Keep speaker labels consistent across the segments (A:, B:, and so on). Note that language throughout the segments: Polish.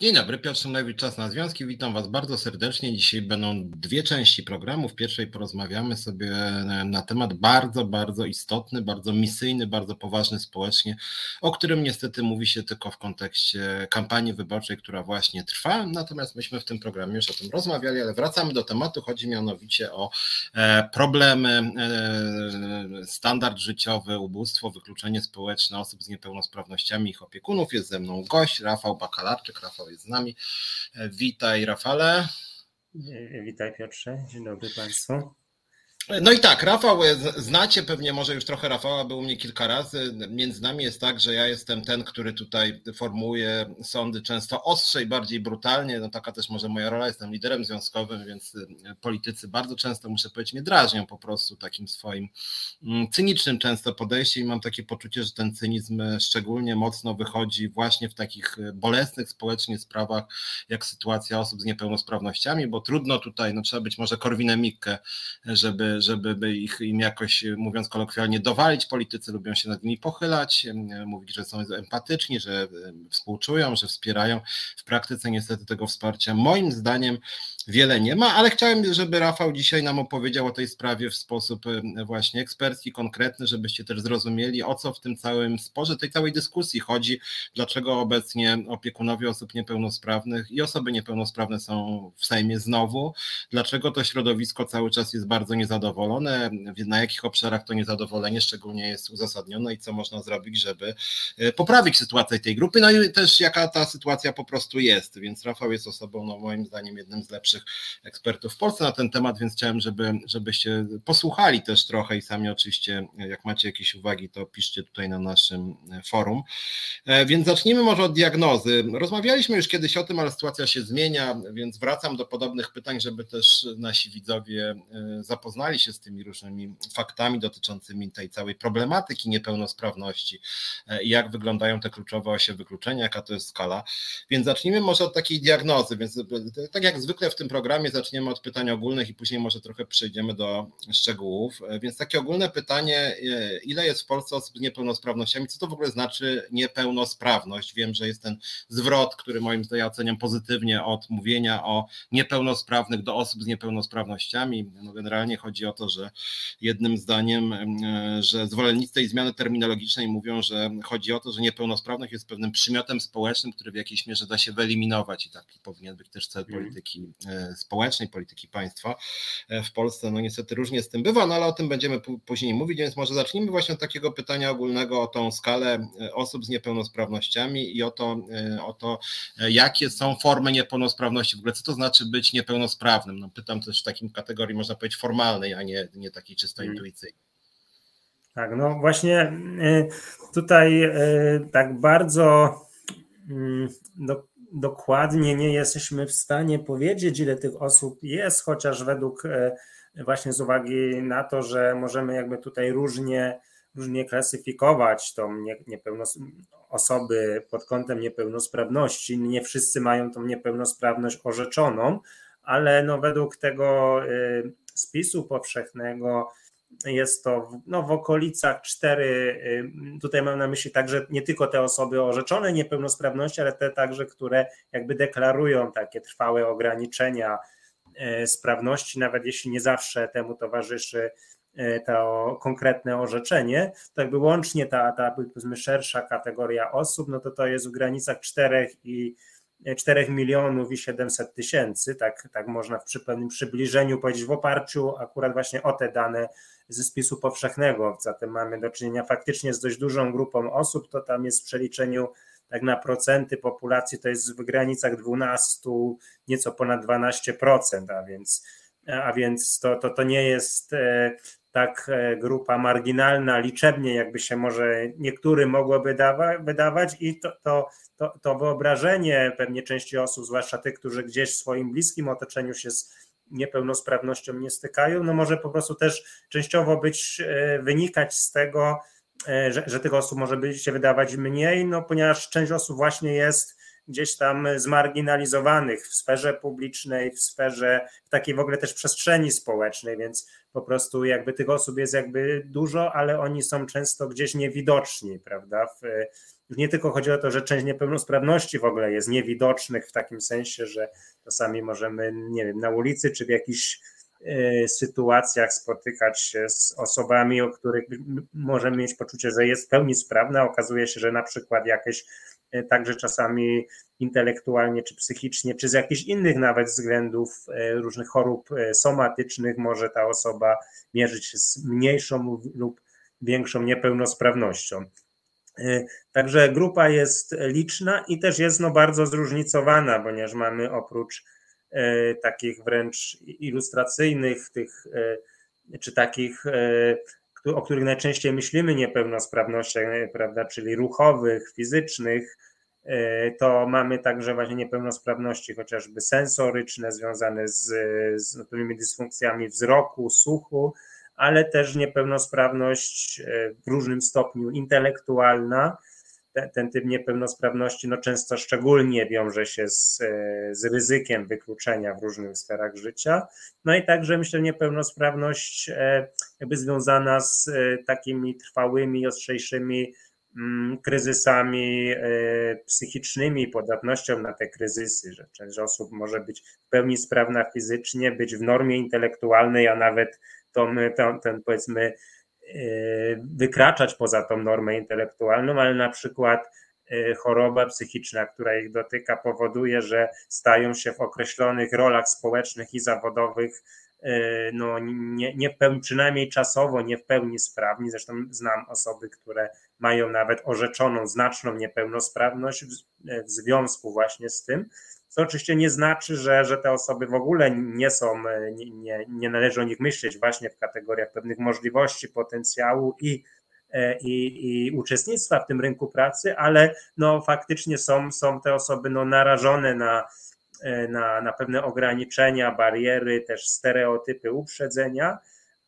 A: Dzień dobry, Piotr Szymlewicz, Czas na Związki. Witam Was bardzo serdecznie. Dzisiaj będą dwie części programu. W pierwszej porozmawiamy sobie na temat bardzo, bardzo istotny, bardzo misyjny, bardzo poważny społecznie, o którym niestety mówi się tylko w kontekście kampanii wyborczej, która właśnie trwa. Natomiast myśmy w tym programie już o tym rozmawiali, ale wracamy do tematu. Chodzi mianowicie o e, problemy, e, standard życiowy, ubóstwo, wykluczenie społeczne osób z niepełnosprawnościami, ich opiekunów. Jest ze mną gość, Rafał Bakalarczyk. Rafał Jest z nami. E, witaj Rafale.
B: Witaj Piotrze, dzień dobry Państwu.
A: No i tak, Rafał, e, znacie pewnie może już trochę Rafała, był u mnie kilka razy. Między nami jest tak, że ja jestem ten, który tutaj formułuje sądy często ostrzej, bardziej brutalnie. No taka też może moja rola, jestem liderem związkowym, więc e, politycy bardzo często, muszę powiedzieć, mnie drażnią po prostu takim swoim mm, cynicznym często podejściem i mam takie poczucie, że ten cynizm e, szczególnie mocno wychodzi właśnie w takich bolesnych społecznie sprawach, jak sytuacja osób z niepełnosprawnościami, bo trudno tutaj, no trzeba być może korwinem Mikke, żeby żeby ich im jakoś, mówiąc kolokwialnie, dowalić. Politycy lubią się nad nimi pochylać, mówić, że są empatyczni, że współczują, że wspierają. W praktyce niestety tego wsparcia moim zdaniem wiele nie ma, ale chciałem, żeby Rafał dzisiaj nam opowiedział o tej sprawie w sposób właśnie ekspercki, konkretny, żebyście też zrozumieli, o co w tym całym sporze, tej całej dyskusji chodzi, dlaczego obecnie opiekunowie osób niepełnosprawnych i osoby niepełnosprawne są w Sejmie znowu, dlaczego to środowisko cały czas jest bardzo niezadowolone zadowolone, na jakich obszarach to niezadowolenie szczególnie jest uzasadnione i co można zrobić, żeby e, poprawić sytuację tej grupy, no i też jaka ta sytuacja po prostu jest, więc Rafał jest osobą, no moim zdaniem, jednym z lepszych ekspertów w Polsce na ten temat, więc chciałem, żeby, żebyście posłuchali też trochę i sami oczywiście, jak macie jakieś uwagi, to piszcie tutaj na naszym e, forum. E, więc zacznijmy może od diagnozy. Rozmawialiśmy już kiedyś o tym, ale sytuacja się zmienia, więc wracam do podobnych pytań, żeby też nasi widzowie zapoznali się z tymi różnymi faktami dotyczącymi tej całej problematyki niepełnosprawności e, i jak wyglądają te kluczowe osie wykluczenia, jaka to jest skala. Więc zacznijmy może od takiej diagnozy. Więc e, tak jak zwykle w tym programie zaczniemy od pytań ogólnych i później może trochę przejdziemy do szczegółów. E, więc takie ogólne pytanie, ile jest w Polsce osób z niepełnosprawnościami? Co to w ogóle znaczy niepełnosprawność? Wiem, że jest ten zwrot, który moim zdaniem oceniam pozytywnie od mówienia o niepełnosprawnych do osób z niepełnosprawnościami. No generalnie chodzi o to, że jednym zdaniem, e, że zwolennicy tej zmiany terminologicznej mówią, że chodzi o to, że niepełnosprawność jest pewnym przymiotem społecznym, który w jakiejś mierze da się wyeliminować i taki powinien być też cel mhm. polityki e, społecznej, polityki państwa. E, w Polsce no niestety różnie z tym bywa, no ale o tym będziemy później mówić, więc może zacznijmy właśnie od takiego pytania ogólnego o tą skalę osób z niepełnosprawnościami i o to, o to jakie są formy niepełnosprawności, w ogóle co to znaczy być niepełnosprawnym. No, pytam też w takim kategorii, można powiedzieć, formalnej, a nie, nie takiej czysto hmm. intuicyjnej.
B: Tak, no właśnie tutaj tak bardzo mm, do, dokładnie nie jesteśmy w stanie powiedzieć, ile tych osób jest, chociaż według y, właśnie z uwagi na to, że możemy jakby tutaj różnie, różnie klasyfikować tą niepełnos osoby pod kątem niepełnosprawności. Nie wszyscy mają tą niepełnosprawność orzeczoną, ale no według tego spisu powszechnego jest to no, w okolicach 4, y, tutaj mam na myśli także nie tylko te osoby orzeczone niepełnosprawności, ale te także, które jakby deklarują takie trwałe ograniczenia y, sprawności, nawet jeśli nie zawsze temu towarzyszy y, to konkretne orzeczenie, to jakby łącznie ta, ta szersza kategoria osób, no to to jest w granicach 4 i 4 milionów i 700 tysięcy, tak, tak można w pewnym przybliżeniu powiedzieć, w oparciu akurat właśnie o te dane ze spisu powszechnego. Zatem mamy do czynienia faktycznie z dość dużą grupą osób, to tam jest w przeliczeniu tak na procenty populacji to jest w granicach 12, nieco ponad 12%, a więc, a więc to, to, to nie jest e, tak e, grupa marginalna liczebnie, jakby się może niektórym dawa, wydawać, i to, to, to, to wyobrażenie pewnie części osób, zwłaszcza tych, którzy gdzieś w swoim bliskim otoczeniu się z niepełnosprawnością nie stykają, no może po prostu też częściowo być, e, wynikać z tego, e, że, że tych osób może być się wydawać mniej, no ponieważ część osób właśnie jest gdzieś tam zmarginalizowanych w sferze publicznej, w sferze, w takiej w ogóle też przestrzeni społecznej, więc po prostu jakby tych osób jest jakby dużo, ale oni są często gdzieś niewidoczni, prawda, w, nie tylko chodzi o to, że część niepełnosprawności w ogóle jest niewidocznych w takim sensie, że czasami możemy, nie wiem, na ulicy czy w jakichś e, sytuacjach spotykać się z osobami, o których możemy mieć poczucie, że jest w pełni sprawna. Okazuje się, że na przykład jakieś także czasami intelektualnie czy psychicznie, czy z jakichś innych nawet względów e, różnych chorób somatycznych może ta osoba mierzyć się z mniejszą lub większą niepełnosprawnością. Także grupa jest liczna i też jest no bardzo zróżnicowana, ponieważ mamy oprócz takich wręcz ilustracyjnych tych, czy takich, o których najczęściej myślimy niepełnosprawnościach, prawda, czyli ruchowych, fizycznych, to mamy także właśnie niepełnosprawności chociażby sensoryczne związane z, z pewnymi dysfunkcjami wzroku, słuchu, ale też niepełnosprawność e, w różnym stopniu intelektualna. Ten, ten typ niepełnosprawności no często szczególnie wiąże się z, e, z ryzykiem wykluczenia w różnych sferach życia. No i także myślę niepełnosprawność e, jakby związana z takimi trwałymi, ostrzejszymi mm, kryzysami psychicznymi, podatnością na te kryzysy, że część osób może być w pełni sprawna fizycznie, być w normie intelektualnej, a nawet tą, ten, ten powiedzmy e, wykraczać poza tą normę intelektualną, ale na przykład e, choroba psychiczna, która ich dotyka, powoduje, że stają się w określonych rolach społecznych i zawodowych, e, no nie, nie w pełni, przynajmniej czasowo nie w pełni sprawni. Zresztą znam osoby, które mają nawet orzeczoną znaczną niepełnosprawność w, w związku właśnie z tym, co oczywiście nie znaczy, że, że te osoby w ogóle nie są, e, nie, nie, nie należy o nich myśleć właśnie w kategoriach pewnych możliwości, potencjału i, e, i, i uczestnictwa w tym rynku pracy, ale no faktycznie są, są te osoby no narażone na, e, na, na pewne ograniczenia, bariery, też stereotypy, uprzedzenia,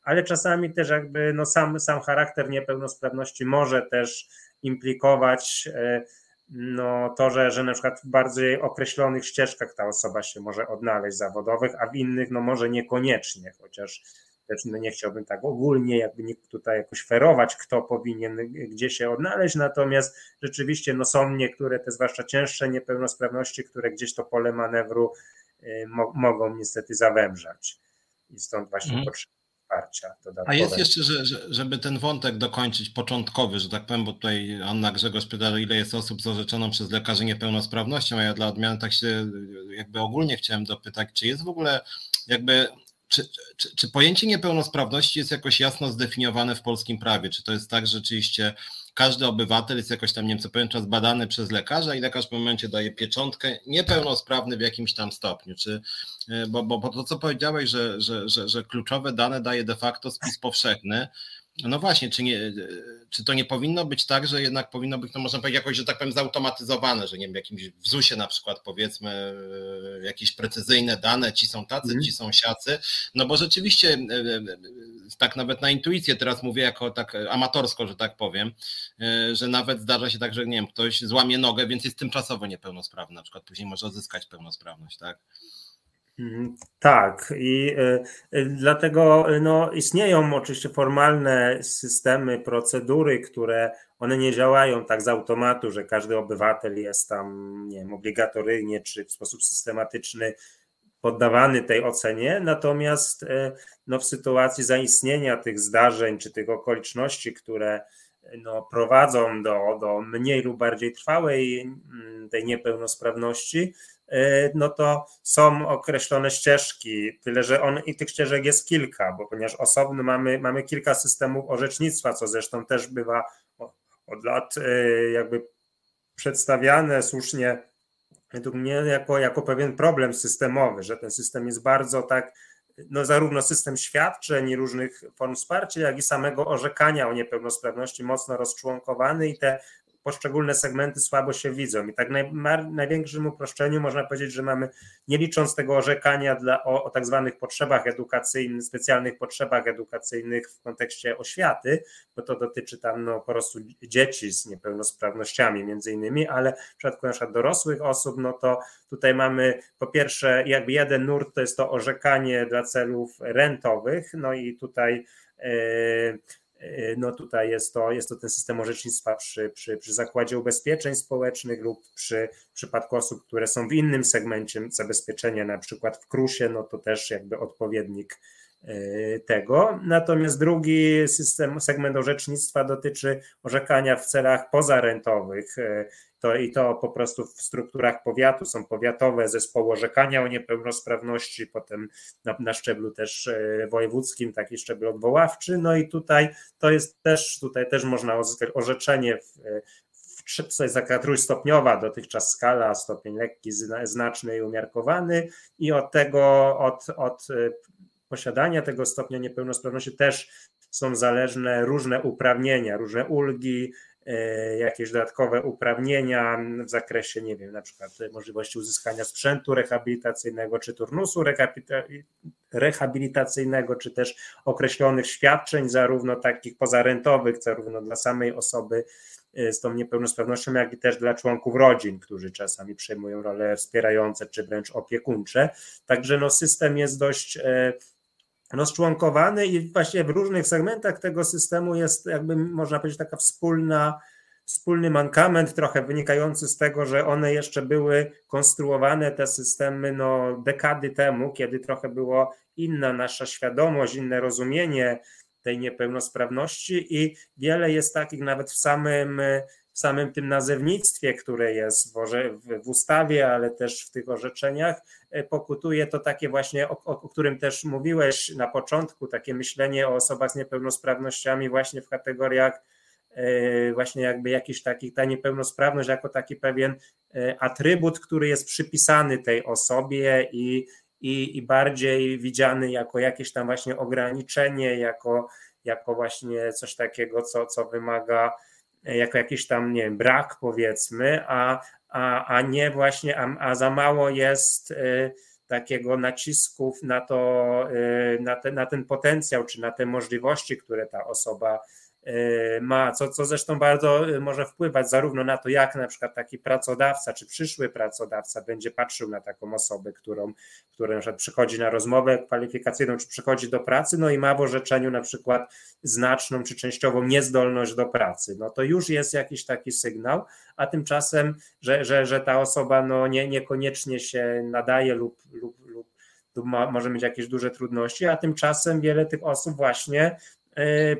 B: ale czasami też jakby no sam, sam charakter niepełnosprawności może też implikować no, to, że, że na przykład w bardziej określonych ścieżkach ta osoba się może odnaleźć zawodowych, a w innych no może niekoniecznie, chociaż też no, nie chciałbym tak ogólnie jakby tutaj jakoś ferować, kto powinien gdzie się odnaleźć, natomiast rzeczywiście no, są niektóre te zwłaszcza cięższe niepełnosprawności, które gdzieś to pole manewru y, mo mogą niestety zawężać i stąd właśnie mhm. potrzeba wsparcia
A: A jest jeszcze, że, że, żeby ten wątek dokończyć, początkowy, że tak powiem, bo tutaj Anna Grzegorz pytała, ile jest osób z orzeczoną przez lekarzy niepełnosprawnością, a ja dla odmiany tak się jakby ogólnie chciałem dopytać, czy jest w ogóle jakby czy, czy, czy, pojęcie niepełnosprawności jest jakoś jasno zdefiniowane w polskim prawie? Czy to jest tak, że rzeczywiście każdy obywatel jest jakoś tam, nie wiem, co pewien czas badany przez lekarza i lekarz w momencie daje pieczątkę niepełnosprawny w jakimś tam stopniu? Czy, e, bo, bo, bo to, co powiedziałeś, że, że, że, że kluczowe dane daje de facto spis powszechny, no właśnie, czy, nie, czy to nie powinno być tak, że jednak powinno być, no można powiedzieć, jakoś, że tak powiem, zautomatyzowane, że nie wiem, w jakimś wzusie na przykład powiedzmy e, jakieś precyzyjne dane, ci są tacy, mm. ci są siacy, no bo rzeczywiście e, e, tak nawet na intuicję teraz mówię jako tak amatorsko, że tak powiem, że nawet zdarza się tak, że nie wiem, ktoś złamie nogę, więc jest tymczasowo niepełnosprawny, na przykład później może odzyskać pełnosprawność, tak?
B: Mhm. Tak, i y, y, dlatego y, no, istnieją oczywiście formalne systemy, procedury, które one nie działają tak z automatu, że każdy obywatel jest tam, nie wiem, obligatoryjnie czy w sposób systematyczny poddawany tej ocenie, natomiast no, w sytuacji zaistnienia tych zdarzeń czy tych okoliczności, które no, prowadzą do, do mniej lub bardziej trwałej mm, tej niepełnosprawności, E, no to są określone ścieżki, tyle że on i tych ścieżek jest kilka, bo ponieważ osobno mamy, mamy kilka systemów orzecznictwa, co zresztą też bywa od lat e, jakby przedstawiane słusznie według mnie jako, jako pewien problem systemowy, że ten system jest bardzo tak, no zarówno system świadczeń i różnych form wsparcia, jak i samego orzekania o niepełnosprawności mocno rozczłonkowany i te poszczególne segmenty słabo się widzą. I tak naj, największym uproszczeniu można powiedzieć, że mamy, nie licząc tego orzekania dla, o, o tak zwanych potrzebach edukacyjnych, specjalnych potrzebach edukacyjnych w kontekście oświaty, bo to dotyczy tam no, po prostu dzieci z niepełnosprawnościami między innymi, ale w przypadku na przykład dorosłych osób, no to tutaj mamy po pierwsze jakby jeden nurt to jest to orzekanie dla celów rentowych, no i tutaj yy, no tutaj jest to, jest to ten system orzecznictwa przy, przy, przy zakładzie ubezpieczeń społecznych lub przy przypadku osób, które są w innym segmencie zabezpieczenia, na przykład w krusie, no to też jakby odpowiednik e, tego. Natomiast drugi system, segment orzecznictwa dotyczy orzekania w celach pozarentowych. E, to i to po prostu w strukturach powiatu są powiatowe zespoły orzekania o niepełnosprawności, potem na, na szczeblu też e, wojewódzkim taki szczebel odwoławczy. No i tutaj to jest też, tutaj też można uzyskać orzeczenie w, w to jest taka trójstopniowa dotychczas skala, stopień lekki, znaczny i umiarkowany i od tego, od, od e, posiadania tego stopnia niepełnosprawności też są zależne różne uprawnienia, różne ulgi, E, jakieś dodatkowe uprawnienia w zakresie, nie wiem, na przykład możliwości uzyskania sprzętu rehabilitacyjnego, czy turnusu rehabilitacyjnego, czy też określonych świadczeń, zarówno takich pozarentowych, zarówno dla samej osoby e, z tą niepełnosprawnością, jak i też dla członków rodzin, którzy czasami przejmują role wspierające czy wręcz opiekuńcze. Także no, system jest dość e, rozczłonkowany i właśnie w różnych segmentach tego systemu jest jakby można powiedzieć taka wspólna, wspólny mankament trochę wynikający z tego, że one jeszcze były konstruowane, te systemy no dekady temu, kiedy trochę było inna nasza świadomość, inne rozumienie tej niepełnosprawności i wiele jest takich nawet w samym w samym tym nazewnictwie, które jest w, ustawie, ale też w tych orzeczeniach, e, pokutuje to takie właśnie, o, o, którym też mówiłeś na początku, takie myślenie o osobach z niepełnosprawnościami właśnie w kategoriach e, właśnie jakby jakiś taki, ta niepełnosprawność jako taki pewien e, atrybut, który jest przypisany tej osobie i, i, i bardziej widziany jako jakieś tam właśnie ograniczenie, jako, jako właśnie coś takiego, co, co wymaga jako jakiś tam, nie wiem, brak powiedzmy, a, a, a nie właśnie, a, a za mało jest y, takiego nacisków na to, y, na, te, na ten potencjał, czy na te możliwości, które ta osoba ma, co, co zresztą bardzo y, może wpływać zarówno na to, jak na przykład taki pracodawca, czy przyszły pracodawca będzie patrzył na taką osobę, którą, która na przykład przychodzi na rozmowę kwalifikacyjną, czy przychodzi do pracy, no i ma w orzeczeniu na przykład znaczną czy częściową niezdolność do pracy. No to już jest jakiś taki sygnał, a tymczasem, że, że, że ta osoba no nie, niekoniecznie się nadaje lub, lub, lub ma, może mieć jakieś duże trudności, a tymczasem wiele tych osób właśnie E,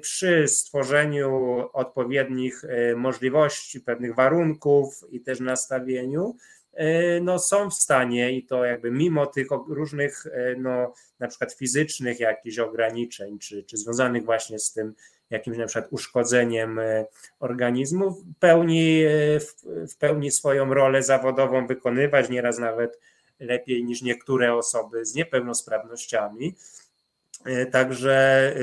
B: przy stworzeniu odpowiednich e, możliwości, pewnych warunków i też nastawieniu, e, no są w stanie i to jakby mimo tych różnych, no na przykład fizycznych jakichś ograniczeń, czy, czy związanych właśnie z tym jakimś na przykład uszkodzeniem organizmu, pełni, w pełni swoją rolę zawodową wykonywać, nieraz nawet lepiej niż niektóre osoby z niepełnosprawnościami. Także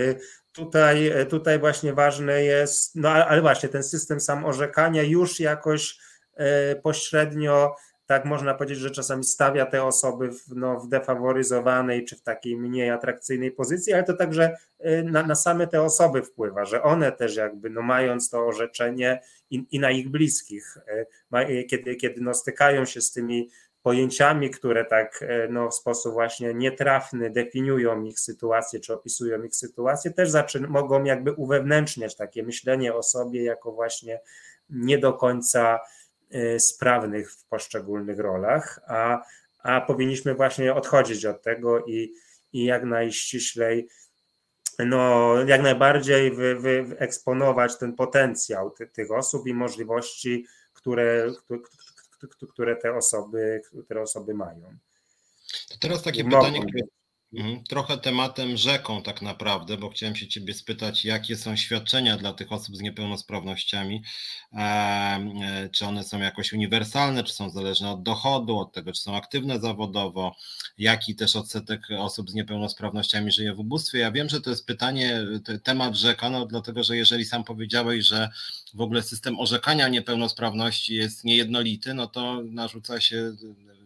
B: tutaj, tutaj właśnie ważne jest, no ale właśnie ten system sam orzekania już jakoś e, pośrednio, tak można powiedzieć, że czasami stawia te osoby w, no, w defaworyzowanej czy w takiej mniej atrakcyjnej pozycji, ale to także e, na, na same te osoby wpływa, że one też jakby no, mając to orzeczenie i, i na ich bliskich, e, kiedy, kiedy no, stykają się z tymi pojęciami, które tak e, no, w sposób właśnie nietrafny definiują ich sytuację, czy opisują ich sytuację, też mogą jakby uwewnętrzniać takie myślenie o sobie jako właśnie nie do końca e, sprawnych w poszczególnych rolach, a, a powinniśmy właśnie odchodzić od tego i, i jak najściślej, no, jak najbardziej wy, wy, wyeksponować ten potencjał ty, tych osób i możliwości, które, które te osoby, które osoby mają.
A: To teraz takie pytanie, które trochę tematem rzeką tak naprawdę, bo chciałem się ciebie spytać, jakie są świadczenia dla tych osób z niepełnosprawnościami, e, czy one są jakoś uniwersalne, czy są zależne od dochodu, od tego, czy są aktywne zawodowo, jaki też odsetek osób z niepełnosprawnościami żyje w ubóstwie. Ja wiem, że to jest pytanie, temat rzeka, no dlatego, że jeżeli sam powiedziałeś, że w ogóle system orzekania niepełnosprawności jest niejednolity, no to narzuca się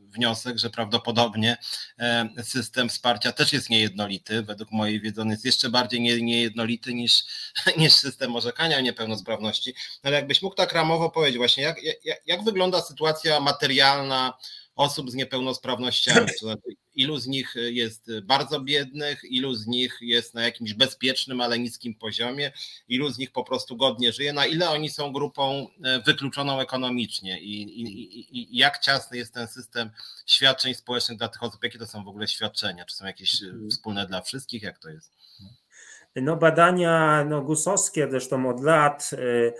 A: wniosek, że prawdopodobnie e, system wsparcia też jest niejednolity. Według mojej wiedzy on jest jeszcze bardziej niejednolity niż, niż system orzekania niepełnosprawności. Ale jakbyś mógł tak ramowo powiedzieć właśnie, jak, jak, jak wygląda sytuacja materialna osób z niepełnosprawnościami, to znaczy ilu z nich jest bardzo biednych, ilu z nich jest na jakimś bezpiecznym, ale niskim poziomie, ilu z nich po prostu godnie żyje, na ile oni są grupą e, wykluczoną ekonomicznie i, i, i jak ciasny jest ten system świadczeń społecznych dla tych osób, jakie to są w ogóle świadczenia, czy są jakieś mhm. wspólne dla wszystkich, jak to jest?
B: No badania no, gusowskie zresztą od lat Y,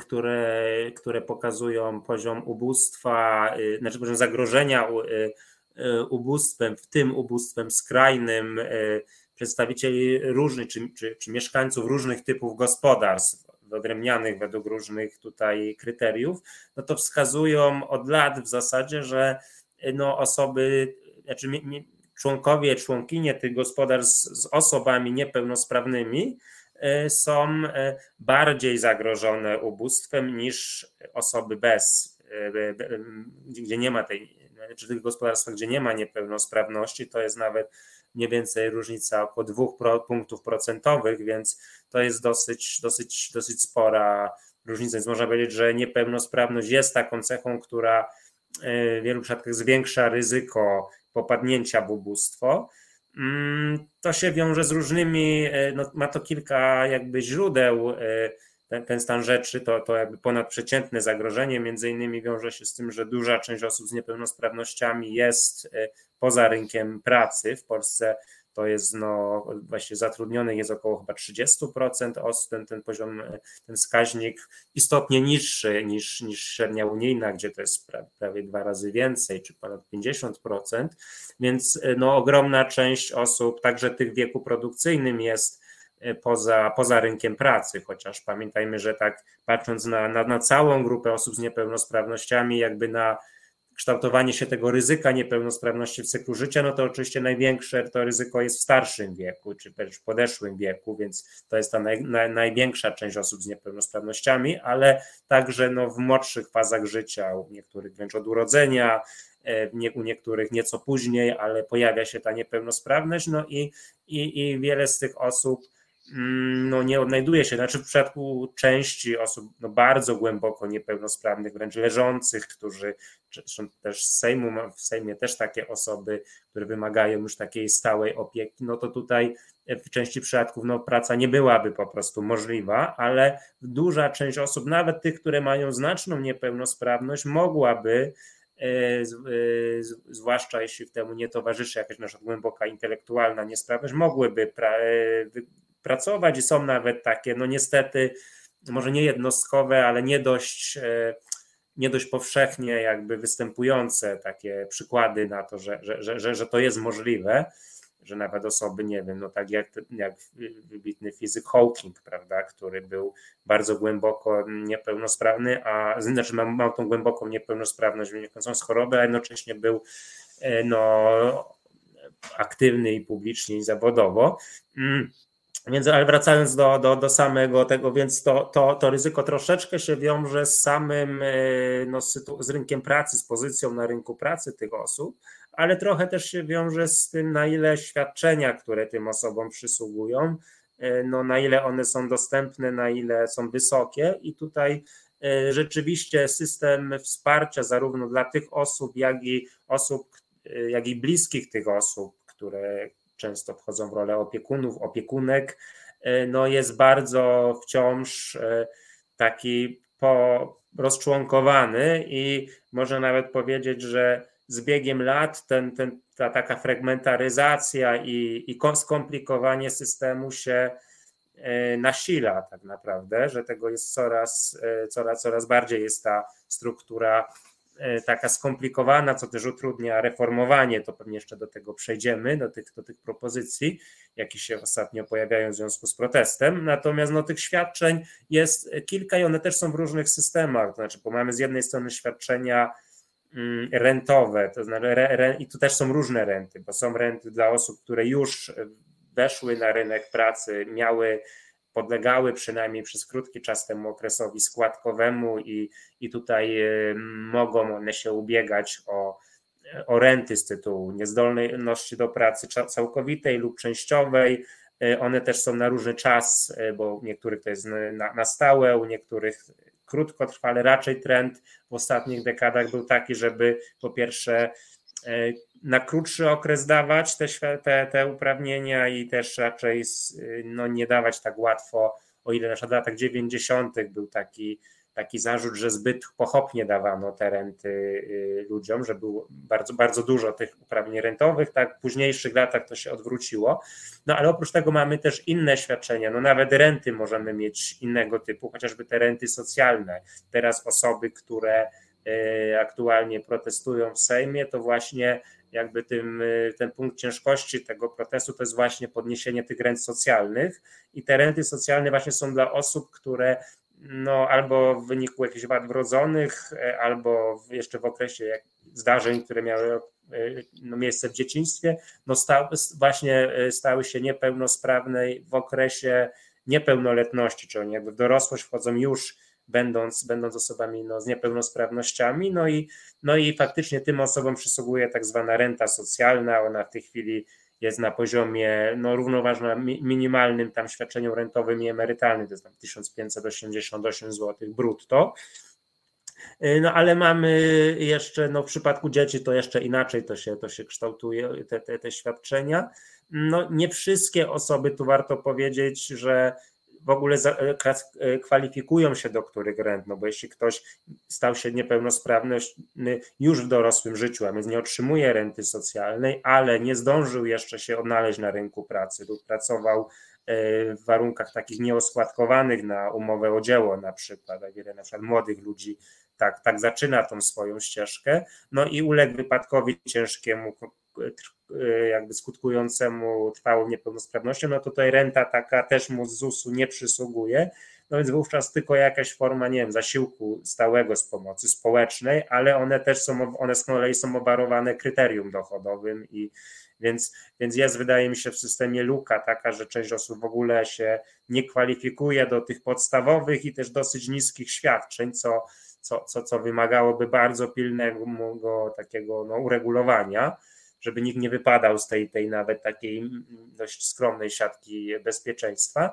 B: które, które pokazują poziom ubóstwa, y, znaczy poziom zagrożenia y, ubóstwem, w tym ubóstwem skrajnym przedstawicieli różnych, czy, czy, czy mieszkańców różnych typów gospodarstw, wyodrębnianych według różnych tutaj kryteriów, no to wskazują od lat w zasadzie, że no osoby, znaczy członkowie, członkinie tych gospodarstw z osobami niepełnosprawnymi są e, bardziej zagrożone ubóstwem niż osoby bez, e, gdzie nie ma tej, czy tych gospodarstwach, gdzie nie ma niepełnosprawności, to jest nawet mniej więcej różnica około dwóch punktów procentowych, więc to jest dosyć, dosyć, dosyć spora różnica. Więc można powiedzieć, że niepełnosprawność jest taką cechą, która w wielu przypadkach zwiększa ryzyko popadnięcia w ubóstwo. Mm, to się wiąże z różnymi, e, no, ma to kilka jakby źródeł, e, ten, ten stan rzeczy, to, to jakby ponadprzeciętne zagrożenie, między innymi wiąże się z tym, że duża część osób z niepełnosprawnościami jest e, poza rynkiem pracy. W Polsce to jest no, właśnie zatrudnionych jest około chyba 30% osób, ten, ten poziom, ten wskaźnik istotnie niższy niż, niż średnia unijna, gdzie to jest prawie dwa razy więcej, czy ponad 50%, więc no, ogromna część osób, także tych w wieku produkcyjnym jest e, poza, poza rynkiem pracy, chociaż pamiętajmy, że tak patrząc na, na, na całą grupę osób z niepełnosprawnościami, jakby na kształtowanie się tego ryzyka niepełnosprawności w cyklu życia, no to oczywiście największe to ryzyko jest w starszym wieku, czy też w podeszłym wieku, więc to jest ta naj, naj, największa część osób z niepełnosprawnościami, ale także no, w młodszych fazach życia, u niektórych wręcz od urodzenia, e, u niektórych nieco później, ale pojawia się ta niepełnosprawność, no i, i, i wiele z tych osób no nie odnajduje się, znaczy w przypadku części osób no bardzo głęboko niepełnosprawnych, wręcz leżących, którzy zresztą też z Sejmu, w Sejmie też takie osoby, które wymagają już takiej stałej opieki, no to tutaj w części przypadków no, praca nie byłaby po prostu możliwa, ale duża część osób, nawet tych, które mają znaczną niepełnosprawność, mogłaby e, e, zwłaszcza jeśli temu nie towarzyszy jakaś nasza głęboka intelektualna niesprawność, mogłyby e, pracować i są nawet takie, no niestety, może nie jednostkowe, ale nie dość, e, nie dość powszechnie jakby występujące takie przykłady na to, że, że, że, że to jest możliwe, że nawet osoby, nie wiem, no tak jak, jak wybitny fizyk Hawking, prawda, który był bardzo głęboko niepełnosprawny, a znaczy ma, ma tą głęboką niepełnosprawność wynikającą z choroby, a jednocześnie był e, no, aktywny i publicznie i zawodowo. Więc, ale wracając do, do, do samego tego, więc to, to, to ryzyko troszeczkę się wiąże z samym e, no, z rynkiem pracy, z pozycją na rynku pracy tych osób, ale trochę też się wiąże z tym, na ile świadczenia, które tym osobom przysługują, e, no, na ile one są dostępne, na ile są wysokie. I tutaj e, rzeczywiście system wsparcia zarówno dla tych osób, jak i osób, jak i bliskich tych osób, które, często wchodzą w rolę opiekunów, opiekunek, e, no jest bardzo wciąż e, taki po, rozczłonkowany i można nawet powiedzieć, że z biegiem lat ten, ten, ta taka fragmentaryzacja i, i skomplikowanie systemu się e, nasila tak naprawdę, że tego jest coraz, coraz, coraz bardziej jest ta struktura taka skomplikowana, co też utrudnia reformowanie, to pewnie jeszcze do tego przejdziemy, do tych, do tych propozycji, jakie się ostatnio pojawiają w związku z protestem. Natomiast no, tych świadczeń jest kilka i one też są w różnych systemach. To znaczy, bo mamy z jednej strony świadczenia mm, rentowe, to znaczy re, re, i tu też są różne renty, bo są renty dla osób, które już weszły na rynek pracy, miały podlegały przynajmniej przez krótki czas temu okresowi składkowemu i, i tutaj y, mogą one się ubiegać o, o renty z tytułu niezdolności do pracy całkowitej lub częściowej. Y, one też są na różny czas, y, bo niektórych to jest na, na stałe, u niektórych krótkotrwale raczej trend w ostatnich dekadach był taki, żeby po pierwsze na krótszy okres dawać te, te, te uprawnienia i też raczej no, nie dawać tak łatwo, o ile na przykład w latach 90. był taki taki zarzut, że zbyt pochopnie dawano te renty y, ludziom, że było bardzo, bardzo dużo tych uprawnień rentowych, tak w późniejszych latach to się odwróciło. No ale oprócz tego mamy też inne świadczenia, no nawet renty możemy mieć innego typu, chociażby te renty socjalne. Teraz osoby, które y, aktualnie protestują w Sejmie, to właśnie jakby tym, y, ten punkt ciężkości tego protestu to jest właśnie podniesienie tych rent socjalnych. I te renty socjalne właśnie są dla osób, które no, albo w wyniku jakichś wad wrodzonych, e, albo jeszcze w okresie zdarzeń, które miały e, no, miejsce w dzieciństwie, no, sta, właśnie e, stały się niepełnosprawne w okresie niepełnoletności, czyli jakby w dorosłość wchodzą już będąc, będąc osobami no, z niepełnosprawnościami, no i, no i faktycznie tym osobom przysługuje tak zwana renta socjalna, ona w tej chwili jest na poziomie no, równoważna minimalnym tam świadczeniom rentowym i emerytalnym, to jest tam 1588 zł brutto. Y, no ale mamy jeszcze, no w przypadku dzieci to jeszcze inaczej to się, to się kształtuje, te, te, te świadczenia. No nie wszystkie osoby, tu warto powiedzieć, że w ogóle e, e, kwalifikują się do których rent, no bo jeśli ktoś stał się niepełnosprawny już w dorosłym życiu, a więc nie otrzymuje renty socjalnej, ale nie zdążył jeszcze się odnaleźć na rynku pracy lub pracował e, w warunkach takich nieoskładkowanych na umowę o dzieło na przykład, a wiele na przykład młodych ludzi tak, tak zaczyna tą swoją ścieżkę, no i uległ wypadkowi ciężkiemu, jakby skutkującemu trwałą niepełnosprawnością, no to tutaj renta taka też mu z ZUS-u nie przysługuje, no więc wówczas tylko jakaś forma, nie wiem, zasiłku stałego z pomocy społecznej, ale one też są, one z kolei są obarowane kryterium dochodowym i więc, więc jest, wydaje mi się, w systemie luka taka, że część osób w ogóle się nie kwalifikuje do tych podstawowych i też dosyć niskich świadczeń, co, co, co, co wymagałoby bardzo pilnego takiego no, uregulowania żeby nikt nie wypadał z tej, tej nawet takiej dość skromnej siatki bezpieczeństwa.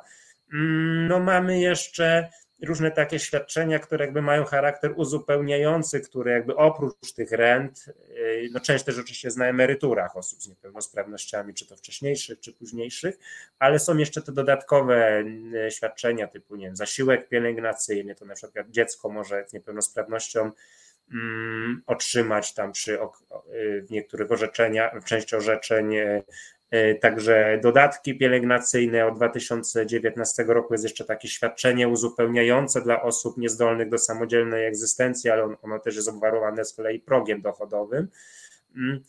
B: Mm, no mamy jeszcze różne takie świadczenia, które jakby mają charakter uzupełniający, które jakby oprócz tych rent, y, no część też oczywiście jest na emeryturach osób z niepełnosprawnościami, czy to wcześniejszych, czy późniejszych, ale są jeszcze te dodatkowe y, świadczenia typu, nie wiem, zasiłek pielęgnacyjny, to na przykład dziecko może z niepełnosprawnością Mm, otrzymać tam przy w niektórych orzeczeniach, w części orzeczeń e, e, Także dodatki pielęgnacyjne od 2019 roku jest jeszcze takie świadczenie uzupełniające dla osób niezdolnych do samodzielnej egzystencji, ale ono też jest obwarowane z kolei progiem dochodowym. Mm,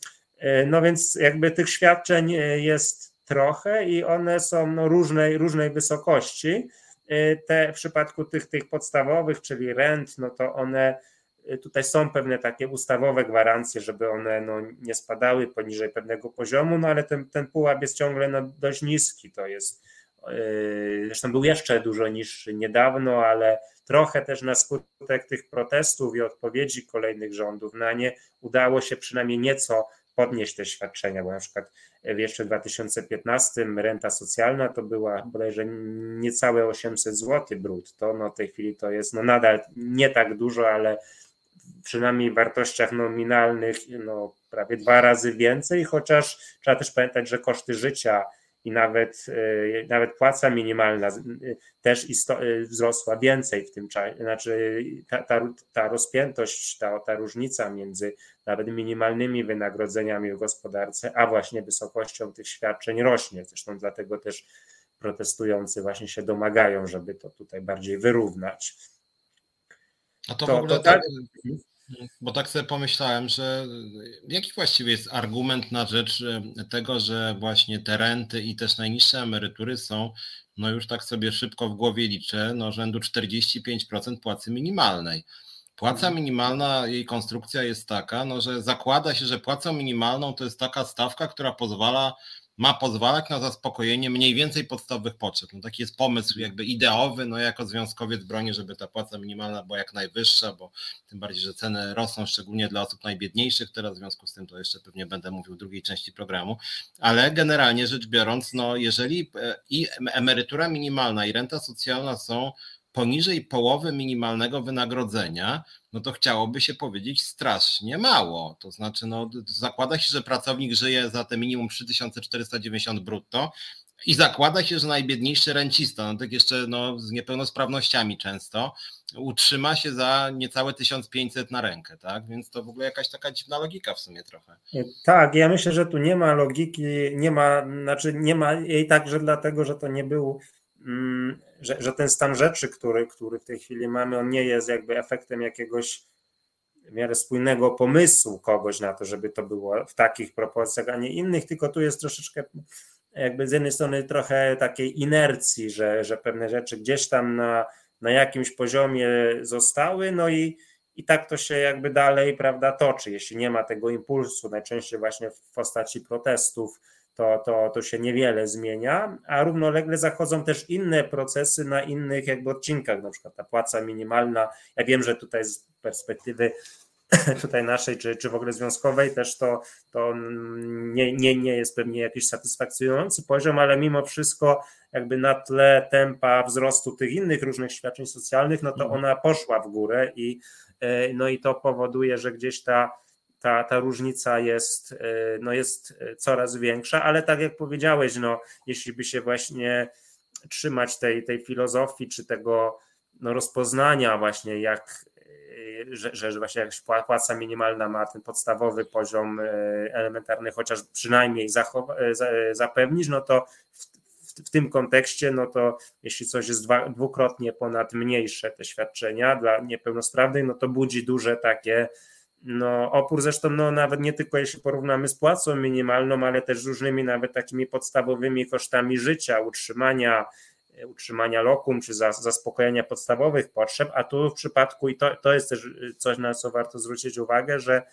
B: no więc jakby tych świadczeń jest trochę i one są no różnej, różnej wysokości. Te w przypadku tych, tych podstawowych, czyli rent, no to one Y, tutaj są pewne takie ustawowe gwarancje, żeby one no, nie spadały poniżej pewnego poziomu, no ale ten, ten pułap jest ciągle no, dość niski. To jest, yy, zresztą był jeszcze dużo niższy niedawno, ale trochę też na skutek tych protestów i odpowiedzi kolejnych rządów na nie udało się przynajmniej nieco podnieść te świadczenia, bo na przykład w jeszcze 2015 renta socjalna to była bodajże niecałe 800 zł brutto, no w tej chwili to jest no nadal nie tak dużo, ale przynajmniej w wartościach nominalnych no, prawie dwa razy więcej, chociaż trzeba też pamiętać, że koszty życia i nawet, e, nawet płaca minimalna e, też e, wzrosła więcej w tym czasie. Znaczy ta, ta, ta rozpiętość, ta, ta różnica między nawet minimalnymi wynagrodzeniami w gospodarce, a właśnie wysokością tych świadczeń rośnie. Zresztą dlatego też protestujący właśnie się domagają, żeby to tutaj bardziej wyrównać.
A: A to, to w ogóle to tak, tak bo tak sobie pomyślałem, że jaki właściwie jest argument na rzecz e, tego, że właśnie te renty i też najniższe emerytury są, no już tak sobie szybko w głowie liczę, no rzędu 45% płacy minimalnej. Płaca mhm. minimalna, jej konstrukcja jest taka, no, że zakłada się, że płacą minimalną to jest taka stawka, która pozwala ma pozwalać na zaspokojenie mniej więcej podstawowych potrzeb. No taki jest pomysł jakby ideowy, no jako związkowiec broni, żeby ta płaca minimalna była jak najwyższa, bo tym bardziej, że ceny rosną szczególnie dla osób najbiedniejszych, teraz w związku z tym to jeszcze pewnie będę mówił w drugiej części programu, ale generalnie rzecz biorąc, no jeżeli e, i emerytura minimalna i renta socjalna są poniżej połowy minimalnego wynagrodzenia, no to chciałoby się powiedzieć strasznie mało. To znaczy, no, zakłada się, że pracownik żyje za te minimum 3490 brutto, i zakłada się, że najbiedniejszy rencista, no tak jeszcze no, z niepełnosprawnościami często, utrzyma się za niecałe 1500 na rękę, tak? Więc to w ogóle jakaś taka dziwna logika w sumie trochę.
B: Tak, ja myślę, że tu nie ma logiki, nie ma, znaczy nie ma jej także dlatego, że to nie był, że, że ten stan rzeczy, który, który w tej chwili mamy, on nie jest jakby efektem jakiegoś w miarę spójnego pomysłu kogoś na to, żeby to było w takich proporcjach, a nie innych, tylko tu jest troszeczkę jakby z jednej strony trochę takiej inercji, że, że pewne rzeczy gdzieś tam na, na jakimś poziomie zostały, no i, i tak to się jakby dalej, prawda, toczy. Jeśli nie ma tego impulsu, najczęściej właśnie w postaci protestów, to, to, to się niewiele zmienia, a równolegle zachodzą też inne procesy na innych jakby odcinkach, na przykład ta płaca minimalna. Ja wiem, że tutaj z perspektywy tutaj naszej, czy, czy w ogóle związkowej, też to, to nie, nie, nie jest pewnie jakiś satysfakcjonujący poziom, ale mimo wszystko jakby na tle tempa wzrostu tych innych różnych świadczeń socjalnych, no to mhm. ona poszła w górę i, e, no i to powoduje, że gdzieś ta, ta, ta różnica jest, e, no jest coraz większa, ale tak jak powiedziałeś, no, jeśli by się właśnie trzymać tej, tej filozofii, czy tego no, rozpoznania właśnie, jak, że, że właśnie jakaś płaca minimalna ma ten podstawowy poziom e, elementarny chociaż przynajmniej e, zapewnić, no to w, w, w, tym kontekście, no to jeśli coś jest dwa, dwukrotnie ponad mniejsze te świadczenia dla niepełnosprawnych, no to budzi duże takie no, opór zresztą no, nawet nie tylko jeśli porównamy z płacą minimalną, ale też różnymi nawet takimi podstawowymi kosztami życia, utrzymania, utrzymania lokum czy zaspokojenia podstawowych potrzeb, a tu w przypadku, i to, to jest też coś, na co warto zwrócić uwagę, że e,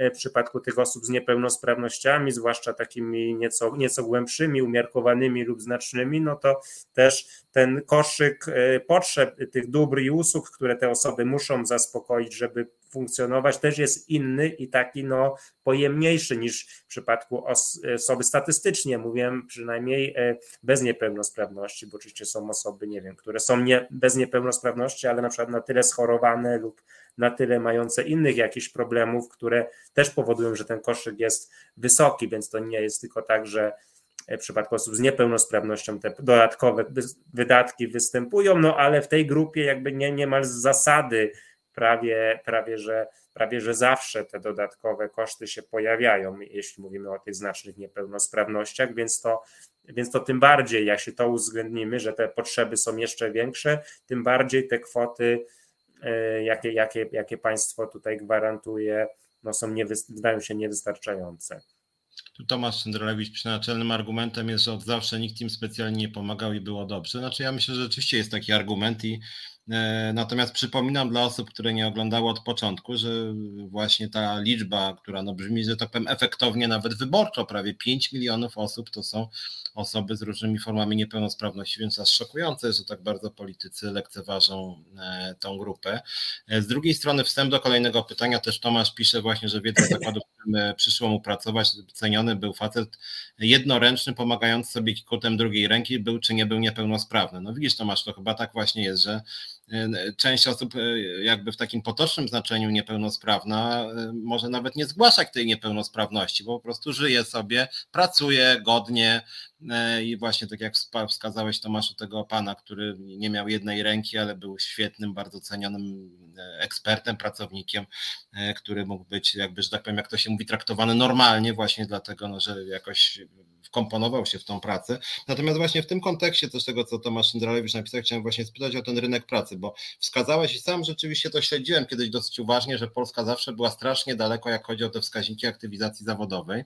B: w przypadku tych osób z niepełnosprawnościami, zwłaszcza takimi nieco, nieco głębszymi, umiarkowanymi lub znacznymi, no to też ten koszyk e, potrzeb, tych dóbr i usług, które te osoby muszą zaspokoić, żeby funkcjonować, też jest inny i taki no, pojemniejszy niż w przypadku osoby statystycznie, mówię przynajmniej e, bez niepełnosprawności, bo oczywiście są osoby, nie wiem, które są nie, bez niepełnosprawności, ale na przykład na tyle schorowane lub na tyle mające innych jakichś problemów, które też powodują, że ten koszyk jest wysoki, więc to nie jest tylko tak, że w przypadku osób z niepełnosprawnością te dodatkowe wydatki występują, no ale w tej grupie jakby nie, niemal z zasady prawie, prawie, że, prawie że zawsze te dodatkowe koszty się pojawiają, jeśli mówimy o tych znacznych niepełnosprawnościach, więc to, więc to tym bardziej, jak się to uwzględnimy, że te potrzeby są jeszcze większe, tym bardziej te kwoty, e, jakie, jakie, jakie państwo tutaj gwarantuje, no są wydają się niewystarczające.
A: Tu Tomasz Szendrolewicz przy naczelnym argumentem jest, że od zawsze nikt im specjalnie nie pomagał i było dobrze. Znaczy ja myślę, że rzeczywiście jest taki argument i e, natomiast przypominam dla osób, które nie oglądały od początku, że właśnie ta liczba, która no brzmi, że tak powiem efektownie nawet wyborczo, prawie 5 milionów osób to są osoby z różnymi formami niepełnosprawności, więc aż szokujące, że tak bardzo politycy lekceważą e, tą grupę. E, z drugiej strony wstęp do kolejnego pytania, też Tomasz pisze właśnie, że w jednym zakładu, w którym e, przyszło mu pracować, ceniony był facet jednoręczny, pomagający sobie kikutem drugiej ręki, był czy nie był niepełnosprawny. No widzisz Tomasz, to chyba tak właśnie jest, że część osób jakby w takim potocznym znaczeniu niepełnosprawna może nawet nie zgłaszać tej niepełnosprawności, bo po prostu żyje sobie, pracuje godnie, E, I właśnie tak jak wskazałeś Tomaszu tego pana, który nie miał jednej ręki, ale był świetnym, bardzo cenionym e, ekspertem, pracownikiem, e, który mógł być jakby, że tak powiem, jak to się mówi, traktowany normalnie właśnie dlatego, no, że jakoś wkomponował się w tą pracę. Natomiast właśnie w tym kontekście też tego, co Tomasz Szyndralewicz napisał, chciałem właśnie spytać o ten rynek pracy, bo wskazałeś i sam rzeczywiście to śledziłem kiedyś dosyć uważnie, że Polska zawsze była strasznie daleko, jak chodzi o te wskaźniki aktywizacji zawodowej,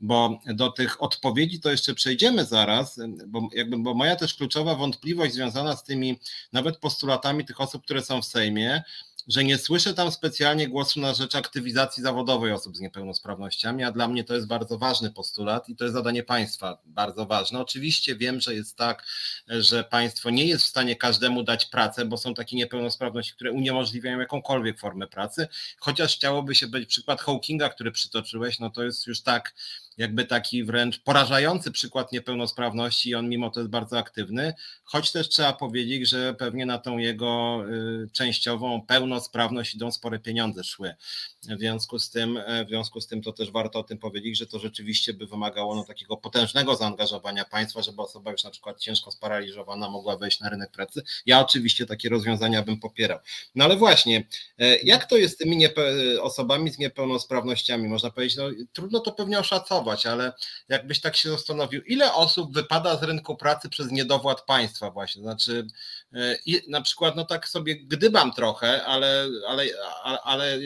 A: bo do tych odpowiedzi to jeszcze przejdziemy zaraz, bo, jakby, bo moja też kluczowa wątpliwość związana z tymi nawet postulatami tych osób, które są w Sejmie, że nie słyszę tam specjalnie głosu na rzecz aktywizacji zawodowej osób z niepełnosprawnościami, a dla mnie to jest bardzo ważny postulat i to jest zadanie państwa bardzo ważne. Oczywiście wiem, że jest tak, że państwo nie jest w stanie każdemu dać pracę, bo są takie niepełnosprawności, które uniemożliwiają jakąkolwiek formę pracy, chociaż chciałoby się być przykład Hawkinga, który przytoczyłeś, no to jest już tak jakby taki wręcz porażający przykład niepełnosprawności i on mimo to jest bardzo aktywny, choć też trzeba powiedzieć, że pewnie na tą jego y, częściową pełnosprawność idą spore pieniądze szły. W związku z tym, w związku z tym to też warto o tym powiedzieć, że to rzeczywiście by wymagało no, takiego potężnego zaangażowania państwa, żeby osoba już na przykład ciężko sparaliżowana mogła wejść na rynek pracy. Ja oczywiście takie rozwiązania bym popierał. No ale właśnie, e, jak to jest z tymi osobami z niepełnosprawnościami? Można powiedzieć, no trudno to pewnie oszacować, ale jakbyś tak się zastanowił, ile osób wypada z rynku pracy przez niedowład państwa właśnie? Znaczy, e, na przykład, no tak sobie gdybam trochę, ale, ale, ale, ale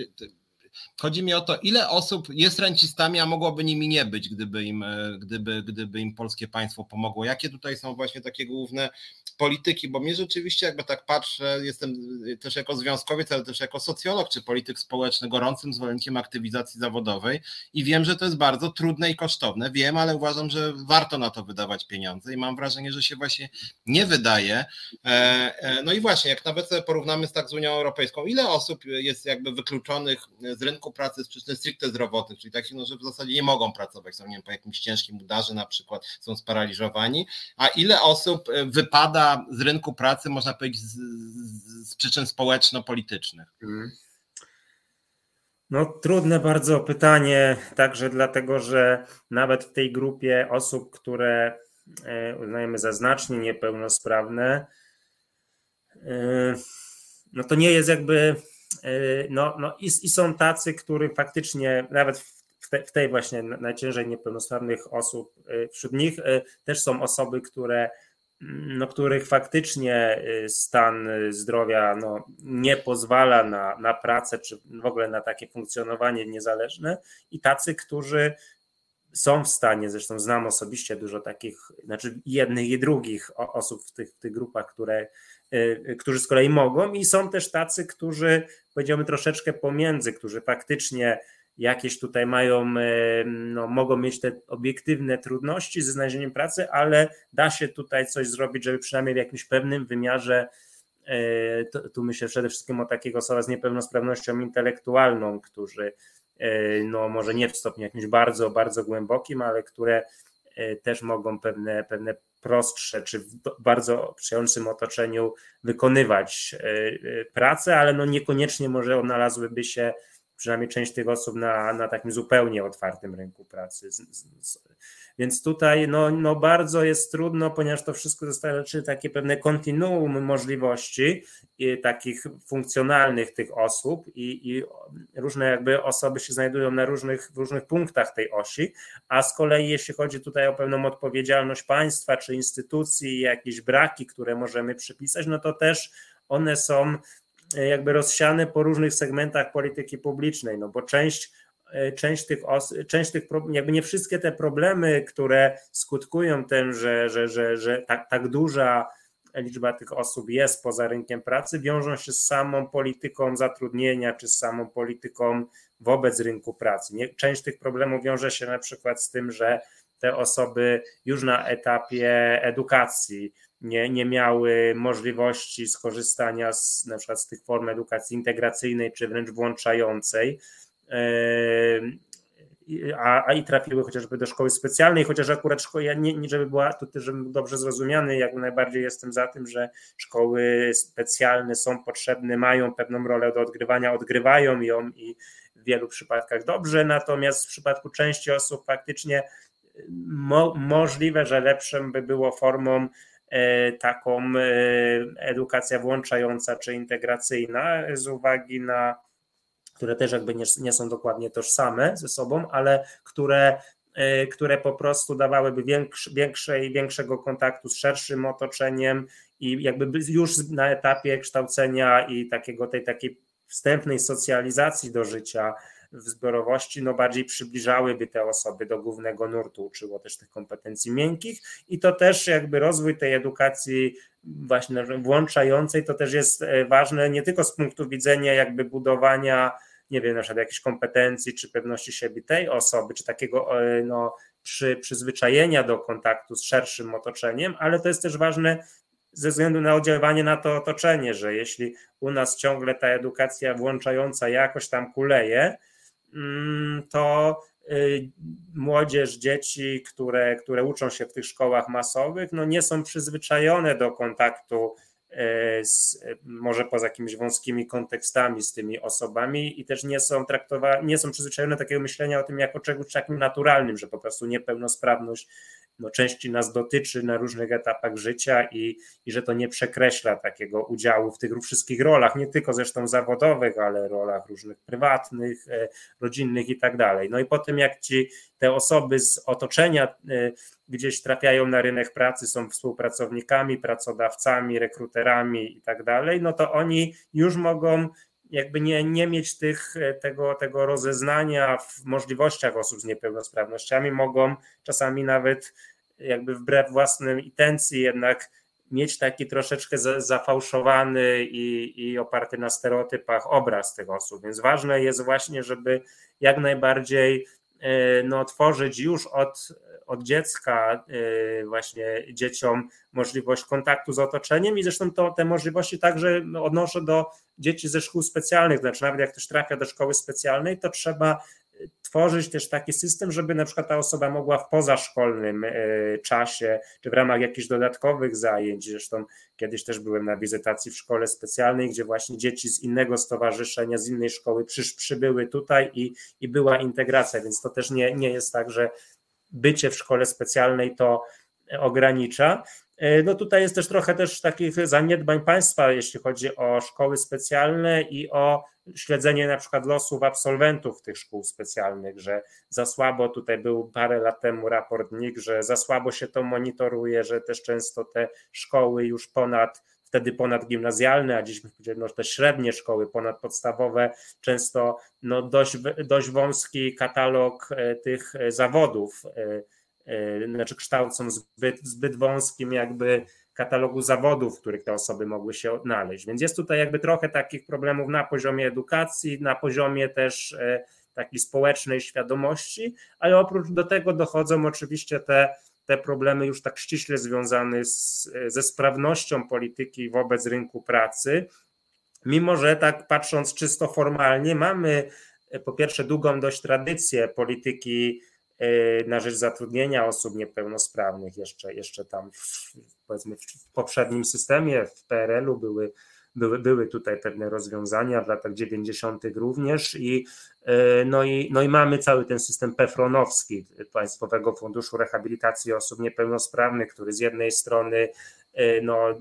A: Chodzi mi o to, ile osób jest rencistami, a mogłoby nimi nie być, gdyby im, e, gdyby, gdyby im polskie państwo pomogło. Jakie tutaj są właśnie takie główne polityki? Bo mnie rzeczywiście, jakby tak patrzę, jestem też jako związkowiec, ale też jako socjolog czy polityk społeczny, gorącym zwolennikiem aktywizacji zawodowej i wiem, że to jest bardzo trudne i kosztowne. Wiem, ale uważam, że warto na to wydawać pieniądze i mam wrażenie, że się właśnie nie wydaje. E, e, no i właśnie, jak nawet porównamy z tak z Unią Europejską, ile osób jest jakby wykluczonych z rynku pracy z przyczyn stricte zdrowotnych, czyli takich, no, że w zasadzie nie mogą pracować, są nie wiem, po jakimś ciężkim udarze na przykład, są sparaliżowani, a ile osób e, wypada z rynku pracy, można powiedzieć, z, z, przyczyn społeczno-politycznych? Mhm.
B: No, trudne bardzo pytanie, także dlatego, że nawet w tej grupie osób, które e, uznajemy za znacznie niepełnosprawne, e, no to nie jest jakby no, no i, i są tacy, którzy faktycznie nawet w, te, w tej właśnie najciężej niepełnosprawnych osób, e, wśród nich e, też są osoby, które mm, no, których faktycznie stan zdrowia no, nie pozwala na, na pracę, czy w ogóle na takie funkcjonowanie niezależne, i tacy, którzy są w stanie, zresztą znam osobiście dużo takich, znaczy jednych i drugich osób w tych, tych grupach, które Y, y, którzy z kolei mogą, i są też tacy, którzy powiedziałbym troszeczkę pomiędzy, którzy faktycznie jakieś tutaj mają, y, no, mogą mieć te obiektywne trudności ze znalezieniem pracy, ale da się tutaj coś zrobić, żeby przynajmniej w jakimś pewnym wymiarze, tu myślę przede wszystkim o takich osobach z niepełnosprawnością intelektualną, którzy no może nie w stopniu jakimś bardzo, bardzo głębokim, ale które też mogą pewne, pewne prostsze, czy w bardzo sprzyjającym otoczeniu wykonywać e, e, pracę, ale no niekoniecznie może odnalazłyby się przynajmniej część tych osób na, na takim zupełnie otwartym rynku pracy. Więc tutaj no, no bardzo jest trudno, ponieważ to wszystko dostarczy takie pewne kontinuum możliwości takich funkcjonalnych tych osób i, i różne jakby osoby się znajdują na różnych, różnych punktach tej osi, a z kolei jeśli chodzi tutaj o pewną odpowiedzialność państwa czy instytucji, jakieś braki, które możemy przypisać, no to też one są jakby rozsiane po różnych segmentach polityki publicznej, no bo część E, część tych, os- część tych jakby nie wszystkie te problemy, które skutkują tym, że, że, że, że tak, tak duża liczba tych osób jest poza rynkiem pracy, wiążą się z samą polityką zatrudnienia czy z samą polityką wobec rynku pracy. Część tych problemów wiąże się na przykład z tym, że te osoby już na etapie edukacji nie, nie miały możliwości skorzystania z, na przykład z tych form edukacji integracyjnej czy wręcz włączającej, a, a i trafiły chociażby do szkoły specjalnej, chociaż akurat szkoła, ja nie, żeby była tutaj, żebym dobrze zrozumiany, jak najbardziej jestem za tym, że szkoły specjalne są potrzebne, mają pewną rolę do odgrywania, odgrywają ją i w wielu przypadkach dobrze, natomiast w przypadku części osób faktycznie mo, możliwe, że lepszym by było formą e, taką e, edukacja włączająca czy integracyjna z uwagi na które też jakby nie, nie są dokładnie tożsame ze sobą, ale które e, które po prostu dawałyby większy, większej, większego kontaktu z szerszym otoczeniem i jakby już na etapie kształcenia i takiego tej takiej wstępnej socjalizacji do życia w zbiorowości, no bardziej przybliżałyby te osoby do głównego nurtu, uczyło też tych kompetencji miękkich i to też jakby rozwój tej edukacji właśnie włączającej, to też jest e, ważne nie tylko z punktu widzenia jakby budowania nie wiem, na przykład jakichś kompetencji czy pewności siebie tej osoby, czy takiego e, no, przy, przyzwyczajenia do kontaktu z szerszym otoczeniem, ale to jest też ważne ze względu na oddziaływanie na to otoczenie, że jeśli u nas ciągle ta edukacja włączająca jakoś tam kuleje, to młodzież, dzieci, które, które uczą się w tych szkołach masowych, no nie są przyzwyczajone do kontaktu E, z, może poza jakimiś wąskimi kontekstami z tymi osobami i też nie są traktowane, nie są przyzwyczajone do takiego myślenia o tym jako czegoś takim naturalnym, że po prostu niepełnosprawność no, części nas dotyczy na różnych etapach życia i, i że to nie przekreśla takiego udziału w tych wszystkich rolach, nie tylko zresztą zawodowych, ale rolach różnych prywatnych, e, rodzinnych i tak dalej. No i po tym jak ci te osoby z otoczenia e, gdzieś trafiają na rynek pracy, są współpracownikami, pracodawcami, rekruterami i tak dalej, no to oni już mogą jakby nie, nie mieć tych, tego, tego rozeznania w możliwościach osób z niepełnosprawnościami, mogą czasami nawet jakby wbrew własnym intencji jednak mieć taki troszeczkę zafałszowany i, i oparty na stereotypach obraz tych osób. Więc ważne jest właśnie, żeby jak najbardziej e, no, tworzyć już od od dziecka y, właśnie dzieciom możliwość kontaktu z otoczeniem i zresztą to, te możliwości także odnoszę do dzieci ze szkół specjalnych, znaczy nawet jak ktoś trafia do szkoły specjalnej, to trzeba tworzyć też taki system, żeby na przykład ta osoba mogła w pozaszkolnym e, czasie, czy w ramach jakichś dodatkowych zajęć, zresztą kiedyś też byłem na wizytacji w szkole specjalnej, gdzie właśnie dzieci z innego stowarzyszenia, z innej szkoły przysz, przybyły tutaj i, i była integracja, więc to też nie, nie jest tak, że bycie w szkole specjalnej to ogranicza. E, no tutaj jest też trochę też takich zaniedbań państwa, jeśli chodzi o szkoły specjalne i o śledzenie na przykład losów absolwentów tych szkół specjalnych, że za słabo, tutaj był parę lat temu raport NIK, że za słabo się to monitoruje, że też często te szkoły już ponad wtedy ponadgimnazjalne, a dziś no, te średnie szkoły ponadpodstawowe, często no, dość, dość wąski katalog e, tych zawodów e, E, znaczy kształcą zbyt, zbyt wąskim jakby katalogu zawodów, w których te osoby mogły się odnaleźć. Więc jest tutaj jakby trochę takich problemów na poziomie edukacji, na poziomie też e, takiej społecznej świadomości, ale oprócz do tego dochodzą oczywiście te, te problemy już tak ściśle związane z, ze sprawnością polityki wobec rynku pracy, mimo że tak patrząc czysto formalnie mamy e, po pierwsze długą dość tradycję polityki na rzecz zatrudnienia osób niepełnosprawnych jeszcze, jeszcze tam w, powiedzmy w poprzednim systemie, w PRL-u były, były, były tutaj pewne rozwiązania w latach 90. również i e, no, i no i mamy cały ten system PEFRONowski Państwowego Funduszu Rehabilitacji Osób Niepełnosprawnych, który z jednej strony e, no,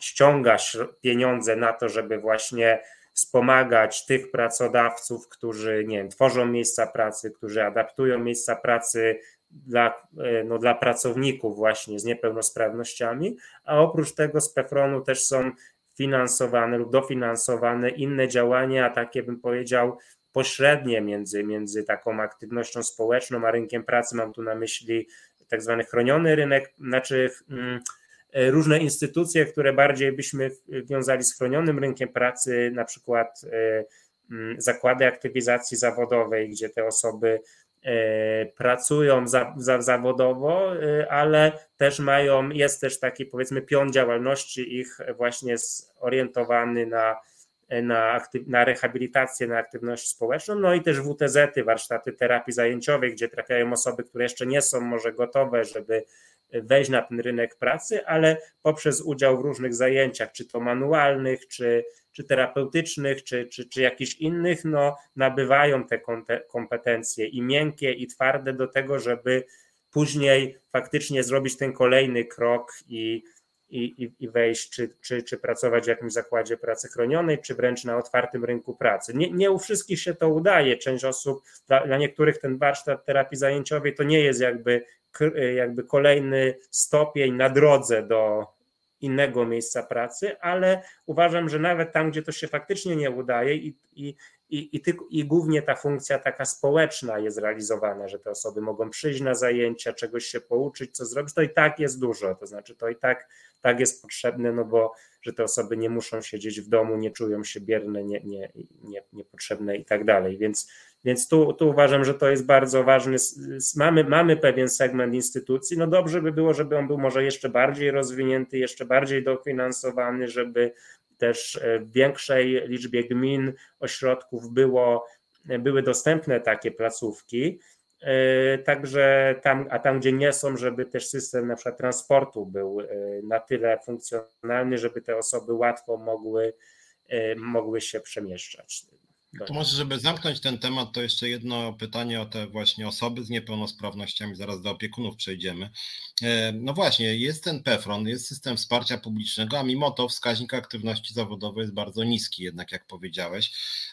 B: ściąga pieniądze na to, żeby właśnie wspomagać tych pracodawców, którzy nie wiem, tworzą miejsca pracy, którzy adaptują miejsca pracy dla, e, no, dla pracowników właśnie z niepełnosprawnościami, a oprócz tego z PEFRON-u też są finansowane lub dofinansowane inne działania, takie bym powiedział pośrednie między, między taką aktywnością społeczną a rynkiem pracy. Mam tu na myśli tak zwany chroniony rynek, znaczy mm, różne instytucje, które bardziej byśmy wiązali z chronionym rynkiem pracy, na przykład e, zakłady aktywizacji zawodowej, gdzie te osoby e, pracują za, za, zawodowo, ale też mają, jest też taki powiedzmy pion działalności ich właśnie zorientowany na, na, aktyw, na rehabilitację, na aktywność społeczną, no i też WTZ-y, warsztaty terapii zajęciowej, gdzie trafiają osoby, które jeszcze nie są może gotowe, żeby wejść na ten rynek pracy, ale poprzez udział w różnych zajęciach, czy to manualnych, czy, czy terapeutycznych, czy, czy, czy jakichś innych, no, nabywają te kompetencje i miękkie, i twarde do tego, żeby później faktycznie zrobić ten kolejny krok i, i, i wejść, czy, czy, czy pracować w jakimś zakładzie pracy chronionej, czy wręcz na otwartym rynku pracy. Nie, nie u wszystkich się to udaje. Część osób, dla, dla niektórych ten warsztat terapii zajęciowej to nie jest jakby jakby kolejny stopień na drodze do innego miejsca pracy, ale uważam, że nawet tam, gdzie to się faktycznie nie udaje i, i, i, i, ty, i głównie ta funkcja taka społeczna jest realizowana, że te osoby mogą przyjść na zajęcia, czegoś się pouczyć, co zrobić, to i tak jest dużo, to znaczy to i tak, tak jest potrzebne, no bo że te osoby nie muszą siedzieć w domu, nie czują się bierne, nie, nie, nie, niepotrzebne i tak dalej, więc więc tu, tu uważam, że to jest bardzo ważny. Mamy, mamy pewien segment instytucji. No dobrze by było, żeby on był może jeszcze bardziej rozwinięty, jeszcze bardziej dofinansowany, żeby też e, w większej liczbie gmin, ośrodków było, były dostępne takie placówki. Także tam, a tam, gdzie nie są, żeby też system na przykład transportu był na tyle funkcjonalny, żeby te osoby łatwo mogły, mogły się przemieszczać.
A: To może, żeby zamknąć ten temat, to jeszcze jedno pytanie o te właśnie osoby z niepełnosprawnościami, zaraz do opiekunów przejdziemy. E, no właśnie, jest ten PEFRON, jest system wsparcia publicznego, a mimo to wskaźnik aktywności zawodowej jest bardzo niski, jednak jak powiedziałeś.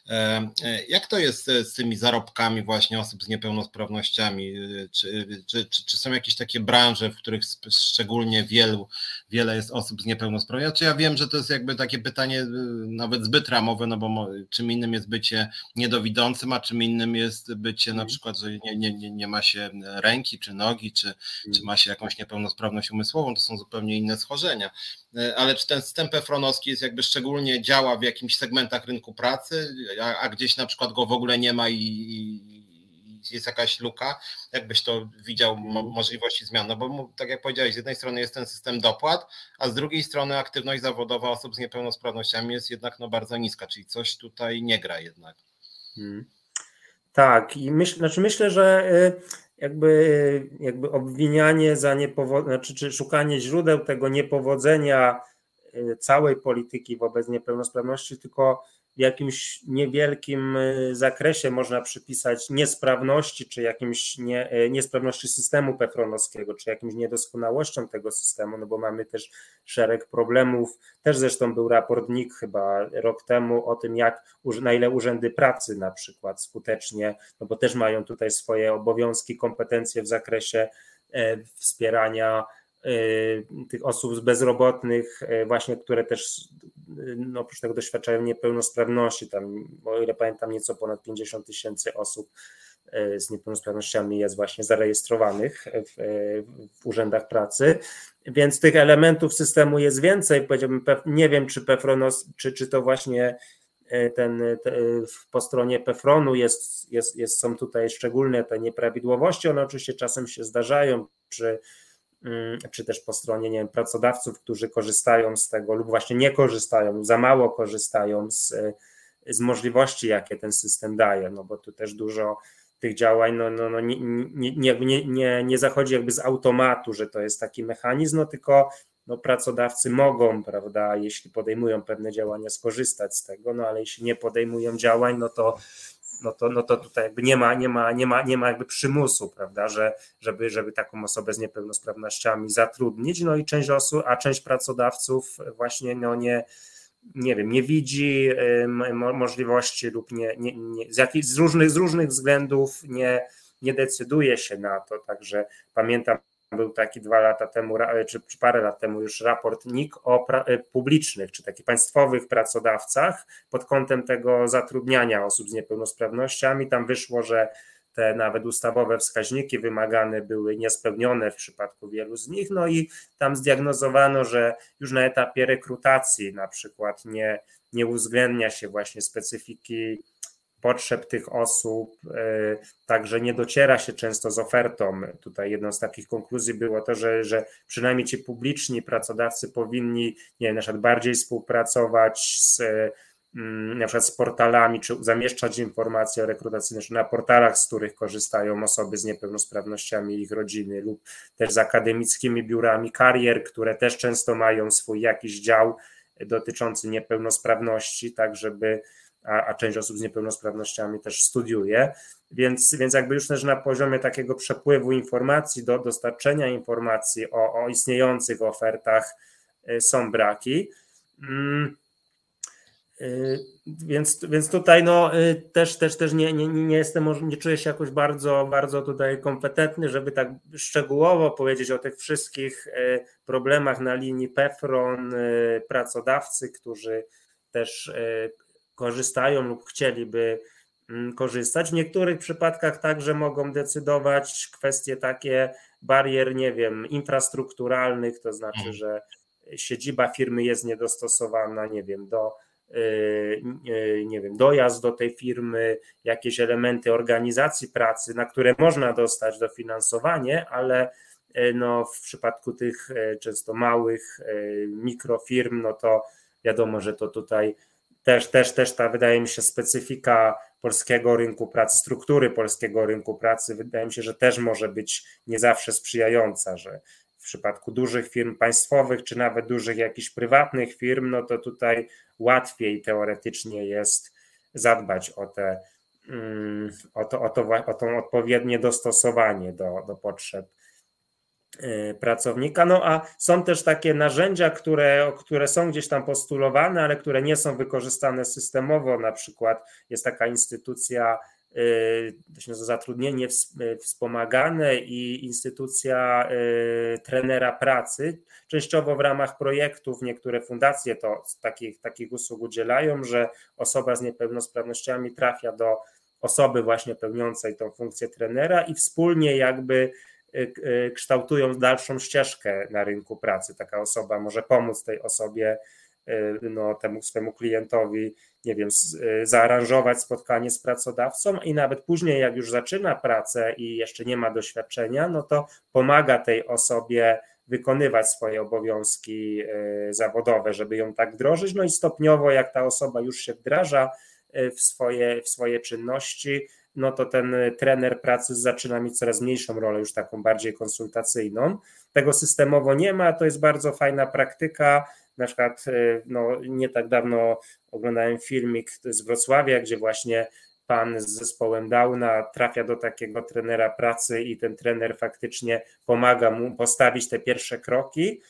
A: E, e, jak to jest z tymi zarobkami właśnie osób z niepełnosprawnościami? Czy, czy, czy, czy są jakieś takie branże, w których szczególnie wielu, wiele jest osób z niepełnosprawnościami? Czy ja wiem, że to jest jakby takie pytanie nawet zbyt ramowe, no bo czym innym jest być bycie niedowidzącym, a czym innym jest bycie na mhm. przykład, że nie, nie, nie ma się ręki czy nogi, czy, czy mhm. ma się jakąś niepełnosprawność umysłową, to są zupełnie inne schorzenia. E, ale czy ten system pefronowski jest jakby szczególnie działa w jakimś segmentach rynku pracy, a, a gdzieś na przykład go w ogóle nie ma i, i jest jakaś luka, jakbyś to widział mo mhm. możliwości zmian, no bo tak jak powiedziałeś, z jednej strony jest ten system dopłat, a z drugiej strony aktywność zawodowa osób z niepełnosprawnościami jest jednak no bardzo niska, czyli coś tutaj nie gra jednak. Hmm.
B: Tak, i myśl, znaczy myślę, że y, jakby, jakby obwinianie za niepowodzenie, znaczy, czy szukanie źródeł tego niepowodzenia y, całej polityki wobec niepełnosprawności, tylko w jakimś niewielkim y, zakresie można przypisać niesprawności, czy jakimś nie, y, niesprawności systemu pefronowskiego, czy jakimś niedoskonałościom tego systemu, no bo mamy też szereg problemów. Też zresztą był raport NIK chyba rok temu o tym, jak, na ile urzędy pracy na przykład skutecznie, no bo też mają tutaj swoje obowiązki, kompetencje w zakresie e, wspierania tych osób bezrobotnych, y, właśnie, które też y, no, oprócz tego doświadczają niepełnosprawności, tam, o ile pamiętam, nieco ponad 50 tysięcy osób z niepełnosprawnościami jest właśnie zarejestrowanych w, w, urzędach pracy, więc tych elementów systemu jest więcej. Powiedziałbym, nie wiem, czy Pefronos, czy, czy to właśnie ten, te, po stronie Pefronu jest, jest, jest, są tutaj szczególne te nieprawidłowości, one oczywiście czasem się zdarzają przy czy też po stronie nie wiem, pracodawców, którzy korzystają z tego lub właśnie nie korzystają, za mało korzystają z, z możliwości, jakie ten system daje, no bo tu też dużo tych działań no, no, no nie, nie, nie, nie, nie zachodzi jakby z automatu, że to jest taki mechanizm, no tylko no, pracodawcy mogą, prawda, jeśli podejmują pewne działania, skorzystać z tego, no ale jeśli nie podejmują działań, no to no to, no to tutaj jakby nie ma, nie ma, nie ma, nie ma jakby przymusu, prawda, że, żeby, żeby taką osobę z niepełnosprawnościami zatrudnić, no i część osób, a część pracodawców właśnie no nie, nie wiem, nie widzi możliwości lub nie, nie, nie z, jakich, z, różnych, z różnych względów nie, nie decyduje się na to, także pamiętam był taki dwa lata temu, czy, czy parę lat temu już raport NIK o e, publicznych, czy takich państwowych pracodawcach pod kątem tego zatrudniania osób z niepełnosprawnościami. Tam wyszło, że te nawet ustawowe wskaźniki wymagane były niespełnione w przypadku wielu z nich. No i tam zdiagnozowano, że już na etapie rekrutacji na przykład nie, nie uwzględnia się właśnie specyfiki potrzeb tych osób, e, także nie dociera się często z ofertą. Tutaj jedną z takich konkluzji było to, że, że przynajmniej ci publiczni pracodawcy powinni nie wiem, na przykład bardziej współpracować z mm, na przykład z portalami, czy zamieszczać informacje rekrutacyjne na portalach, z których korzystają osoby z niepełnosprawnościami ich rodziny, lub też z akademickimi biurami karier, które też często mają swój jakiś dział dotyczący niepełnosprawności, tak żeby a, a część osób z niepełnosprawnościami też studiuje, więc, więc jakby już też na poziomie takiego przepływu informacji, do dostarczenia informacji o, o istniejących ofertach y, są braki. Mm, y, więc, więc tutaj no, y, też, też, też nie, nie, nie jestem, nie czuję się jakoś bardzo, bardzo tutaj kompetentny, żeby tak szczegółowo powiedzieć o tych wszystkich problemach na linii PEFRON, pracodawcy, którzy też korzystają lub chcieliby mm, korzystać. W niektórych przypadkach także mogą decydować kwestie takie barier, nie wiem, infrastrukturalnych, to znaczy, mhm. że siedziba firmy jest niedostosowana, nie wiem, do y, y, nie wiem, dojazd do tej firmy, jakieś elementy organizacji pracy, na które można dostać dofinansowanie, ale y, no, w przypadku tych często małych mikrofirm, no to wiadomo, że to tutaj też, też, też ta wydaje mi się specyfika polskiego rynku pracy, struktury polskiego rynku pracy, wydaje mi się, że też może być nie zawsze sprzyjająca, że w przypadku dużych firm państwowych, czy nawet dużych jakichś prywatnych firm, no to tutaj łatwiej teoretycznie jest zadbać o te mm, o to, o to, o to odpowiednie dostosowanie do, do potrzeb pracownika. No a są też takie narzędzia, które, które są gdzieś tam postulowane, ale które nie są wykorzystane systemowo. Na przykład jest taka instytucja Y, to się nazywa zatrudnienie y, wspomagane i instytucja trenera pracy. Częściowo w ramach projektów niektóre fundacje to takich, takich usług udzielają, że osoba z niepełnosprawnościami trafia do osoby właśnie pełniącej tą funkcję trenera i wspólnie jakby kształtują dalszą ścieżkę na rynku pracy. Taka osoba może pomóc tej osobie E, no, temu swojemu klientowi, nie wiem, e, zaaranżować spotkanie z pracodawcą i nawet później, jak już zaczyna pracę i jeszcze nie ma doświadczenia, no to pomaga tej osobie wykonywać swoje obowiązki e, zawodowe, żeby ją tak wdrożyć. No i stopniowo, jak ta osoba już się wdraża w swoje, w swoje czynności, no to ten trener pracy zaczyna mieć coraz mniejszą rolę, już taką bardziej konsultacyjną. Tego systemowo nie ma, to jest bardzo fajna praktyka na przykład y, no, nie tak dawno oglądałem filmik z Wrocławia, gdzie właśnie pan z zespołem Downa trafia do takiego trenera pracy i ten trener faktycznie pomaga mu postawić te pierwsze kroki.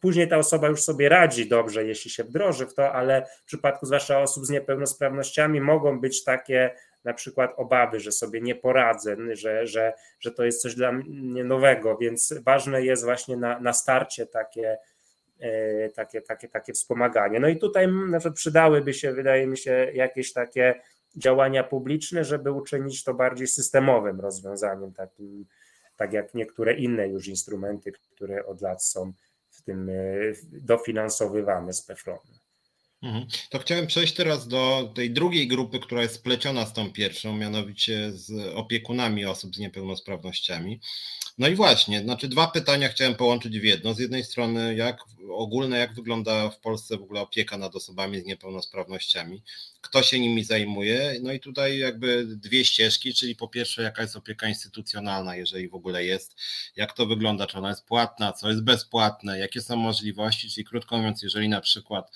B: Później ta osoba już sobie radzi dobrze, jeśli się wdroży w to, ale w przypadku zwłaszcza osób z niepełnosprawnościami mogą być takie na przykład obawy, że sobie nie poradzę, że, że, że to jest coś dla mnie nowego, więc ważne jest właśnie na, na starcie takie E, takie, takie, takie wspomaganie. No i tutaj na przykład przydałyby się, wydaje mi się, jakieś takie działania publiczne, żeby uczynić to bardziej systemowym rozwiązaniem, takim, tak jak niektóre inne już instrumenty, które od lat są w tym e, dofinansowywane z PFRON.
A: Mhm. To chciałem przejść teraz do tej drugiej grupy, która jest spleciona z tą pierwszą, mianowicie z opiekunami osób z niepełnosprawnościami. No i właśnie, znaczy dwa pytania chciałem połączyć w jedno. Z jednej strony, jak ogólne, jak wygląda w Polsce w ogóle opieka nad osobami z niepełnosprawnościami, kto się nimi zajmuje. No i tutaj jakby dwie ścieżki, czyli po pierwsze, jaka jest opieka instytucjonalna, jeżeli w ogóle jest, jak to wygląda, czy ona jest płatna, co jest bezpłatne, jakie są możliwości, czyli krótko mówiąc, jeżeli na przykład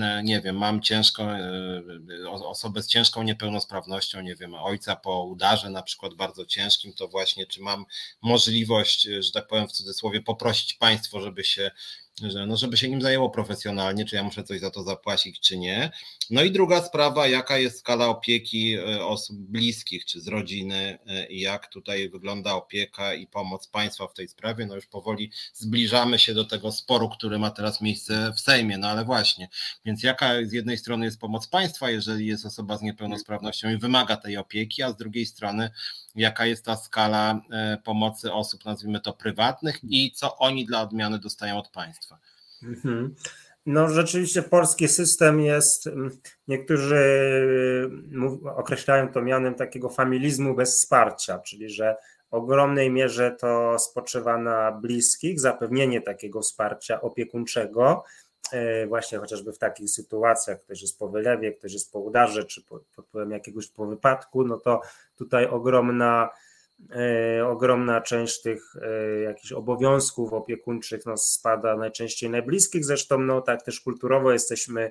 A: e, nie wiem, mam ciężką, e, osobę z ciężką niepełnosprawnością, nie wiem, ojca po udarze na przykład bardzo ciężkim, to właśnie czy mam możliwość, że tak powiem w cudzysłowie, poprosić państwo, żeby się że no żeby się nim zajęło profesjonalnie, czy ja muszę coś za to zapłacić, czy nie. No i druga sprawa, jaka jest skala opieki e, osób bliskich, czy z rodziny e, jak tutaj wygląda opieka i pomoc państwa w tej sprawie. No już powoli zbliżamy się do tego sporu, który ma teraz miejsce w Sejmie, no ale właśnie, więc jaka z jednej strony jest pomoc państwa, jeżeli jest osoba z niepełnosprawnością i wymaga tej opieki, a z drugiej strony jaka jest ta skala e, pomocy osób, nazwijmy to prywatnych i co oni dla odmiany dostają od państwa. Mhm.
B: No rzeczywiście polski system jest, niektórzy określają to mianem takiego familizmu bez wsparcia, czyli że w ogromnej mierze to spoczywa na bliskich, zapewnienie takiego wsparcia opiekuńczego, e, właśnie chociażby w takich sytuacjach, ktoś jest po wylewie, ktoś jest po udarze, czy pod wpływem jakiegoś po wypadku, no to tutaj ogromna ogromna część tych e, jakichś obowiązków opiekuńczych no, spada najczęściej najbliskich. Zresztą, no tak też kulturowo jesteśmy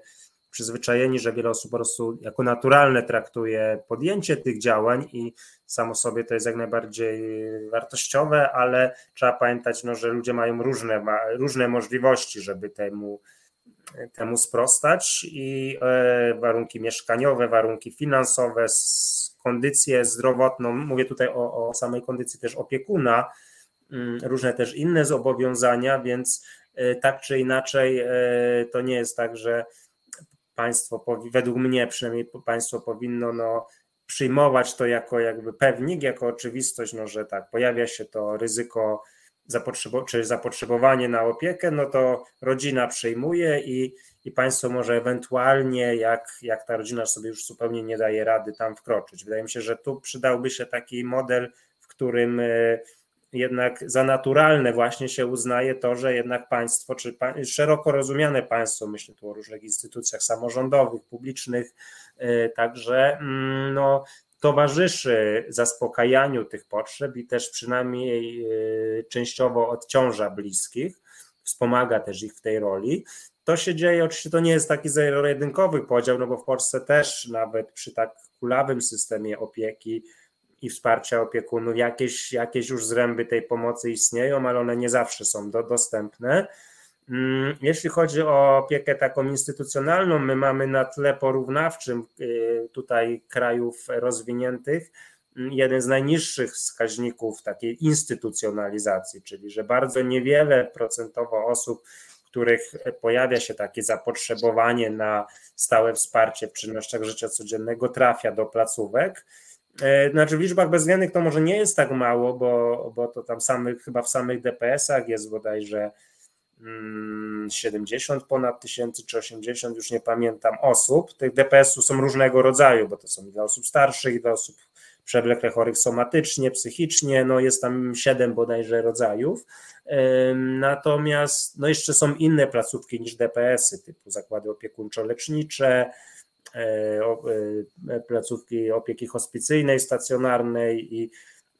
B: przyzwyczajeni, że wiele osób po prostu jako naturalne traktuje podjęcie tych działań i samo sobie to jest jak najbardziej wartościowe, ale trzeba pamiętać, no, że ludzie mają różne, różne możliwości, żeby temu, temu sprostać i e, warunki mieszkaniowe, warunki finansowe, kondycję zdrowotną, mówię tutaj o, o samej kondycji też opiekuna, mm, różne też inne zobowiązania, więc e, tak czy inaczej e, to nie jest tak, że państwo, według mnie przynajmniej państwo powinno no, przyjmować to jako jakby pewnik, jako oczywistość, no, że tak, pojawia się to ryzyko zapotrzebo- czy zapotrzebowanie na opiekę, no to rodzina przyjmuje i i państwo może ewentualnie, jak, jak ta rodzina sobie już zupełnie nie daje rady tam wkroczyć. Wydaje mi się, że tu przydałby się taki model, w którym e, jednak za naturalne właśnie się uznaje to, że jednak państwo, czy szeroko rozumiane państwo, myślę tu o różnych instytucjach samorządowych, publicznych, y, także mm, no, towarzyszy zaspokajaniu tych potrzeb i też przynajmniej y, częściowo odciąża bliskich, wspomaga też ich w tej roli. To się dzieje, oczywiście to nie jest taki zero-jedynkowy podział, no bo w Polsce też nawet przy tak kulawym systemie opieki i wsparcia opiekunów jakieś, jakieś już zręby tej pomocy istnieją, ale one nie zawsze są do, dostępne. Mm, jeśli chodzi o opiekę taką instytucjonalną, my mamy na tle porównawczym y, tutaj krajów rozwiniętych mm, jeden z najniższych wskaźników takiej instytucjonalizacji, czyli że bardzo niewiele procentowo osób, których pojawia się takie zapotrzebowanie na stałe wsparcie w czynnościach życia codziennego, trafia do placówek. E, znaczy w liczbach bezwzględnych to może nie jest tak mało, bo, bo to tam samych, chyba w samych DPS-ach jest bodajże 70 mm, ponad tysięcy czy 80, już nie pamiętam, osób. Tych DPS-ów są różnego rodzaju, bo to są dla osób starszych, dla osób przewlekle chorych somatycznie, psychicznie, no jest tam siedem bodajże rodzajów. Natomiast no jeszcze są inne placówki niż DPS-y, typu zakłady opiekuńczo-lecznicze, e, e, placówki opieki hospicyjnej, stacjonarnej i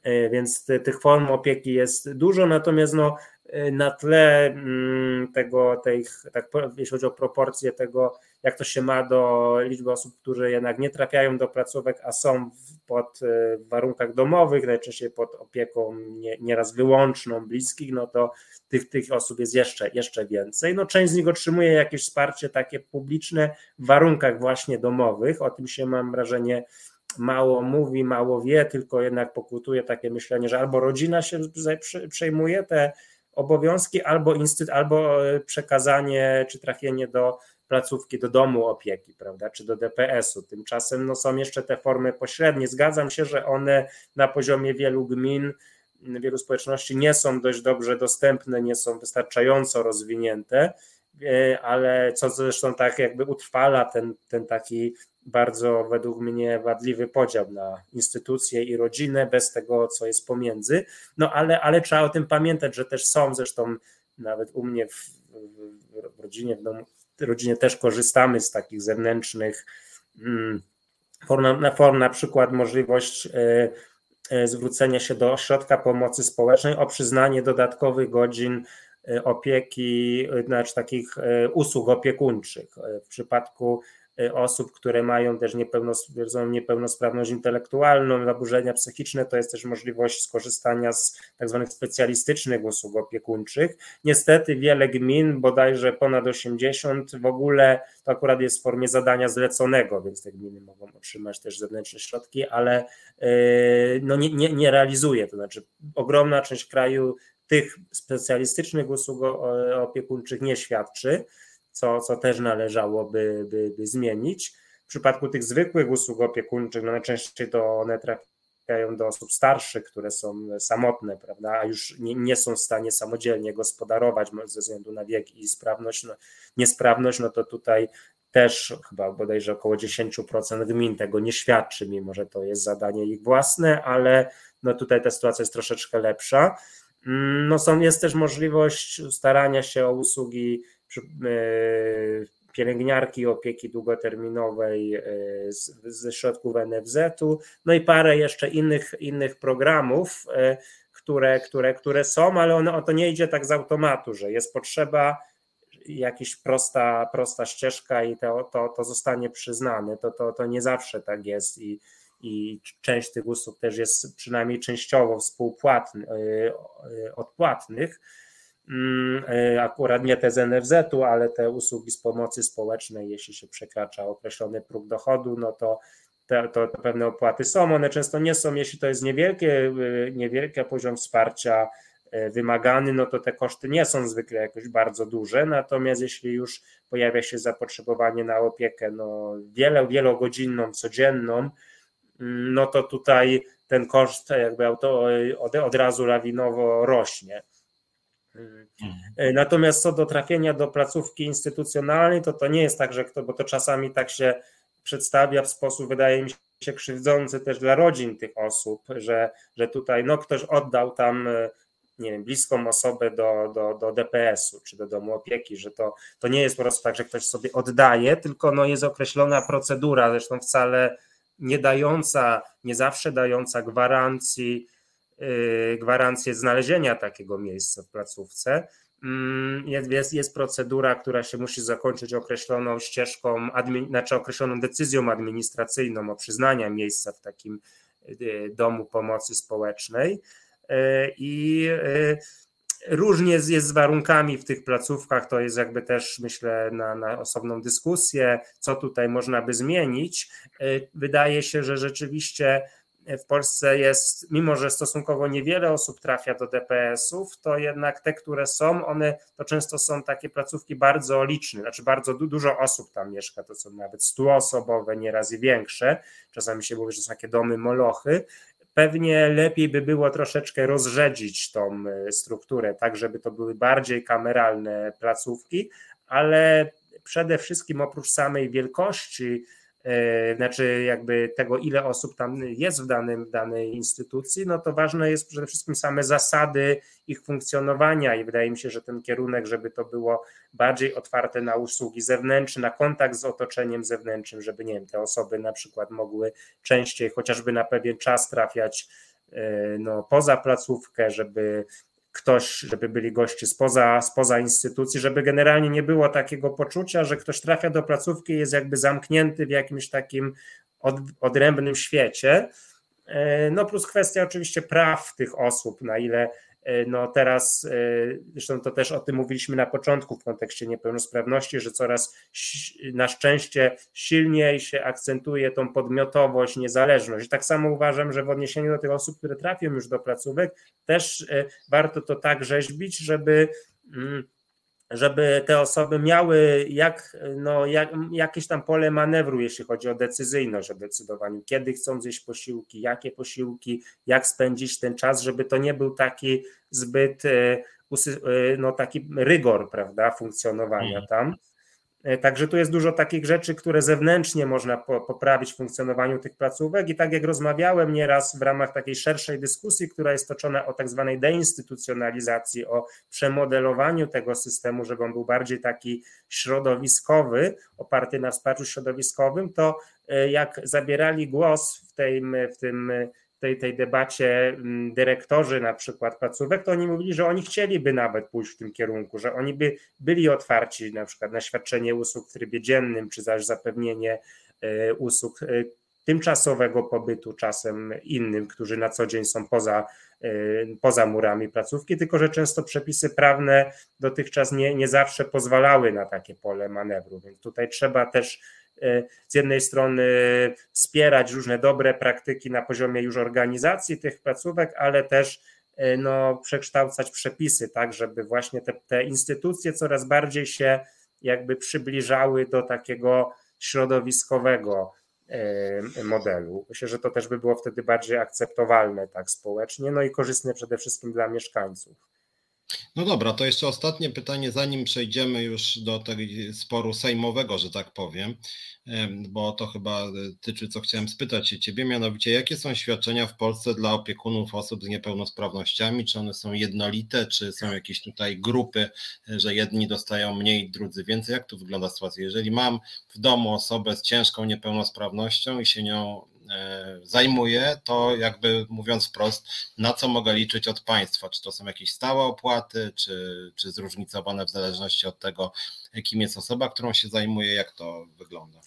B: e, więc tych form opieki jest dużo, natomiast no, na tle mm, tego, tej, tak, jeśli chodzi o proporcje tego, jak to się ma do liczby osób, które jednak nie trafiają do placówek, a są pod w warunkach domowych, najczęściej pod opieką nie, nieraz wyłączną bliskich, no to tych, tych osób jest jeszcze, jeszcze więcej. No część z nich otrzymuje jakieś wsparcie takie publiczne w warunkach właśnie domowych, o tym się mam wrażenie mało mówi, mało wie, tylko jednak pokutuje takie myślenie, że albo rodzina się przejmuje te obowiązki, albo, instytut, albo e, przekazanie czy trafienie do placówki, do domu opieki, prawda, czy do DPS-u. Tymczasem no, są jeszcze te formy pośrednie. Zgadzam się, że one na poziomie wielu gmin, wielu społeczności nie są dość dobrze dostępne, nie są wystarczająco rozwinięte, e, ale co zresztą tak jakby utrwala ten, ten taki bardzo według mnie wadliwy podział na instytucje i rodzinę, bez tego, co jest pomiędzy. No ale, ale trzeba o tym pamiętać, że też są zresztą nawet u mnie w, w, rodzinie, w domu, w rodzinie też korzystamy z takich zewnętrznych mm, form, na, form, na przykład możliwość y, y, zwrócenia się do ośrodka pomocy społecznej o przyznanie dodatkowych godzin opieki, znaczy takich usług opiekuńczych. W przypadku osób, które mają też niepełnosprawność intelektualną, zaburzenia psychiczne, to jest też możliwość skorzystania z tak zwanych specjalistycznych usług opiekuńczych. Niestety wiele gmin, bodajże ponad 80, w ogóle to akurat jest w formie zadania zleconego, więc te gminy mogą otrzymać też zewnętrzne środki, ale y, no nie, nie, nie realizuje, to znaczy ogromna część kraju tych specjalistycznych usług opiekuńczych nie świadczy co, co też należałoby by, by zmienić. W przypadku tych zwykłych usług opiekuńczych, no najczęściej to one trafiają do osób starszych, które są samotne, prawda, a już nie, nie są w stanie samodzielnie gospodarować ze względu na wiek i sprawność, no, niesprawność, no to tutaj też chyba bodajże około 10% gmin tego nie świadczy, mimo że to jest zadanie ich własne, ale no tutaj ta sytuacja jest troszeczkę lepsza. Mm, no są, jest też możliwość starania się o usługi pielęgniarki opieki długoterminowej e, ze środków NFZ-u, no i parę jeszcze innych, innych programów, e, które, które, które są, ale ono, to nie idzie tak z automatu, że jest potrzeba jakaś prosta, prosta ścieżka i to, to, to zostanie przyznane. To, to, to nie zawsze tak jest i, i część tych usług też jest przynajmniej częściowo współpłatnych, odpłatnych. Mm, e, akurat nie te z NFZ-u, ale te usługi z pomocy społecznej, jeśli się przekracza określony próg dochodu, no to to, to pewne opłaty są. One często nie są, jeśli to jest niewielkie, e, niewielki poziom wsparcia e, wymagany, no to te koszty nie są zwykle jakoś bardzo duże, natomiast jeśli już pojawia się zapotrzebowanie na opiekę no, wiele, wielogodzinną, codzienną, mm, no to tutaj ten koszt jakby od, od razu lawinowo rośnie. Mhm. Natomiast co do trafienia do placówki instytucjonalnej, to to nie jest tak, że kto, bo to czasami tak się przedstawia w sposób, wydaje mi się krzywdzące też dla rodzin tych osób, że, że tutaj no, ktoś oddał tam nie wiem, bliską osobę do, do, do DPS-u czy do domu opieki, że to, to nie jest po prostu tak, że ktoś sobie oddaje, tylko no jest określona procedura, zresztą wcale nie dająca, nie zawsze dająca gwarancji, gwarancję znalezienia takiego miejsca w placówce. Mm, jest, jest, jest procedura, która się musi zakończyć określoną ścieżką, znaczy określoną decyzją administracyjną o przyznania miejsca w takim yy, domu pomocy społecznej. E, i różnie jest z warunkami w tych placówkach, to jest jakby też myślę na, na osobną dyskusję, co tutaj można by zmienić. Wydaje się, że rzeczywiście w Polsce jest, mimo że stosunkowo niewiele osób trafia do DPS-ów, to jednak te, które są, one to często są takie placówki bardzo liczne, znaczy bardzo dużo osób tam mieszka, to są nawet stuosobowe, nieraz i większe. Czasami się mówi, że są takie domy molochy Pewnie lepiej by było troszeczkę rozrzedzić tą e, strukturę, tak żeby to były bardziej kameralne placówki, ale przede wszystkim oprócz samej wielkości znaczy jakby tego, ile osób tam jest w, danym, danej instytucji, no to ważne jest przede wszystkim same zasady ich funkcjonowania i wydaje mi się, że ten kierunek, żeby to było bardziej otwarte na usługi zewnętrzne, na kontakt z otoczeniem zewnętrznym, żeby nie wiem, te osoby na przykład mogły częściej chociażby na pewien czas trafiać e, no, poza placówkę, żeby ktoś, żeby byli goście spoza, spoza instytucji, żeby generalnie nie było takiego poczucia, że ktoś trafia do placówki i jest jakby zamknięty w jakimś takim od, odrębnym świecie. E, no plus kwestia oczywiście praw tych osób, na ile no teraz, e, zresztą to też o tym mówiliśmy na początku w kontekście niepełnosprawności, że coraz na szczęście silniej się akcentuje tą podmiotowość, niezależność. I tak samo uważam, że w odniesieniu do tych osób, które trafią już do placówek, też e, warto to tak rzeźbić, żeby mm, żeby te osoby miały jak, no, jak, jakieś tam pole manewru, jeśli chodzi o decyzyjność, o decydowaniu, kiedy chcą zjeść posiłki, jakie posiłki, jak spędzić ten czas, żeby to nie był taki zbyt e, e, no, taki rygor, prawda, funkcjonowania mhm. tam. E, także tu jest dużo takich rzeczy, które zewnętrznie można poprawić w funkcjonowaniu tych placówek. I tak jak rozmawiałem nieraz w ramach takiej szerszej dyskusji, która jest toczona o tak zwanej deinstytucjonalizacji, o przemodelowaniu tego systemu, żeby on był bardziej taki środowiskowy, oparty na wsparciu środowiskowym, to e, jak zabierali głos w, tej, w tym tej, tej debacie mm, dyrektorzy na przykład placówek, to oni mówili, że oni chcieliby nawet pójść w tym kierunku, że oni by byli otwarci na przykład na świadczenie usług w trybie dziennym, czy zaś zapewnienie e, usług e, tymczasowego pobytu czasem innym, którzy na co dzień są poza, e, poza murami placówki, tylko że często przepisy prawne dotychczas nie, nie zawsze pozwalały na takie pole manewru, więc tutaj trzeba też z jednej strony wspierać różne dobre praktyki na poziomie już organizacji tych placówek, ale też e, no, przekształcać przepisy, tak, żeby właśnie te, te instytucje coraz bardziej się jakby przybliżały do takiego środowiskowego modelu. Myślę, że to też by było wtedy bardziej akceptowalne tak społecznie, no i korzystne przede wszystkim dla mieszkańców.
A: No dobra, to jeszcze ostatnie pytanie, zanim przejdziemy już do tego sporu sejmowego, że tak powiem, bo to chyba e, tyczy, co chciałem spytać się Ciebie, mianowicie jakie są świadczenia w Polsce dla opiekunów osób z niepełnosprawnościami? Czy one są jednolite, czy są jakieś tutaj grupy, e, że jedni dostają mniej, drudzy więcej? Jak tu wygląda sytuacja? Jeżeli mam w domu osobę z ciężką niepełnosprawnością i się nią zajmuje, to jakby mówiąc wprost, na co mogę liczyć od państwa? Czy to są jakieś stałe opłaty, czy, czy zróżnicowane w zależności od tego, kim jest osoba, którą się zajmuje, jak to wygląda?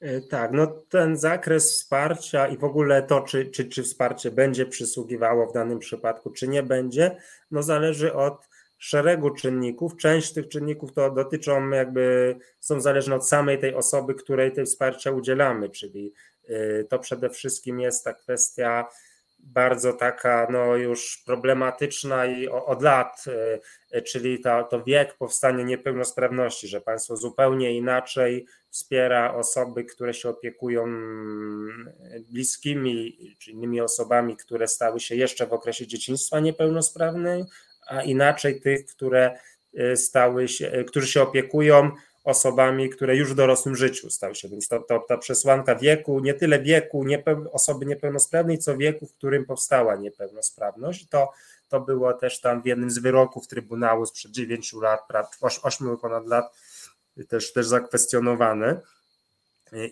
B: E, tak, no ten zakres wsparcia i w ogóle to, czy, czy, czy wsparcie będzie przysługiwało w danym przypadku, czy nie będzie, no zależy od szeregu czynników. Część tych czynników to dotyczą jakby, są zależne od samej tej osoby, której tej wsparcia udzielamy, czyli to przede wszystkim jest ta kwestia bardzo taka no już problematyczna i od lat, y, czyli to, to wiek powstania niepełnosprawności, że państwo zupełnie inaczej wspiera osoby, które się opiekują mm, bliskimi czy innymi osobami, które stały się jeszcze w okresie dzieciństwa niepełnosprawnej, a inaczej tych, które y, stały się, którzy się opiekują osobami, które już w dorosłym życiu stały się. Więc to, to, ta przesłanka wieku, nie tyle wieku niepeł, osoby niepełnosprawnej, co wieku, w którym powstała niepełnosprawność. To, to było też tam w jednym z wyroków Trybunału sprzed 9 lat, 8 ponad lat też, też zakwestionowane.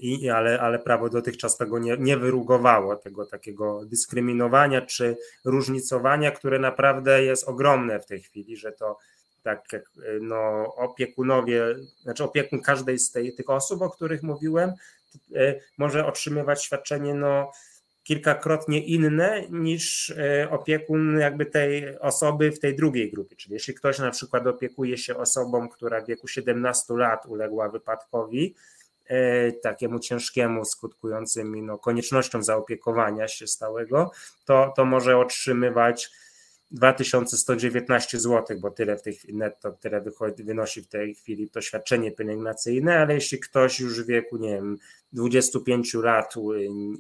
B: I, ale, ale prawo dotychczas tego nie, nie wyrugowało, tego takiego dyskryminowania czy różnicowania, które naprawdę jest ogromne w tej chwili, że to tak jak no, opiekunowie, znaczy opiekun każdej z tej, tych osób, o których mówiłem, e, może otrzymywać świadczenie no, kilkakrotnie inne niż e, opiekun jakby tej osoby w tej drugiej grupie. Czyli jeśli ktoś na przykład opiekuje się osobą, która w wieku 17 lat uległa wypadkowi, e, takiemu ciężkiemu, skutkującym no, koniecznością zaopiekowania się stałego, to, to może otrzymywać 2119 zł, bo tyle w tej chwili netto, tyle wychodzi, wynosi w tej chwili to świadczenie pielęgnacyjne, ale jeśli ktoś już w wieku, nie wiem, 25 lat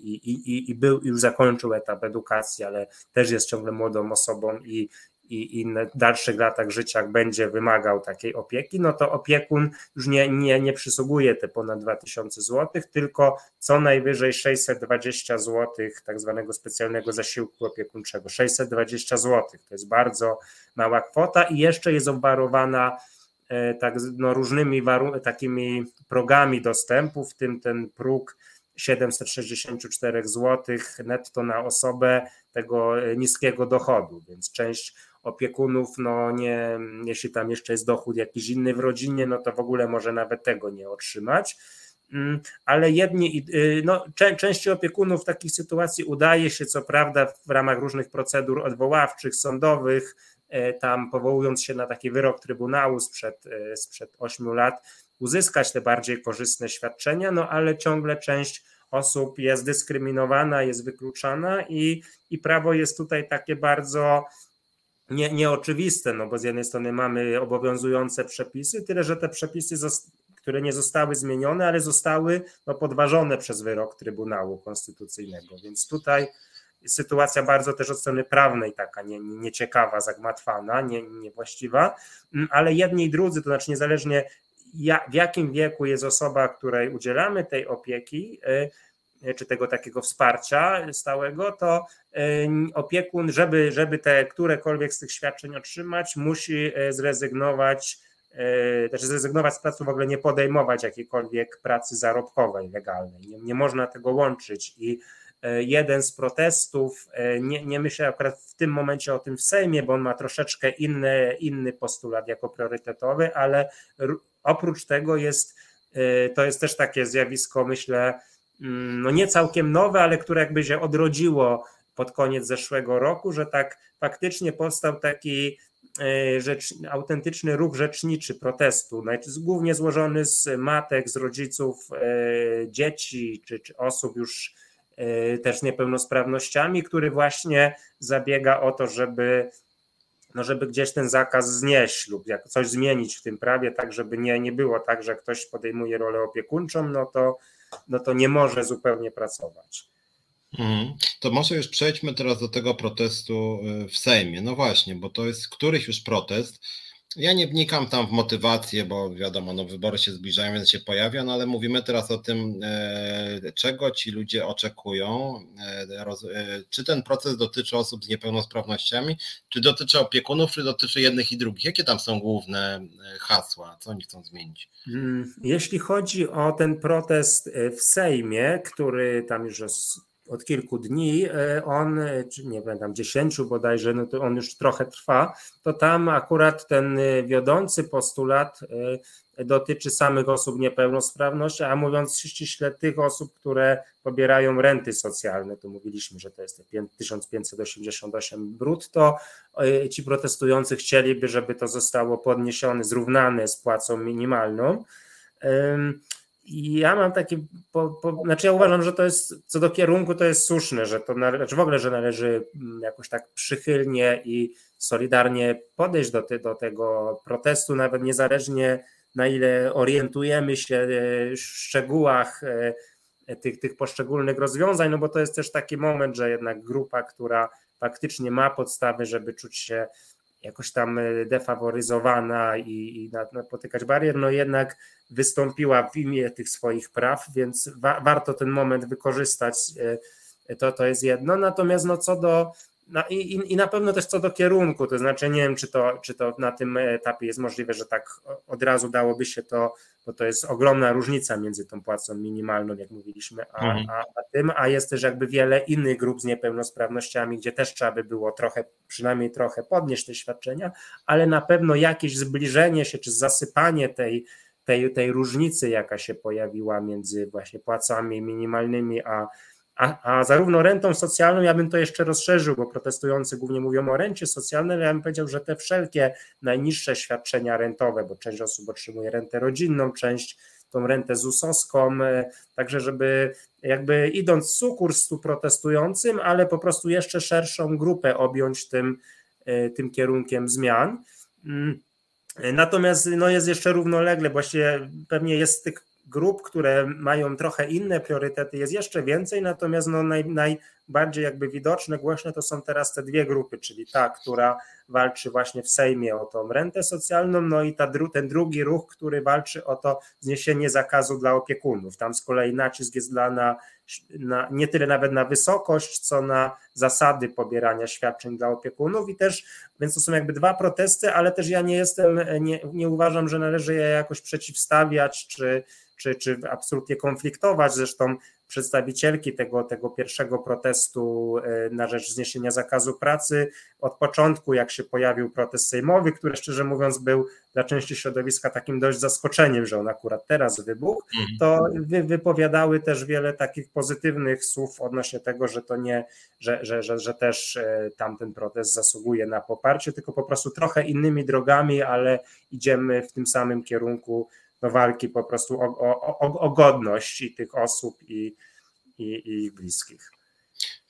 B: i, i, i był, już zakończył etap edukacji, ale też jest ciągle młodą osobą i i, i dalszych latach życia będzie wymagał takiej opieki, no to opiekun już nie, nie, nie przysługuje te ponad 2000 zł, tylko co najwyżej 620 zł tak zwanego specjalnego zasiłku opiekuńczego. 620 zł to jest bardzo mała kwota i jeszcze jest obwarowana e, tak, no, różnymi takimi progami dostępu, w tym ten próg 764 zł netto na osobę tego e, niskiego dochodu, więc część opiekunów, no nie, jeśli tam jeszcze jest dochód jakiś inny w rodzinie, no to w ogóle może nawet tego nie otrzymać. Mm, ale jedni, y, no, części opiekunów w takich sytuacji udaje się, co prawda, w ramach różnych procedur odwoławczych, sądowych, e, tam powołując się na taki wyrok Trybunału sprzed, e, sprzed 8 lat, uzyskać te bardziej korzystne świadczenia, no ale ciągle część osób jest dyskryminowana, jest wykluczana i, i prawo jest tutaj takie bardzo nie, nieoczywiste, no bo z jednej strony mamy obowiązujące przepisy, tyle że te przepisy, które nie zostały zmienione, ale zostały no, podważone przez wyrok Trybunału Konstytucyjnego. Więc tutaj sytuacja bardzo też od strony prawnej taka nie, nieciekawa, zagmatwana, nie, niewłaściwa, mm, ale jedni i drudzy, to znaczy niezależnie w jakim wieku jest osoba, której udzielamy tej opieki, y, czy tego takiego wsparcia stałego, to opiekun, żeby, żeby te którekolwiek z tych świadczeń otrzymać, musi e, zrezygnować, e, też zrezygnować z pracy, w ogóle nie podejmować jakiejkolwiek pracy zarobkowej, legalnej. Nie, nie można tego łączyć i e, jeden z protestów, nie, nie myślę akurat w tym momencie o tym w Sejmie, bo on ma troszeczkę inny, inny postulat jako priorytetowy, ale oprócz tego jest, to jest też takie zjawisko, myślę, no nie całkiem nowe, ale które jakby się odrodziło pod koniec zeszłego roku, że tak faktycznie powstał taki e, rzecz, autentyczny ruch rzeczniczy protestu, głównie złożony z matek, z rodziców e, dzieci czy, czy osób już e, też z niepełnosprawnościami, który właśnie zabiega o to, żeby no żeby gdzieś ten zakaz znieść lub coś zmienić w tym prawie, tak żeby nie, nie było tak, że ktoś podejmuje rolę opiekuńczą, no to no to nie może zupełnie pracować.
A: Mhm. To może już przejdźmy teraz do tego protestu y, w Sejmie. No właśnie, bo to jest któryś już protest. Ja nie wnikam tam w motywację, bo wiadomo, no wybory się zbliżają, więc się pojawia, no ale mówimy teraz o tym, e, czego ci ludzie oczekują. E, e, czy ten proces dotyczy osób z niepełnosprawnościami, czy dotyczy opiekunów, czy dotyczy jednych i drugich? Jakie tam są główne hasła? Co oni chcą zmienić?
B: Hmm, jeśli chodzi o ten protest w Sejmie, który tam już jest od kilku dni, e, on, czy nie pamiętam, dziesięciu bodajże, no to on już trochę trwa, to tam akurat ten e, wiodący postulat e, dotyczy samych osób niepełnosprawności, a mówiąc ściśle tych osób, które pobierają renty socjalne, to mówiliśmy, że to jest 1588 brutto, ci protestujący chcieliby, żeby to zostało podniesione, zrównane z płacą minimalną. Ja mam taki, po, po, znaczy ja uważam, że to jest, co do kierunku to jest słuszne, że to, znaczy w ogóle, że należy mm, jakoś tak przychylnie i solidarnie podejść do, te, do tego protestu, nawet niezależnie na ile orientujemy się w szczegółach e, tych, tych poszczególnych rozwiązań, no bo to jest też taki moment, że jednak grupa, która faktycznie ma podstawy, żeby czuć się jakoś tam defaworyzowana i, i napotykać barier, no jednak wystąpiła w imię tych swoich praw, więc wa warto ten moment wykorzystać. To, to jest jedno. Natomiast no, co do no i, i, na pewno też co do kierunku, to znaczy nie wiem, czy to, czy to na tym etapie jest możliwe, że tak od razu dałoby się to, bo to jest ogromna różnica między tą płacą minimalną, jak mówiliśmy, a, mhm. a, a tym, a jest też jakby wiele innych grup z niepełnosprawnościami, gdzie też trzeba by było trochę, przynajmniej trochę podnieść te świadczenia, ale na pewno jakieś zbliżenie się, czy zasypanie tej, tej, tej różnicy, jaka się pojawiła między właśnie płacami minimalnymi, a a, a zarówno rentą socjalną, ja bym to jeszcze rozszerzył, bo protestujący głównie mówią o rencie socjalnej, ale ja bym powiedział, że te wszelkie najniższe świadczenia rentowe, bo część osób otrzymuje rentę rodzinną, część tą rentę ZUS-owską, e, także żeby jakby idąc sukurs tu protestującym, ale po prostu jeszcze szerszą grupę objąć tym, e, tym kierunkiem zmian. Mm. Natomiast no jest jeszcze równolegle, właściwie pewnie jest tych grup, które mają trochę inne priorytety, jest jeszcze więcej, natomiast no naj, najbardziej jakby widoczne, głośne to są teraz te dwie grupy, czyli ta, która walczy właśnie w Sejmie o tą rentę socjalną, no i ta, ten drugi ruch, który walczy o to zniesienie zakazu dla opiekunów. Tam z kolei nacisk jest dla na, na, nie tyle nawet na wysokość, co na zasady pobierania świadczeń dla opiekunów i też, więc to są jakby dwa protesty, ale też ja nie jestem, nie, nie uważam, że należy je jakoś przeciwstawiać, czy czy, czy absolutnie konfliktować. Zresztą przedstawicielki tego, tego pierwszego protestu e, na rzecz zniesienia zakazu pracy od początku, jak się pojawił protest sejmowy, który szczerze mówiąc był dla części środowiska takim dość zaskoczeniem, że on akurat teraz wybuchł, mhm. to wy, wypowiadały też wiele takich pozytywnych słów odnośnie tego, że to nie, że, że, że, że też e, tamten protest zasługuje na poparcie, tylko po prostu trochę innymi drogami, ale idziemy w tym samym kierunku do walki po prostu o, o, o, o godność i tych osób i, i, i ich bliskich.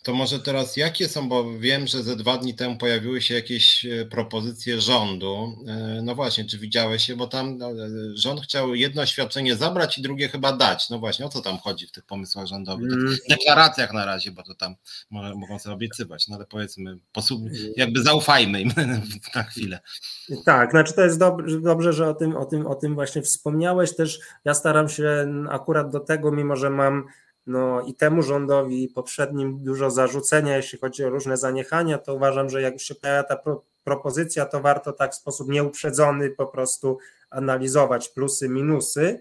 A: To może teraz jakie są, bo wiem, że ze dwa dni temu pojawiły się jakieś e, propozycje rządu. E, no właśnie, czy widziałeś się, bo tam no, e, rząd chciał jedno świadczenie zabrać i drugie chyba dać. No właśnie, o co tam chodzi w tych pomysłach rządowych? W mm. deklaracjach na razie, bo to tam mogą sobie obiecywać, no ale powiedzmy, jakby zaufajmy im na chwilę.
B: Tak, znaczy to jest dobrze, dobrze, że o tym, o, tym, o tym właśnie wspomniałeś. Też ja staram się akurat do tego, mimo że mam no i temu rządowi, poprzednim dużo zarzucenia, jeśli chodzi o różne zaniechania, to uważam, że jak się pojawia ta pro, propozycja, to warto tak w sposób nieuprzedzony po prostu analizować plusy, minusy.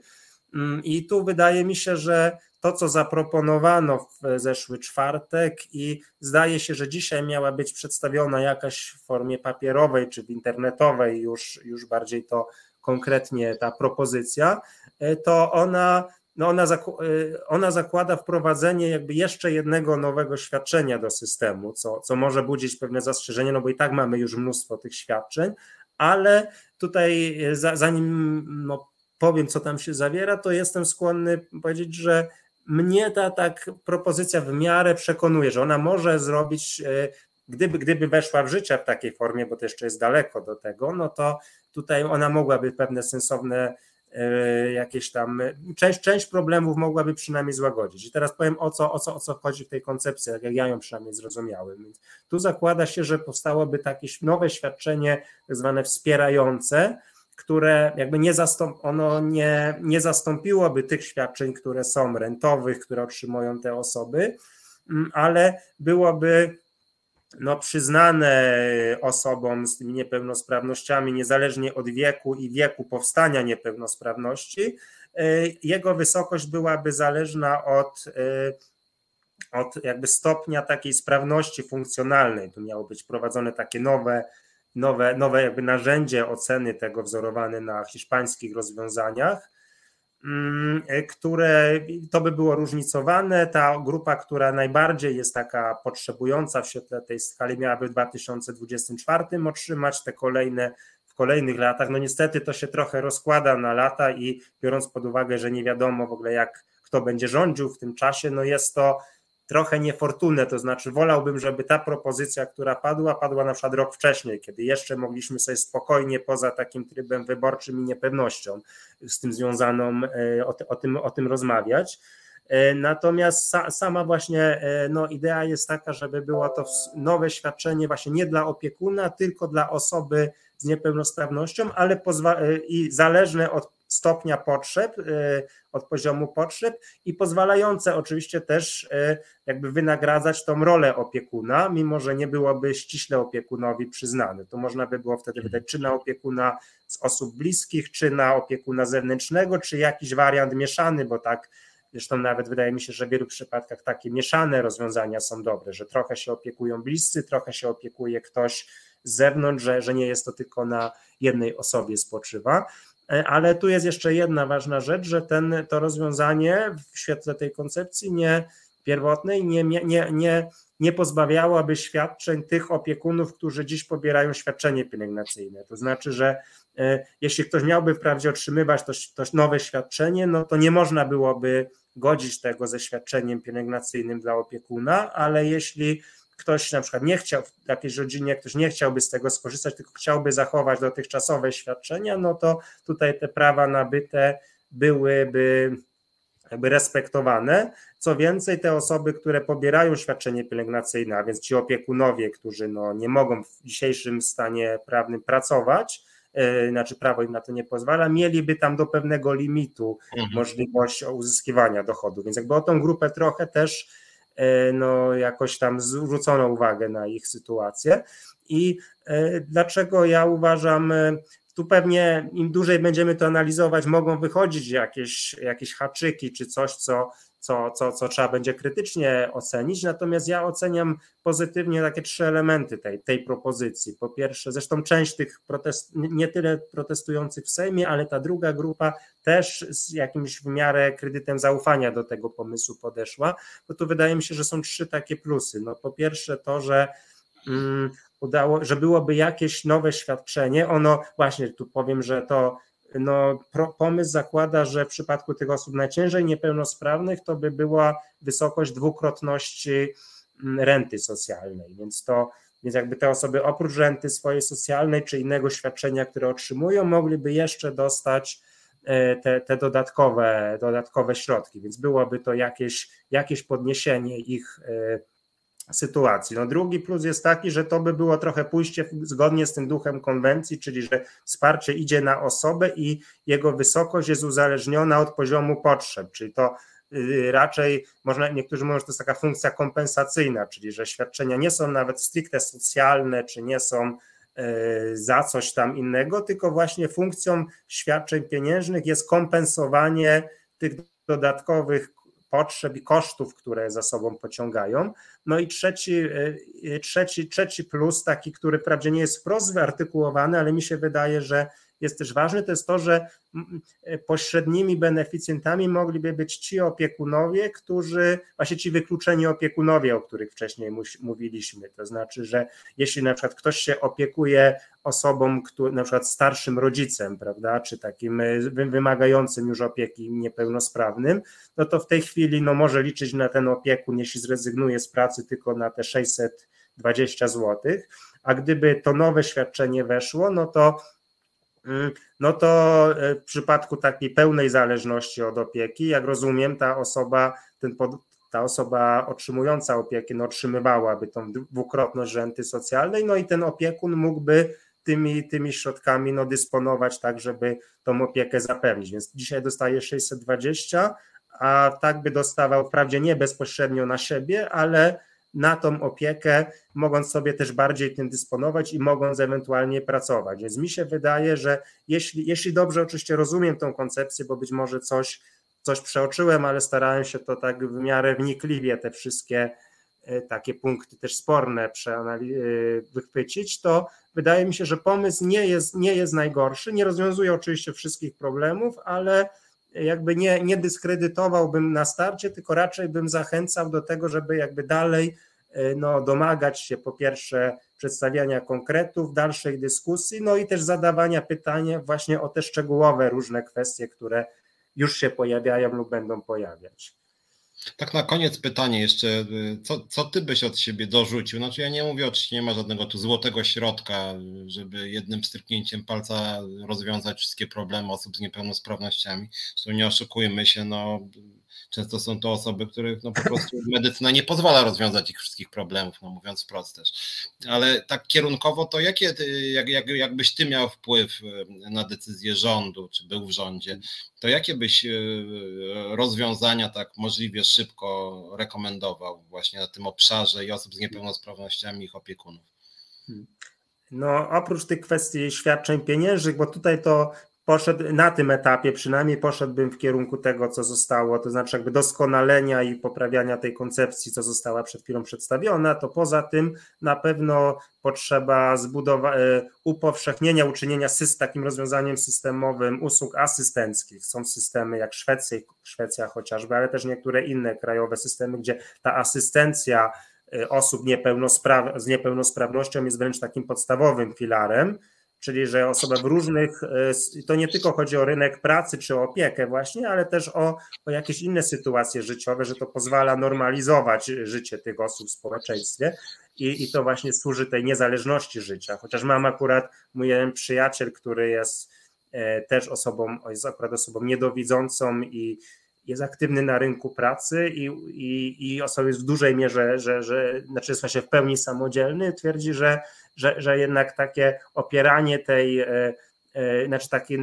B: Mm, I tu wydaje mi się, że to, co zaproponowano w zeszły czwartek, i zdaje się, że dzisiaj miała być przedstawiona jakaś w formie papierowej czy w internetowej, już, już bardziej to konkretnie ta propozycja, e, to ona no ona, y, ona zakłada wprowadzenie jakby jeszcze jednego nowego świadczenia do systemu, co, co może budzić pewne zastrzeżenie, no bo i tak mamy już mnóstwo tych świadczeń, ale tutaj y, zanim no, powiem, co tam się zawiera, to jestem skłonny powiedzieć, że mnie ta tak propozycja w miarę przekonuje, że ona może zrobić, y, gdyby, gdyby weszła w życie w takiej formie, bo to jeszcze jest daleko do tego, no to tutaj ona mogłaby pewne sensowne jakieś tam, część, część problemów mogłaby przynajmniej złagodzić. I teraz powiem o co, o, co, o co chodzi w tej koncepcji, jak ja ją przynajmniej zrozumiałem. Więc tu zakłada się, że powstałoby takie nowe świadczenie, tak zwane wspierające, które jakby nie, zastąp, ono nie, nie zastąpiłoby tych świadczeń, które są rentowych, które otrzymują te osoby, mm, ale byłoby no, przyznane osobom z tymi niepełnosprawnościami, niezależnie od wieku i wieku powstania niepełnosprawności, e, jego wysokość byłaby zależna od, e, od jakby stopnia takiej sprawności funkcjonalnej. Tu miało być prowadzone takie nowe, nowe, nowe jakby narzędzie oceny tego wzorowane na hiszpańskich rozwiązaniach które to by było różnicowane. Ta grupa, która najbardziej jest taka potrzebująca w świetle tej skali, miałaby w 2024 otrzymać te kolejne w kolejnych latach. No niestety to się trochę rozkłada na lata i biorąc pod uwagę, że nie wiadomo w ogóle jak kto będzie rządził w tym czasie, no jest to trochę niefortunne, to znaczy wolałbym, żeby ta propozycja, która padła, padła na przykład rok wcześniej, kiedy jeszcze mogliśmy sobie spokojnie poza takim trybem wyborczym i niepewnością z tym związaną e, o, o, tym, o tym rozmawiać. Natomiast sama właśnie no, idea jest taka, żeby było to nowe świadczenie właśnie nie dla opiekuna, tylko dla osoby z niepełnosprawnością, ale i zależne od stopnia potrzeb, y, od poziomu potrzeb i pozwalające oczywiście też y, jakby wynagradzać tą rolę opiekuna, mimo że nie byłoby ściśle opiekunowi przyznane. To można by było wtedy wydać czy na opiekuna z osób bliskich, czy na opiekuna zewnętrznego, czy jakiś wariant mieszany, bo tak Zresztą nawet wydaje mi się, że w wielu przypadkach takie mieszane rozwiązania są dobre, że trochę się opiekują bliscy, trochę się opiekuje ktoś z zewnątrz, że, że nie jest to tylko na jednej osobie spoczywa. E, ale tu jest jeszcze jedna ważna rzecz, że ten, to rozwiązanie w świetle tej koncepcji nie pierwotnej nie, nie, nie, nie pozbawiałaby świadczeń tych opiekunów, którzy dziś pobierają świadczenie pielęgnacyjne. To znaczy, że e, jeśli ktoś miałby wprawdzie otrzymywać to, to nowe świadczenie, no to nie można byłoby godzić tego ze świadczeniem pielęgnacyjnym dla opiekuna, ale jeśli ktoś na przykład nie chciał, w jakiejś rodzinie ktoś nie chciałby z tego skorzystać, tylko chciałby zachować dotychczasowe świadczenia, no to tutaj te prawa nabyte byłyby jakby respektowane. Co więcej, te osoby, które pobierają świadczenie pielęgnacyjne, a więc ci opiekunowie, którzy no nie mogą w dzisiejszym stanie prawnym pracować, yy, znaczy prawo im na to nie pozwala, mieliby tam do pewnego limitu mhm. możliwość uzyskiwania dochodu. Więc jakby o tą grupę trochę też E, no jakoś tam zwrócono uwagę na ich sytuację. I e, dlaczego ja uważam, e, tu pewnie im dłużej będziemy to analizować, mogą wychodzić jakieś, jakieś haczyki czy coś, co co, co, co trzeba będzie krytycznie ocenić. Natomiast ja oceniam pozytywnie takie trzy elementy tej, tej propozycji. Po pierwsze, zresztą część tych protest, nie tyle protestujących w Sejmie, ale ta druga grupa też z jakimś w miarę kredytem zaufania do tego pomysłu podeszła, bo tu wydaje mi się, że są trzy takie plusy. No, po pierwsze to, że mm, udało, że byłoby jakieś nowe świadczenie. Ono właśnie tu powiem, że to no, pomysł zakłada, że w przypadku tych osób najciężej niepełnosprawnych to by była wysokość dwukrotności mm, renty socjalnej, więc to więc jakby te osoby oprócz renty swojej socjalnej czy innego świadczenia, które otrzymują, mogliby jeszcze dostać e, te, te dodatkowe, dodatkowe środki, więc byłoby to jakieś, jakieś podniesienie ich e, sytuacji. No drugi plus jest taki, że to by było trochę pójście zgodnie z tym duchem konwencji, czyli że wsparcie idzie na osobę i jego wysokość jest uzależniona od poziomu potrzeb, czyli to y, raczej można, niektórzy mówią, że to jest taka funkcja kompensacyjna, czyli że świadczenia nie są nawet stricte socjalne, czy nie są y, za coś tam innego, tylko właśnie funkcją świadczeń pieniężnych jest kompensowanie tych dodatkowych potrzeb i kosztów, które za sobą pociągają. No i trzeci, e, e, trzeci, trzeci plus, taki, który wprawdzie nie jest wprost wyartykułowany, ale mi się wydaje, że jest też ważny, to jest to, że e, pośrednimi beneficjentami mogliby być ci opiekunowie, którzy, właśnie ci wykluczeni opiekunowie, o których wcześniej mówiliśmy. To znaczy, że jeśli na przykład ktoś się opiekuje osobą, na przykład starszym rodzicem, prawda, czy takim wymagającym już opieki niepełnosprawnym, no to w tej chwili no, może liczyć na ten opiekun, jeśli zrezygnuje z pracy tylko na te 620 zł, a gdyby to nowe świadczenie weszło, no to Mm, no to e, w przypadku takiej pełnej zależności od opieki, jak rozumiem, ta osoba, ten pod, ta osoba otrzymująca opiekę no, otrzymywałaby tą dwukrotność renty socjalnej, no i ten opiekun mógłby tymi, tymi środkami no, dysponować tak, żeby tą opiekę zapewnić. Więc dzisiaj dostaje 620, a tak by dostawał wprawdzie nie bezpośrednio na siebie, ale na tą opiekę, mogąc sobie też bardziej tym dysponować i mogąc ewentualnie pracować. Więc mi się wydaje, że jeśli, jeśli dobrze oczywiście rozumiem tą koncepcję, bo być może coś, coś przeoczyłem, ale starałem się to tak w miarę wnikliwie te wszystkie e, takie punkty też sporne e, wychwycić, to wydaje mi się, że pomysł nie jest, nie jest najgorszy, nie rozwiązuje oczywiście wszystkich problemów, ale jakby nie, nie dyskredytowałbym na starcie, tylko raczej bym zachęcał do tego, żeby jakby dalej e, no, domagać się po pierwsze przedstawiania konkretów, dalszej dyskusji, no i też zadawania pytania właśnie o te szczegółowe różne kwestie, które już się pojawiają lub będą pojawiać.
A: Tak na koniec pytanie jeszcze, y, co, co ty byś od siebie dorzucił? Znaczy ja nie mówię, oczywiście nie ma żadnego tu złotego środka, żeby jednym stryknięciem palca rozwiązać wszystkie problemy osób z niepełnosprawnościami. Zresztą nie oszukujmy się, no Często są to osoby, których no po prostu medycyna nie pozwala rozwiązać ich wszystkich problemów, no mówiąc wprost też. Ale tak kierunkowo to jakie, jak, jak, jakbyś ty miał wpływ e, na decyzję rządu, czy był w rządzie, to jakie byś rozwiązania tak możliwie szybko rekomendował właśnie na tym obszarze i osób z niepełnosprawnościami ich opiekunów?
B: Hmm. No, oprócz tych kwestii świadczeń pieniężnych, bo tutaj to poszedł na tym etapie, przynajmniej poszedłbym w kierunku tego, co zostało, to znaczy jakby doskonalenia i poprawiania tej koncepcji, co została przed chwilą przedstawiona, to poza tym na pewno potrzeba zbudowania, e, upowszechnienia, uczynienia z takim rozwiązaniem systemowym usług asystenckich. Są systemy jak Szwecja, Szwecja chociażby, ale też niektóre inne krajowe systemy, gdzie ta asystencja e, osób z niepełnosprawnością jest wręcz takim podstawowym filarem, czyli że osoba w różnych, e, to nie tylko chodzi o rynek pracy czy o opiekę właśnie, ale też o, o jakieś inne sytuacje życiowe, że to pozwala normalizować życie tych osób w społeczeństwie i, i to właśnie służy tej niezależności życia. Chociaż mam akurat mój jeden przyjaciel, który jest e, też osobą, jest akurat osobą niedowidzącą i jest aktywny na rynku pracy i, i, i osoba jest w dużej mierze, że, że znaczy jest właśnie w pełni samodzielny, twierdzi, że że, że jednak takie opieranie tej, e, e, znaczy takie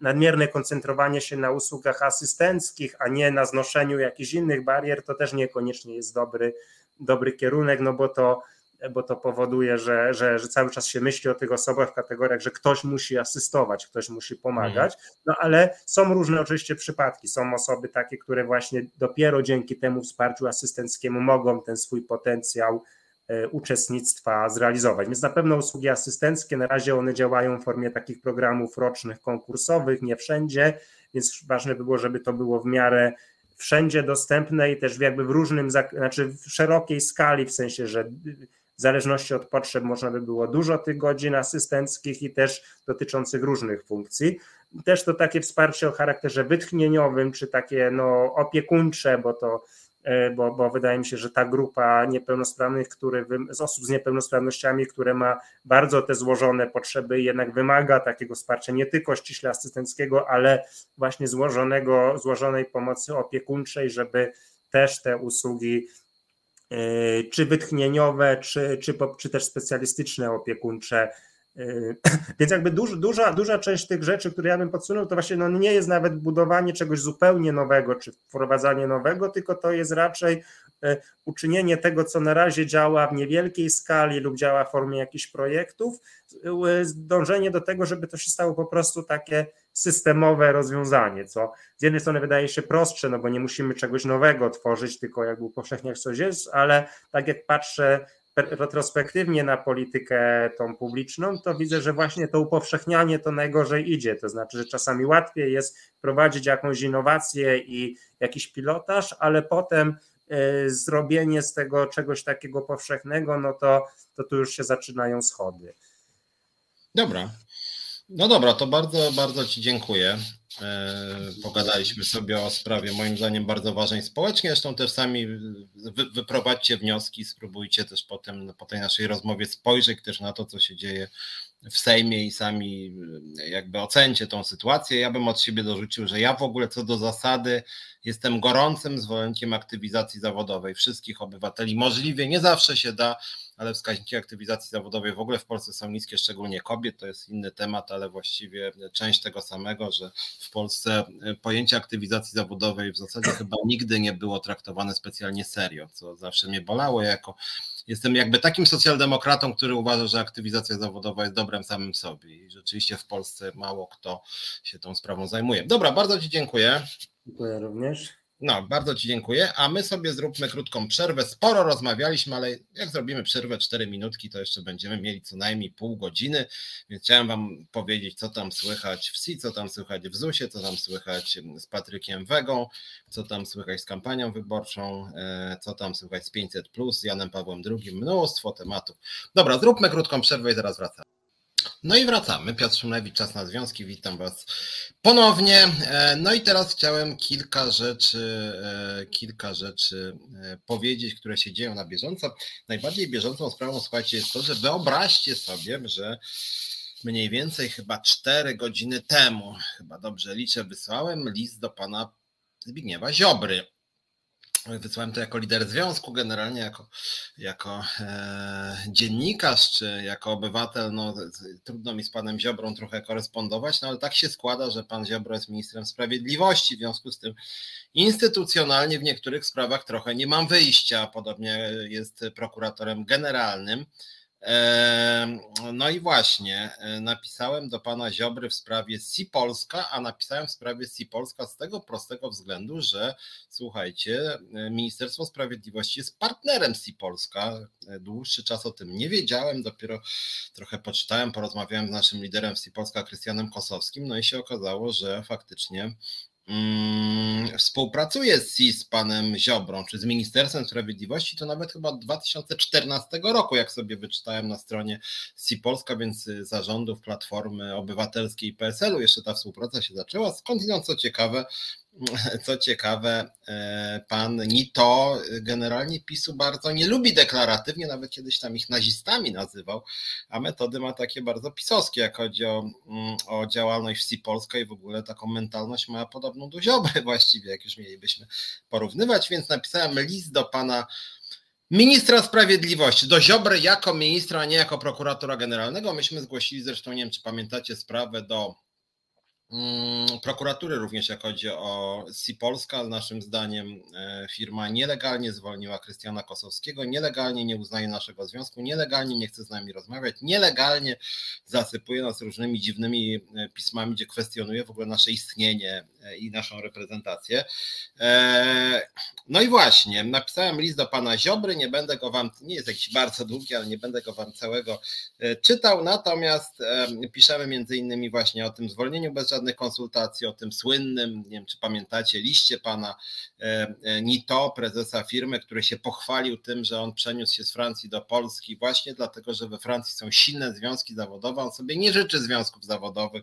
B: nadmierne koncentrowanie się na usługach asystenckich, a nie na znoszeniu jakichś innych barier, to też niekoniecznie jest dobry, dobry kierunek, no bo to, bo to powoduje, że, że, że cały czas się myśli o tych osobach w kategoriach, że ktoś musi asystować, ktoś musi pomagać, mhm. no ale są różne oczywiście przypadki. Są osoby takie, które właśnie dopiero dzięki temu wsparciu asystenckiemu mogą ten swój potencjał E, uczestnictwa zrealizować. Więc na pewno usługi asystenckie, na razie one działają w formie takich programów rocznych, konkursowych, nie wszędzie, więc ważne by było, żeby to było w miarę wszędzie dostępne i też jakby w różnym, znaczy w szerokiej skali, w sensie, że w zależności od potrzeb można by było dużo tych godzin asystenckich i też dotyczących różnych funkcji. Też to takie wsparcie o charakterze wytchnieniowym, czy takie no, opiekuńcze, bo to E, bo, bo wydaje mi się, że ta grupa niepełnosprawnych, który, z osób z niepełnosprawnościami, które ma bardzo te złożone potrzeby, jednak wymaga takiego wsparcia nie tylko ściśle asystenckiego, ale właśnie złożonego, złożonej pomocy opiekuńczej, żeby też te usługi czy wytchnieniowe, czy, czy, czy też specjalistyczne opiekuńcze więc jakby duż, duża, duża część tych rzeczy, które ja bym podsunął, to właśnie no nie jest nawet budowanie czegoś zupełnie nowego, czy wprowadzanie nowego, tylko to jest raczej e, uczynienie tego, co na razie działa w niewielkiej skali lub działa w formie jakichś projektów, e, dążenie do tego, żeby to się stało po prostu takie systemowe rozwiązanie, co z jednej strony wydaje się prostsze, no bo nie musimy czegoś nowego tworzyć, tylko jakby upowszechniać coś jest, ale tak jak patrzę retrospektywnie na politykę tą publiczną, to widzę, że właśnie to upowszechnianie to najgorzej idzie. To znaczy, że czasami łatwiej jest prowadzić jakąś innowację i jakiś pilotaż, ale potem e, zrobienie z tego czegoś takiego powszechnego, no to, to tu już się zaczynają schody.
A: Dobra. No dobra, to bardzo, bardzo Ci dziękuję. E, pogadaliśmy sobie o sprawie, moim zdaniem, bardzo ważnej społecznie. Zresztą też sami wy, wyprowadźcie wnioski, spróbujcie też potem po tej naszej rozmowie spojrzeć też na to, co się dzieje w Sejmie i sami jakby ocencie tą sytuację. Ja bym od siebie dorzucił, że ja w ogóle co do zasady jestem gorącym zwolennikiem aktywizacji zawodowej wszystkich obywateli. Możliwie nie zawsze się da, ale wskaźniki aktywizacji zawodowej w ogóle w Polsce są niskie, szczególnie kobiet. To jest inny temat, ale właściwie część tego samego, że w Polsce pojęcie aktywizacji zawodowej w zasadzie chyba nigdy nie było traktowane specjalnie serio, co zawsze mnie bolało. jako jestem jakby takim socjaldemokratą, który uważa, że aktywizacja zawodowa jest dobrem samym sobie i rzeczywiście w Polsce mało kto się tą sprawą zajmuje. Dobra, bardzo Ci dziękuję.
B: Dziękuję również.
A: No, bardzo Ci dziękuję, a my sobie zróbmy krótką przerwę. Sporo rozmawialiśmy, ale jak zrobimy przerwę 4 minutki, to jeszcze będziemy mieli co najmniej pół godziny, więc chciałem Wam powiedzieć, co tam słychać w SI, co tam słychać w ZUS-ie, co tam słychać z Patrykiem Wegą, co tam słychać z kampanią wyborczą, e, co tam słychać z 500, z Janem Pawłem II, mnóstwo tematów. Dobra, zróbmy krótką przerwę i zaraz wracamy. No i wracamy. Piotr Szumlewicz, Czas na Związki. Witam Was ponownie. E, no i teraz chciałem kilka rzeczy, e, kilka rzeczy e, powiedzieć, które się dzieją na bieżąco. Najbardziej bieżącą sprawą, słuchajcie, jest to, że wyobraźcie sobie, że mniej więcej chyba 4 godziny temu, chyba dobrze liczę, wysłałem list do pana Zbigniewa Ziobry. Wysłałem to jako lider związku, generalnie jako, jako e, dziennikarz czy jako obywatel. No, trudno mi z panem Ziobrą trochę korespondować, no ale tak się składa, że pan Ziobro jest ministrem sprawiedliwości, w związku z tym instytucjonalnie w niektórych sprawach trochę nie mam wyjścia. Podobnie jest prokuratorem generalnym. No i właśnie, e, napisałem do pana Ziobry w sprawie Si Polska, a napisałem w sprawie Si Polska z tego prostego względu, że słuchajcie, e, Ministerstwo Sprawiedliwości jest partnerem Si Polska. E, dłuższy czas o tym nie wiedziałem, dopiero trochę poczytałem, porozmawiałem z naszym liderem Si Polska, Krystianem Kosowskim, no i się okazało, że faktycznie Mm, współpracuje z panem Ziobrą, czy z Ministerstwem Sprawiedliwości, to nawet chyba od 2014 roku, jak sobie wyczytałem na stronie CI Polska, więc zarządów Platformy Obywatelskiej i PSL-u jeszcze ta współpraca się zaczęła. Skądinąd co ciekawe, co ciekawe, e, pan Nito generalnie PiSu bardzo nie lubi deklaratywnie, nawet kiedyś tam ich nazistami nazywał, a metody ma takie bardzo pisowskie, jak chodzi o, mm, o działalność wsi i w ogóle taką mentalność ma podobną do Ziobry właściwie, jak już mielibyśmy porównywać, więc napisałem list do pana ministra sprawiedliwości, do Ziobry jako ministra, a nie jako prokuratora generalnego. Myśmy zgłosili zresztą, nie wiem czy pamiętacie sprawę do prokuratury również, jak chodzi o Si Polska. Naszym zdaniem e, firma nielegalnie zwolniła Krystiana Kosowskiego, nielegalnie nie uznaje naszego związku, nielegalnie nie chce z nami rozmawiać, nielegalnie zasypuje nas różnymi dziwnymi e, pismami, gdzie kwestionuje w ogóle nasze istnienie e, i naszą reprezentację. No i właśnie, napisałem list do pana Ziobry, nie będę go wam, nie jest jakiś bardzo długi, ale nie będę go wam całego czytał, natomiast piszemy między innymi właśnie o tym zwolnieniu bez żadnych żadnych konsultacji o tym słynnym, nie wiem czy pamiętacie, liście pana e, e, Nito, prezesa firmy, który się pochwalił tym, że on przeniósł się z Francji do Polski właśnie dlatego, że we Francji są silne związki zawodowe. On sobie nie życzy związków zawodowych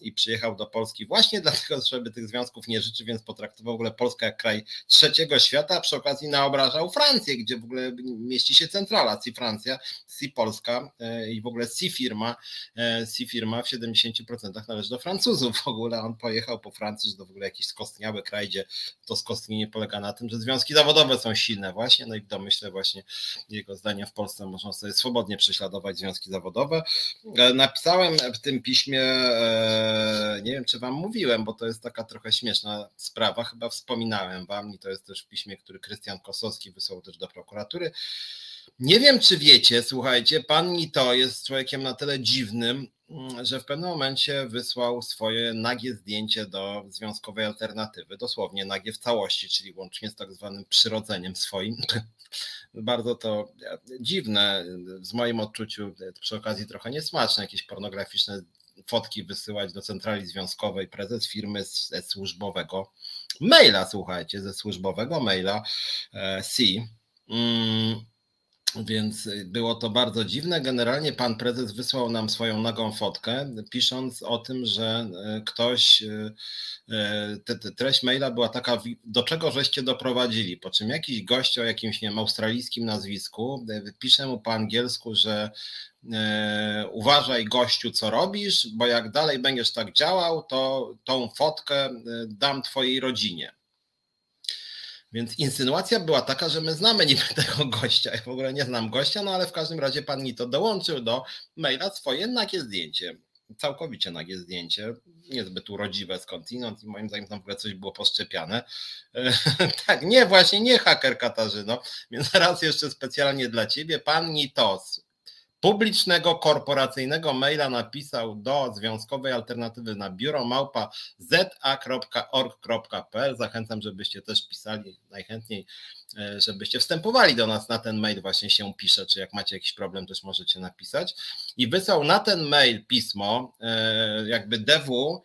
A: i przyjechał do Polski właśnie dlatego, żeby tych związków nie życzy, więc potraktował w ogóle Polskę jak kraj trzeciego świata, a przy okazji naobrażał Francję, gdzie w ogóle mieści się centrala CI Francja, CI Polska e, i w ogóle CI firma, CI firma w 70% należy do Francji. Francuzów w ogóle. On pojechał po Francji, że to w ogóle jakiś skostniały kraj, gdzie to skostnienie polega na tym, że związki zawodowe są silne właśnie, no i w domyśle właśnie jego zdania w Polsce można sobie swobodnie prześladować związki zawodowe. E, napisałem w tym piśmie, e, nie wiem czy wam mówiłem, bo to jest taka trochę śmieszna sprawa, chyba wspominałem wam i to jest też w piśmie, który Krystian Kosowski wysłał też do prokuratury. Nie wiem, czy wiecie, słuchajcie, pan Nito jest człowiekiem na tyle dziwnym, Mm, że w pewnym momencie wysłał swoje nagie zdjęcie do związkowej alternatywy, dosłownie nagie w całości, czyli łącznie z tak zwanym przyrodzeniem swoim. Bardzo to e, dziwne, w moim odczuciu, e, przy okazji trochę niesmaczne, jakieś pornograficzne fotki wysyłać do centrali związkowej prezes firmy ze służbowego maila, słuchajcie, ze służbowego maila e, C. Mm, więc y, było to bardzo dziwne. Generalnie pan prezes wysłał nam swoją nagą fotkę, pisząc o tym, że y, ktoś, y, te, te treść maila była taka, do czego żeście doprowadzili, po czym jakiś gość o jakimś, nie wiem, australijskim nazwisku pisze mu po angielsku, że uważaj gościu, co robisz, bo jak dalej będziesz tak działał, to tą fotkę dam twojej rodzinie. Więc insynuacja była taka, że my znamy niby tego gościa. Ja w ogóle nie znam gościa, no ale w każdym razie pan Nito dołączył do maila swoje nagie zdjęcie. Całkowicie nagie zdjęcie, niezbyt urodziwe skądinąd i moim zdaniem tam w ogóle coś było poszczepiane. tak, nie, właśnie nie haker Katarzyno, więc raz jeszcze specjalnie dla ciebie, pan Nitos, publicznego, korporacyjnego maila napisał do Związkowej Alternatywy na biuro małpa za.org.pl. Zachęcam, żebyście też pisali najchętniej, e, żebyście wstępowali do nas na ten mail, właśnie się pisze, czy jak macie jakiś problem, też możecie napisać. I wysłał na ten mail pismo, e, jakby DW,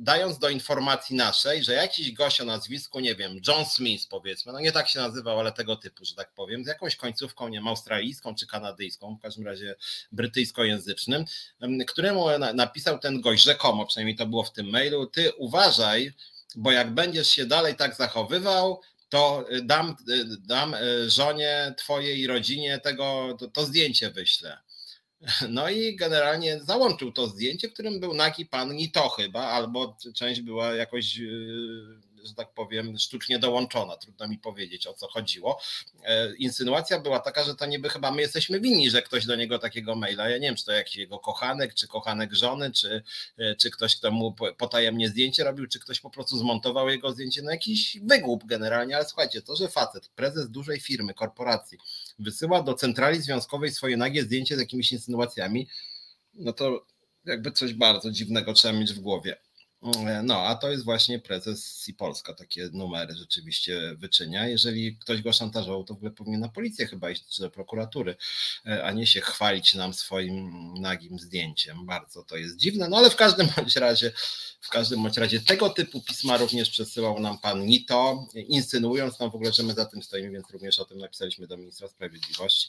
A: dając do informacji naszej, że jakiś gość o nazwisku, nie wiem, John Smith powiedzmy, no nie tak się nazywał, ale tego typu, że tak powiem, z jakąś końcówką, nie wiem, australijską czy kanadyjską, w każdym razie brytyjskojęzycznym, któremu napisał ten gość rzekomo, przynajmniej to było w tym mailu, ty uważaj, bo jak będziesz się dalej tak zachowywał, to dam, dam żonie twojej rodzinie tego, to, to zdjęcie wyślę. No i generalnie załączył to zdjęcie, w którym był nagi pan Nito chyba, albo część była jakoś że tak powiem, sztucznie dołączona. Trudno mi powiedzieć, o co chodziło. E, insynuacja była taka, że to niby chyba my jesteśmy winni, że ktoś do niego takiego maila, ja nie wiem, czy to jakiś jego kochanek, czy kochanek żony, czy, e, czy ktoś, kto mu potajemnie zdjęcie robił, czy ktoś po prostu zmontował jego zdjęcie, no jakiś wygłup generalnie, ale słuchajcie, to, że facet, prezes dużej firmy, korporacji, wysyła do centrali związkowej swoje nagie zdjęcie z jakimiś insynuacjami, no to jakby coś bardzo dziwnego trzeba mieć w głowie. No, a to jest właśnie prezes si Polska, takie numery rzeczywiście wyczynia. Jeżeli ktoś go szantażował, to w ogóle powinien na policję chyba iść, czy do prokuratury, e, a nie się chwalić nam swoim nagim zdjęciem. Bardzo to jest dziwne, no ale w każdym bądź razie, w każdym bądź razie tego typu pisma również przesyłał nam pan Nito, insynuując nam w ogóle, że my za tym stoimy, więc również o tym napisaliśmy do ministra sprawiedliwości.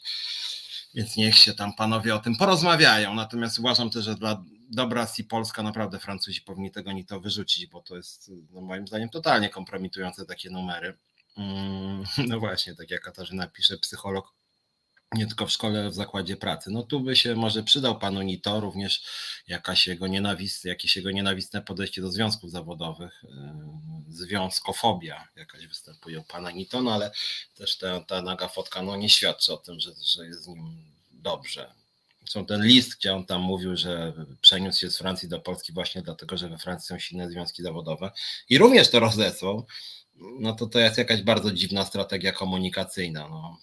A: Więc niech się tam panowie o tym porozmawiają. Natomiast uważam też, że dla dobra Polska naprawdę Francuzi powinni tego ni to wyrzucić, bo to jest no moim zdaniem totalnie kompromitujące takie numery. Mm, no właśnie, tak jak Katarzyna pisze, psycholog nie tylko w szkole, ale w zakładzie pracy. No tu by się może przydał panu Nito również jakaś jego nienawistne, jakieś jego nienawistne podejście do związków zawodowych, yy, związkofobia jakaś występuje u pana Nito, no ale też ta, ta naga fotka no nie świadczy o tym, że, że jest z nim dobrze. Są ten list, gdzie on tam mówił, że przeniósł się z Francji do Polski właśnie dlatego, że we Francji są silne związki zawodowe i również to rozesłał, no to to jest jakaś bardzo dziwna strategia komunikacyjna. No,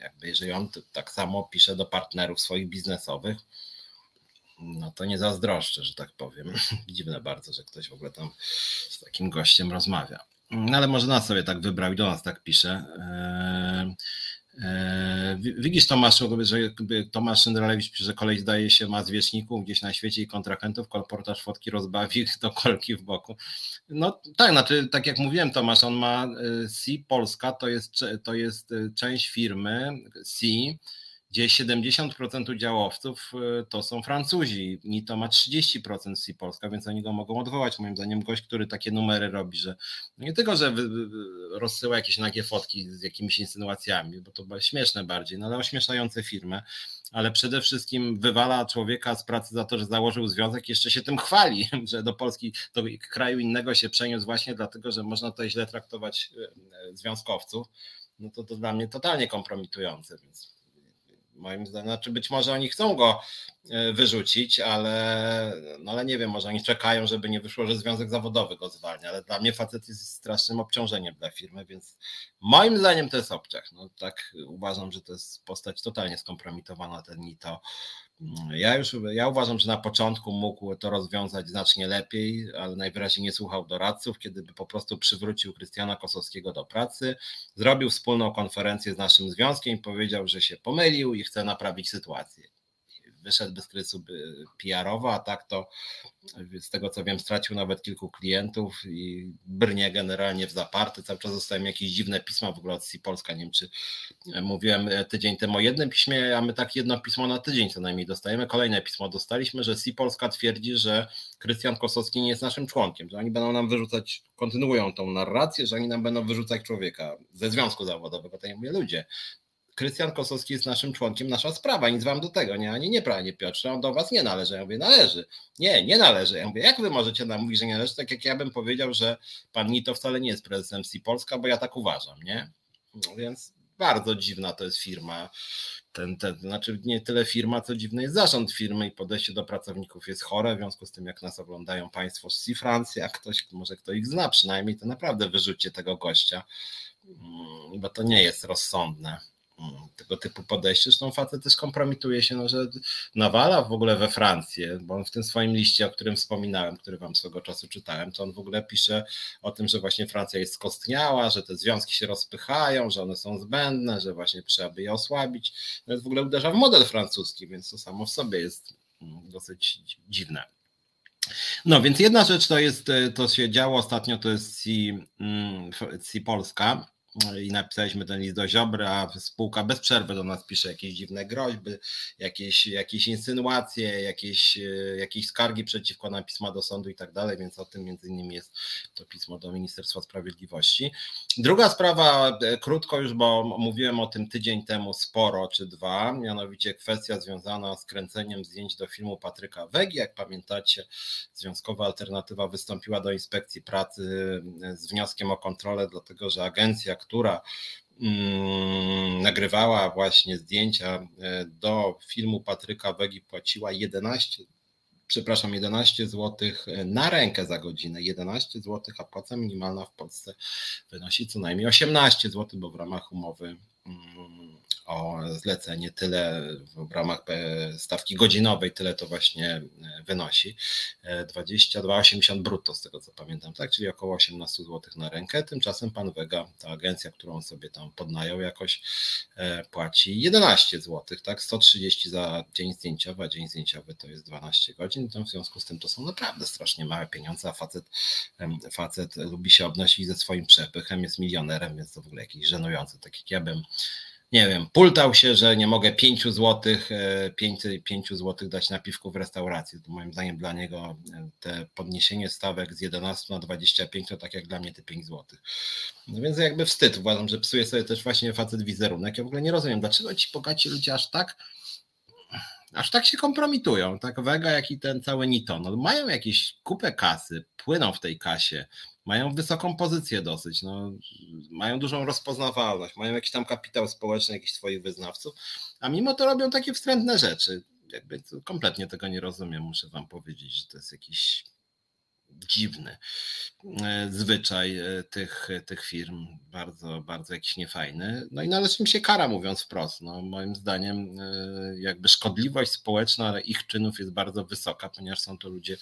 A: jakby jeżeli on tak samo pisze do partnerów swoich biznesowych, no to nie zazdroszczę, że tak powiem. Dziwne bardzo, że ktoś w ogóle tam z takim gościem rozmawia. No ale może nas sobie tak wybrał i do nas tak pisze. E, widzisz Tomaszu, że Tomasz Szyndralewicz że kolej zdaje się ma zwierzchników gdzieś na świecie i kontrahentów, kolportaż fotki rozbawi do kolki w boku. No tak, znaczy tak jak mówiłem Tomasz, on ma C e, Polska, to jest, to jest e, część firmy C, gdzie 70% udziałowców y, to są Francuzi. NITO ma 30% z Polska, więc oni go mogą odwołać. Moim zdaniem gość, który takie numery robi, że no nie tylko, że rozsyła jakieś nagie fotki z jakimiś insynuacjami, bo to śmieszne bardziej, no ale ośmieszające firmę, ale przede wszystkim wywala człowieka z pracy za to, że założył związek, jeszcze się tym chwali, że do Polski, do kraju innego się przeniósł właśnie dlatego, że można tutaj źle traktować y, związkowców. No to, to dla mnie totalnie kompromitujące, więc moim zdaniem. Znaczy być może oni chcą go e, wyrzucić, ale, no ale nie wiem, może oni czekają, żeby nie wyszło, że związek zawodowy go zwalnia, ale dla mnie facet jest strasznym obciążeniem dla firmy, więc moim zdaniem to jest obciach. No tak uważam, że to jest postać totalnie skompromitowana, ten Nito. Ja już ja uważam, że na początku mógł to rozwiązać znacznie lepiej, ale najwyraźniej nie słuchał doradców, kiedy by po prostu przywrócił Krystiana Kosowskiego do pracy, zrobił wspólną konferencję z naszym związkiem i powiedział, że się pomylił i chce naprawić sytuację wyszedł bez kryzysu PR-owo, a tak to z tego co wiem stracił nawet kilku klientów i brnie generalnie w zaparty. Cały czas dostałem jakieś dziwne pisma w ogóle od Polska. Nie wiem czy mówiłem tydzień temu o jednym piśmie, a my tak jedno pismo na tydzień co najmniej dostajemy. Kolejne pismo dostaliśmy, że CI Polska twierdzi, że Krystian Kosowski nie jest naszym członkiem, że oni będą nam wyrzucać, kontynuują tą narrację, że oni nam będą wyrzucać człowieka ze związku zawodowego. To ja mówię, ludzie, Krystian Kosowski jest naszym członkiem, nasza sprawa, nic wam do tego, nie, ani nie, panie Piotrze, on do was nie należy. Ja mówię, należy. Nie, nie należy. Ja mówię, jak wy możecie nam mówić, że nie należy, tak jak ja bym powiedział, że pan Nito wcale nie jest prezesem C Polska, bo ja tak uważam, nie? No więc bardzo dziwna to jest firma. Ten, ten, znaczy nie tyle firma, co dziwny jest zarząd firmy i podejście do pracowników jest chore, w związku z tym jak nas oglądają państwo z Francji, a ktoś, może kto ich zna przynajmniej, to naprawdę wyrzućcie tego gościa, mm, bo to nie jest rozsądne tego typu podejście. Zresztą facet też kompromituje się, no, że nawala w ogóle we Francję, bo on w tym swoim liście, o którym wspominałem, który wam swego czasu czytałem, to on w ogóle pisze o tym, że właśnie Francja jest skostniała, że te związki się rozpychają, że one są zbędne, że właśnie trzeba by je osłabić. Nawet w ogóle uderza w model francuski, więc to samo w sobie jest mm, dosyć dziwne. No więc jedna rzecz to jest, to się działo ostatnio, to jest C, mm, C Polska, i napisaliśmy ten list do Ziobry, a spółka bez przerwy do nas pisze jakieś dziwne groźby, jakieś, jakieś insynuacje, jakieś, jakieś skargi przeciwko nam, pisma do sądu i tak dalej, więc o tym między innymi jest to pismo do Ministerstwa Sprawiedliwości. Druga sprawa, krótko już, bo mówiłem o tym tydzień temu sporo, czy dwa, mianowicie kwestia związana z kręceniem zdjęć do filmu Patryka Wegi. Jak pamiętacie, Związkowa Alternatywa wystąpiła do Inspekcji Pracy z wnioskiem o kontrolę, dlatego że agencja, która mm, nagrywała właśnie zdjęcia e, do filmu Patryka Wegi, płaciła 11 przepraszam, 11 zł na rękę za godzinę, 11 zł, a płaca minimalna w Polsce wynosi co najmniej 18 zł, bo w ramach umowy mm, o zlecenie, tyle w ramach e, stawki godzinowej, tyle to właśnie e, wynosi. 22,80 e, brutto z tego co pamiętam, tak? Czyli około 18 zł na rękę. Tymczasem pan Wega, ta agencja, którą sobie tam podnają jakoś, płaci 11 zł, tak? 130 za dzień zdjęciowy, a dzień zdjęciowy to jest 12 godzin. W związku z tym to są naprawdę strasznie małe pieniądze, a facet, facet lubi się obnosić ze swoim przepychem, jest milionerem, więc to w ogóle jakieś żenujące. Tak jak ja bym nie wiem, pultał się, że nie mogę 5 złotych, 5, e, 5 złotych dać na piwku w restauracji. To moim zdaniem dla niego e, te podniesienie stawek z 11 na 25 to tak jak dla mnie te 5 złotych. No więc jakby wstyd. Uważam, że psuje sobie też właśnie facet wizerunek. Ja w ogóle nie rozumiem, dlaczego ci bogaci ludzie aż tak aż tak się kompromitują, tak Vega, jak i ten cały Nito. No, mają jakieś kupę kasy, płyną w tej kasie, mają wysoką pozycję dosyć, no, mają dużą rozpoznawalność, mają jakiś tam kapitał społeczny, jakichś swoich wyznawców, a mimo to robią takie wstrętne rzeczy. Jakby kompletnie tego nie rozumiem, muszę wam powiedzieć, że to jest jakiś dziwny e, zwyczaj e, tych, tych firm, bardzo, bardzo jakiś niefajny. No i należy im się kara, mówiąc wprost. No, moim zdaniem e, jakby szkodliwość społeczna ich czynów jest bardzo wysoka, ponieważ są to ludzie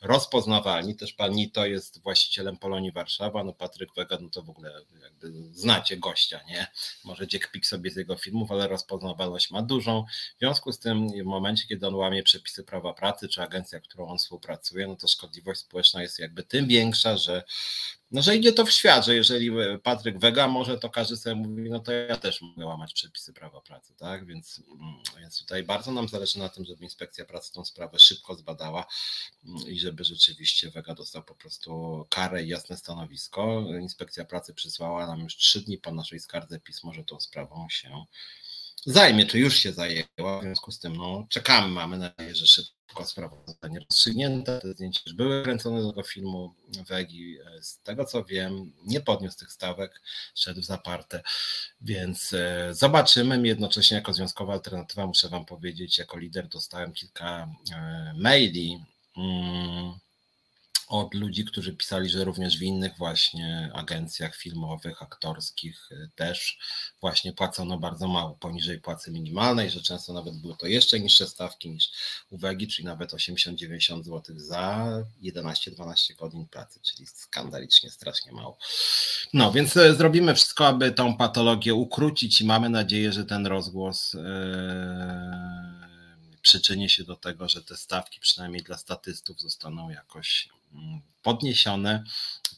A: rozpoznawalni. Też pan Nito jest właścicielem Polonii Warszawa, no Patryk Wega, no to w ogóle jakby znacie gościa, nie? Może pik sobie z jego filmów, ale rozpoznawalność ma dużą. W związku z tym w momencie, kiedy on łamie przepisy prawa pracy, czy agencja, którą on współpracuje, no to szkodliwość społeczna jest jakby tym większa, że no, że idzie to w świat, że jeżeli Patryk Wega może, to każdy sobie mówi, no to ja też mogę łamać przepisy prawa pracy, tak? Więc, mm, więc tutaj bardzo nam zależy na tym, żeby inspekcja pracy tą sprawę szybko zbadała mm, i żeby rzeczywiście Wega dostał po prostu karę i jasne stanowisko. Inspekcja pracy przysłała nam już trzy dni po naszej skardze pismo, że tą sprawą się zajmie, czy już się zajęła. W związku z tym no, czekamy, mamy nadzieję, że szybko sprawa zostanie rozstrzygnięta. Te zdjęcia już były kręcone do tego filmu Wegi. Z tego co wiem, nie podniósł tych stawek, szedł w zaparte, więc e, zobaczymy. Jednocześnie jako związkowa alternatywa muszę Wam powiedzieć, jako lider dostałem kilka e, maili. Hmm od ludzi, którzy pisali, że również w innych właśnie agencjach filmowych, aktorskich y, też właśnie płacono bardzo mało, poniżej płacy minimalnej, że często nawet były to jeszcze niższe stawki niż uwagi, czyli nawet 80-90 zł za 11-12 godzin pracy, czyli skandalicznie, strasznie mało. No więc y, zrobimy wszystko, aby tą patologię ukrócić i mamy nadzieję, że ten rozgłos yy przyczyni się do tego, że te stawki, przynajmniej dla statystów, zostaną jakoś podniesione.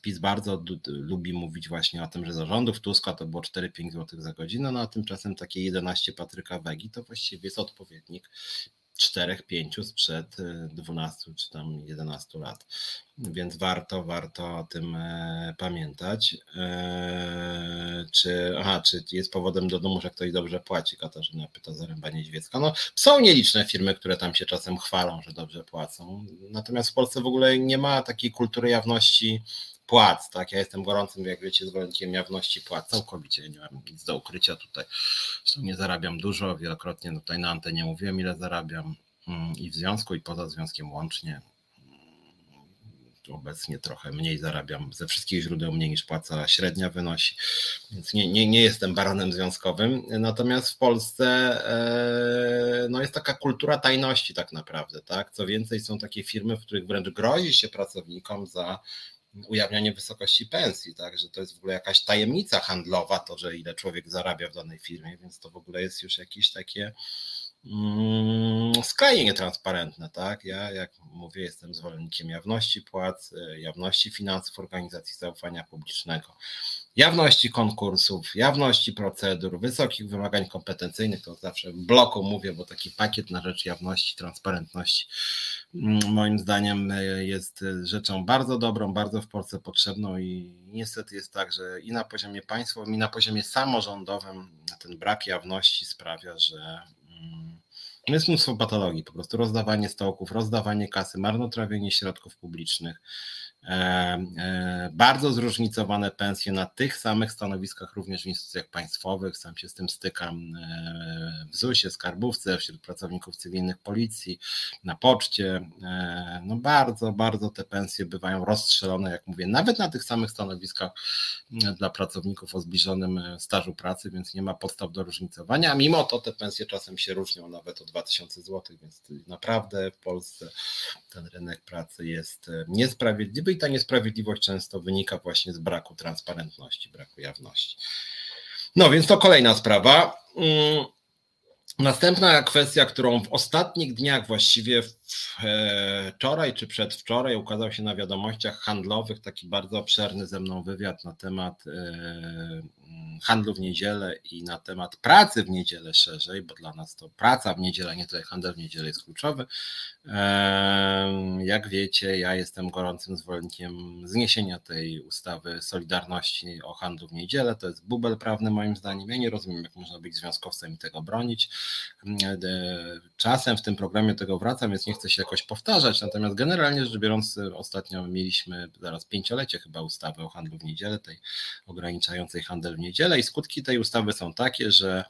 A: PiS bardzo lubi mówić właśnie o tym, że zarządów Tuska to było 4-5 zł za godzinę, no a tymczasem takie 11 Patryka Wegi to właściwie jest odpowiednik 4-5 sprzed 12 y, czy tam 11 lat. Więc warto, warto o tym e, pamiętać. E, czy, aha, czy jest powodem do domu, że ktoś dobrze płaci? Katarzyna pyta Zaręba Niedźwiecka. No, są nieliczne firmy, które tam się czasem chwalą, że dobrze płacą. Natomiast w Polsce w ogóle nie ma takiej kultury jawności płac, tak? Ja jestem gorącym, jak wiecie, zwolennikiem jawności płac, całkowicie nie mam nic do ukrycia tutaj. Zresztą nie zarabiam dużo, wielokrotnie tutaj na antenie mówiłem, ile zarabiam mm, i w związku, i poza związkiem łącznie. Mm, obecnie trochę mniej zarabiam ze wszystkich źródeł, mniej niż płaca średnia wynosi, więc nie, nie, nie jestem baronem związkowym. Natomiast w Polsce e, no jest taka kultura tajności tak naprawdę, tak? Co więcej, są takie firmy, w których wręcz grozi się pracownikom za ujawnianie wysokości pensji, tak, że to jest w ogóle jakaś tajemnica handlowa, to, że ile człowiek zarabia w danej firmie, więc to w ogóle jest już jakieś takie skrajnie nietransparentne, tak? Ja, jak mówię, jestem zwolennikiem jawności płac, jawności finansów organizacji zaufania publicznego, jawności konkursów, jawności procedur, wysokich wymagań kompetencyjnych, to zawsze w bloku mówię, bo taki pakiet na rzecz jawności, transparentności mm, moim zdaniem e, jest rzeczą bardzo dobrą, bardzo w Polsce potrzebną i niestety jest tak, że i na poziomie państwowym, i na poziomie samorządowym ten brak jawności sprawia, że mm, jest mnóstwo patologii, po prostu rozdawanie stołków, rozdawanie kasy, marnotrawienie środków publicznych, bardzo zróżnicowane pensje na tych samych stanowiskach, również w instytucjach państwowych. Sam się z tym stykam e, w ZUS-ie, skarbówce, wśród pracowników cywilnych policji, na poczcie. No bardzo, bardzo te pensje bywają rozstrzelone, jak mówię, nawet na tych samych stanowiskach dla pracowników o zbliżonym stażu pracy, więc nie ma podstaw do różnicowania. A mimo to te pensje czasem się różnią nawet o 2000 zł, więc naprawdę w Polsce ten rynek pracy jest niesprawiedliwy i ta niesprawiedliwość często wynika właśnie z braku transparentności, braku jawności. No więc to kolejna sprawa. Mm, następna kwestia, którą w ostatnich dniach, właściwie wczoraj czy przedwczoraj, ukazał się na wiadomościach handlowych taki bardzo obszerny ze mną wywiad na temat e, handlu w niedzielę i na temat pracy w niedzielę szerzej, bo dla nas to praca w niedzielę, nie tyle handel w niedzielę jest kluczowy. Jak wiecie, ja jestem gorącym zwolennikiem zniesienia tej ustawy Solidarności o handlu w niedzielę. To jest bubel prawny moim zdaniem. Ja nie rozumiem, jak można być związkowcem i tego bronić. Czasem w tym programie tego wracam, więc nie chcę się jakoś powtarzać. Natomiast generalnie rzecz biorąc, ostatnio mieliśmy zaraz pięciolecie chyba ustawy o handlu w niedzielę, tej ograniczającej handel w niedzielę i skutki tej ustawy są takie, że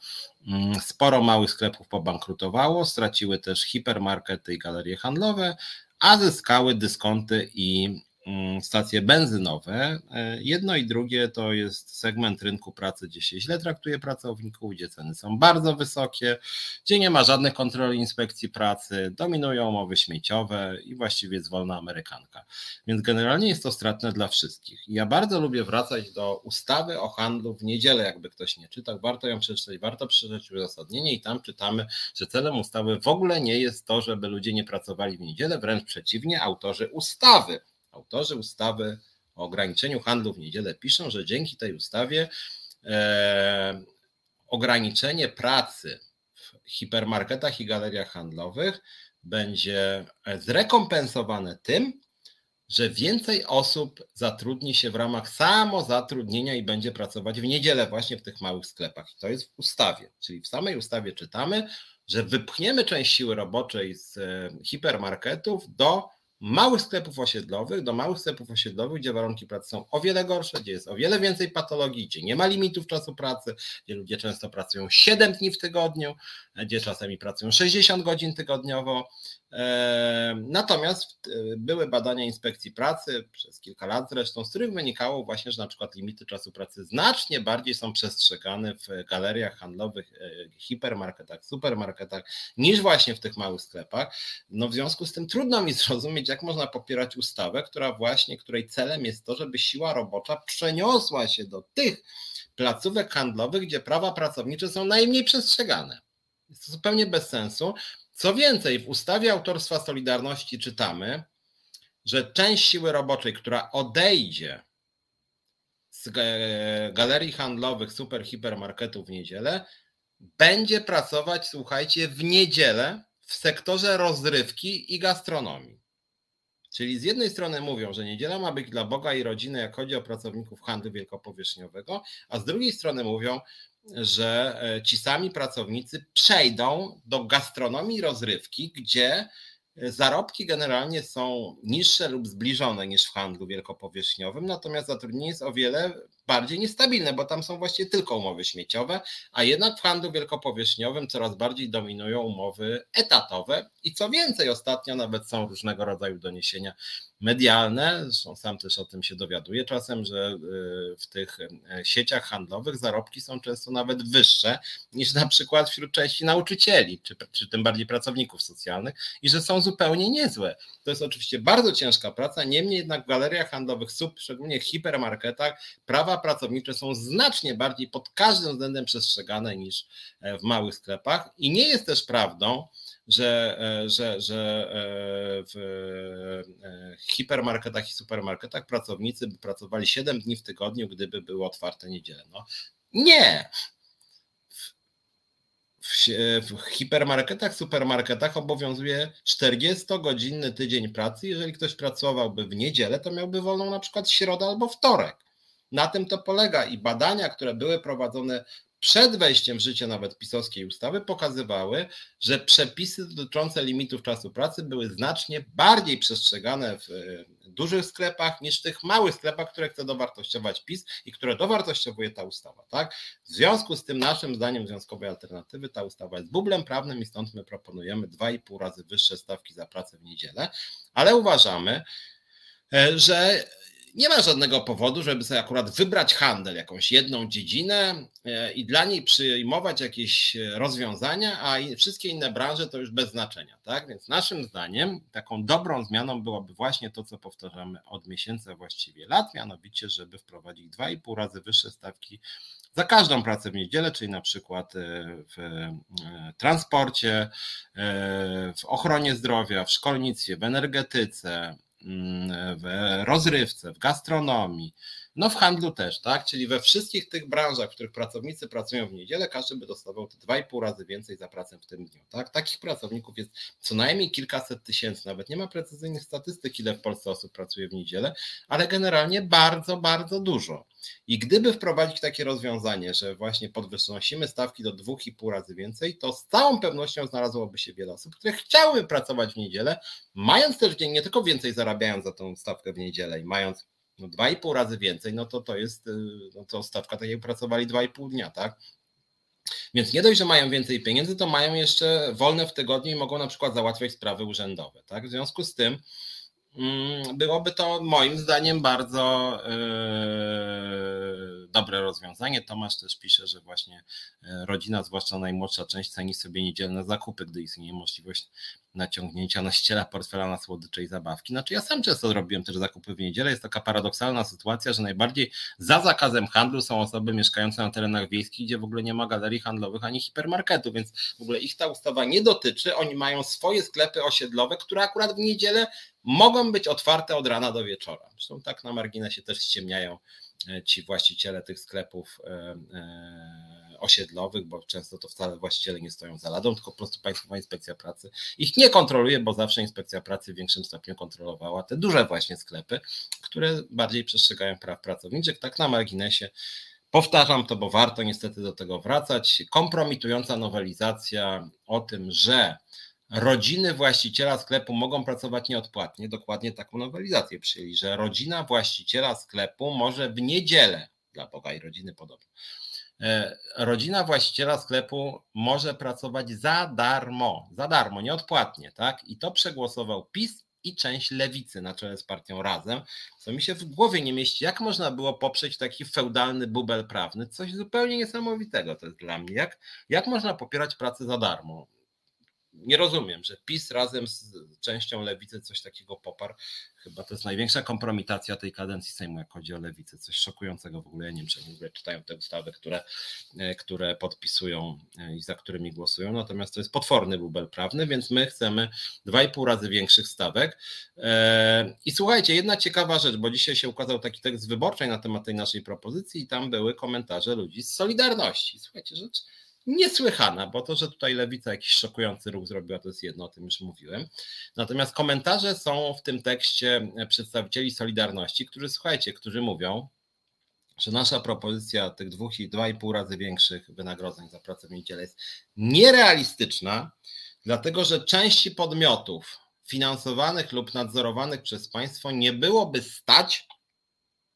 A: mm, sporo małych sklepów pobankrutowało, straciły też hipermarkety i galerie handlowe, a zyskały dyskonty i stacje benzynowe. E, jedno i drugie to jest segment rynku pracy, gdzie się źle traktuje pracowników, gdzie ceny są bardzo wysokie, gdzie nie ma żadnych kontroli inspekcji pracy, dominują umowy śmieciowe i właściwie jest wolna amerykanka. Więc generalnie jest to stratne dla wszystkich. ja bardzo lubię wracać do ustawy o handlu w niedzielę, jakby ktoś nie czytał. Warto ją przeczytać, warto przeczytać uzasadnienie i tam czytamy, że celem ustawy w ogóle nie jest to, żeby ludzie nie pracowali w niedzielę, wręcz przeciwnie, autorzy ustawy Autorzy ustawy o ograniczeniu handlu w niedzielę piszą, że dzięki tej ustawie e, ograniczenie pracy w hipermarketach i galeriach handlowych będzie zrekompensowane tym, że więcej osób zatrudni się w ramach samozatrudnienia i będzie pracować w niedzielę właśnie w tych małych sklepach. I to jest w ustawie. Czyli w samej ustawie czytamy, że wypchniemy część siły roboczej z e, hipermarketów do małych sklepów osiedlowych do małych sklepów osiedlowych, gdzie warunki pracy są o wiele gorsze, gdzie jest o wiele więcej patologii, gdzie nie ma limitów czasu pracy, gdzie ludzie często pracują 7 dni w tygodniu, gdzie czasami pracują 60 godzin tygodniowo, Natomiast e, były badania inspekcji pracy przez kilka lat zresztą, z których wynikało właśnie, że na przykład limity czasu pracy znacznie bardziej są przestrzegane w galeriach handlowych, e, hipermarketach, supermarketach niż właśnie w tych małych sklepach. No w związku z tym trudno mi zrozumieć, jak można popierać ustawę, która właśnie, której celem jest to, żeby siła robocza przeniosła się do tych placówek handlowych, gdzie prawa pracownicze są najmniej przestrzegane. Jest to zupełnie bez sensu. Co więcej, w ustawie autorstwa Solidarności czytamy, że część siły roboczej, która odejdzie z galerii handlowych, super hipermarketów w niedzielę, będzie pracować, słuchajcie, w niedzielę w sektorze rozrywki i gastronomii. Czyli z jednej strony mówią, że niedziela ma być dla Boga i rodziny, jak chodzi o pracowników handlu wielkopowierzchniowego, a z drugiej strony mówią, że e, ci sami pracownicy przejdą do gastronomii rozrywki, gdzie zarobki generalnie są niższe lub zbliżone niż w handlu wielkopowierzchniowym, natomiast zatrudnienie jest o wiele bardziej niestabilne, bo tam są właściwie tylko umowy śmieciowe, a jednak w handlu wielkopowierzchniowym coraz bardziej dominują umowy etatowe i co więcej, ostatnio nawet są różnego rodzaju doniesienia medialne, zresztą sam też o tym się dowiaduję czasem, że y, w tych y, sieciach handlowych zarobki są często nawet wyższe niż na przykład wśród części nauczycieli, czy, czy tym bardziej pracowników socjalnych i że są zupełnie niezłe. To jest oczywiście bardzo ciężka praca, niemniej jednak w galeriach handlowych, szczególnie w hipermarketach, prawa pracownicze są znacznie bardziej pod każdym względem przestrzegane niż w małych sklepach i nie jest też prawdą, że, że, że w hipermarketach i supermarketach pracownicy by pracowali 7 dni w tygodniu, gdyby były otwarte niedzielę. No, nie. W, w hipermarketach, supermarketach obowiązuje 40-godzinny tydzień pracy. Jeżeli ktoś pracowałby w niedzielę, to miałby wolną na przykład środę albo wtorek. Na tym to polega i badania, które były prowadzone przed wejściem w życie nawet pisowskiej ustawy pokazywały, że przepisy dotyczące limitów czasu pracy były znacznie bardziej przestrzegane w e, dużych sklepach niż w tych małych sklepach, które chce dowartościować PiS i które dowartościowuje ta ustawa. Tak? W związku z tym naszym zdaniem Związkowej Alternatywy ta ustawa jest bublem prawnym i stąd my proponujemy 2,5 razy wyższe stawki za pracę w niedzielę, ale uważamy, e, że nie ma żadnego powodu, żeby sobie akurat wybrać handel, jakąś jedną dziedzinę e, i dla niej przyjmować jakieś e, rozwiązania, a wszystkie inne branże to już bez znaczenia. Tak? Więc naszym zdaniem taką dobrą zmianą byłoby właśnie to, co powtarzamy od miesięcy, właściwie lat, mianowicie, żeby wprowadzić 2,5 razy wyższe stawki za każdą pracę w niedzielę, czyli na przykład e, w transporcie, w ochronie zdrowia, w szkolnictwie, w energetyce, w rozrywce, w gastronomii, no w handlu też, tak? Czyli we wszystkich tych branżach, w których pracownicy pracują w niedzielę, każdy by dostawał te 2,5 razy więcej za pracę w tym dniu, tak? Takich pracowników jest co najmniej kilkaset tysięcy, nawet nie ma precyzyjnych statystyk, ile w Polsce osób pracuje w niedzielę, ale generalnie bardzo, bardzo dużo. I gdyby wprowadzić takie rozwiązanie, że właśnie podwyższymy stawki do 2,5 razy więcej, to z całą pewnością znalazłoby się wiele osób, które chciałyby pracować w niedzielę, mając też dzień nie tylko więcej zarabiając za tą stawkę w niedzielę i mając no 2,5 razy więcej, no to to jest, y, no to stawka tak jak pracowali 2,5 dnia, tak? Więc nie dość, że mają więcej pieniędzy, to mają jeszcze wolne w tygodniu i mogą na przykład załatwiać sprawy urzędowe, tak? W związku z tym mm, byłoby to moim zdaniem bardzo yy, dobre rozwiązanie. Tomasz też pisze, że właśnie e, rodzina, zwłaszcza najmłodsza część, ceni sobie niedzielne zakupy, gdy istnieje możliwość naciągnięcia ściela portfela na słodycze i zabawki. Znaczy ja sam często robiłem też zakupy w niedzielę. Jest taka paradoksalna sytuacja, że najbardziej za zakazem handlu są osoby mieszkające na terenach wiejskich, gdzie w ogóle nie ma galerii handlowych ani hipermarketu, więc w ogóle ich ta ustawa nie dotyczy. Oni mają swoje sklepy osiedlowe, które akurat w niedzielę mogą być otwarte od rana do wieczora. Zresztą tak na marginesie też ściemniają e, ci właściciele tych sklepów e, e, osiedlowych, bo często to wcale właściciele nie stoją za ladą, tylko po prostu Państwowa Inspekcja Pracy ich nie kontroluje, bo zawsze Inspekcja Pracy w większym stopniu kontrolowała te duże właśnie sklepy, które bardziej przestrzegają praw pracowniczych. Tak na marginesie Powtarzam to, bo warto niestety do tego wracać. Kompromitująca nowelizacja o tym, że rodziny właściciela sklepu mogą pracować nieodpłatnie. Dokładnie taką nowelizację przyjęli, że rodzina właściciela sklepu może w niedzielę, dla Boga i rodziny podobno, rodzina właściciela sklepu może pracować za darmo, za darmo, nieodpłatnie, tak? I to przegłosował PiS i część lewicy na czele z partią Razem, co mi się w głowie nie mieści. Jak można było poprzeć taki feudalny bubel prawny? Coś zupełnie niesamowitego to jest dla mnie. Jak, jak można popierać pracę za darmo? Nie rozumiem, że PiS razem z częścią lewicy coś takiego poparł. Chyba to jest największa kompromitacja tej kadencji Sejmu, jak chodzi o lewicę. Coś szokującego w ogóle. Ja nie wiem, czy w ogóle czytają te ustawy, które, e, które podpisują e, i za którymi głosują. Natomiast to jest potworny bubel prawny, więc my chcemy 2,5 razy większych stawek. E, I słuchajcie, jedna ciekawa rzecz, bo dzisiaj się ukazał taki tekst wyborczej na temat tej naszej propozycji i tam były komentarze ludzi z Solidarności. Słuchajcie, rzecz niesłychana, bo to, że tutaj lewica jakiś szokujący ruch zrobiła, to jest jedno, o tym już mówiłem. Natomiast komentarze są w tym tekście przedstawicieli Solidarności, którzy, słuchajcie, którzy mówią, że nasza propozycja tych dwóch i dwa i pół razy większych wynagrodzeń za pracę w niedzielę jest nierealistyczna, dlatego że części podmiotów finansowanych lub nadzorowanych przez państwo nie byłoby stać,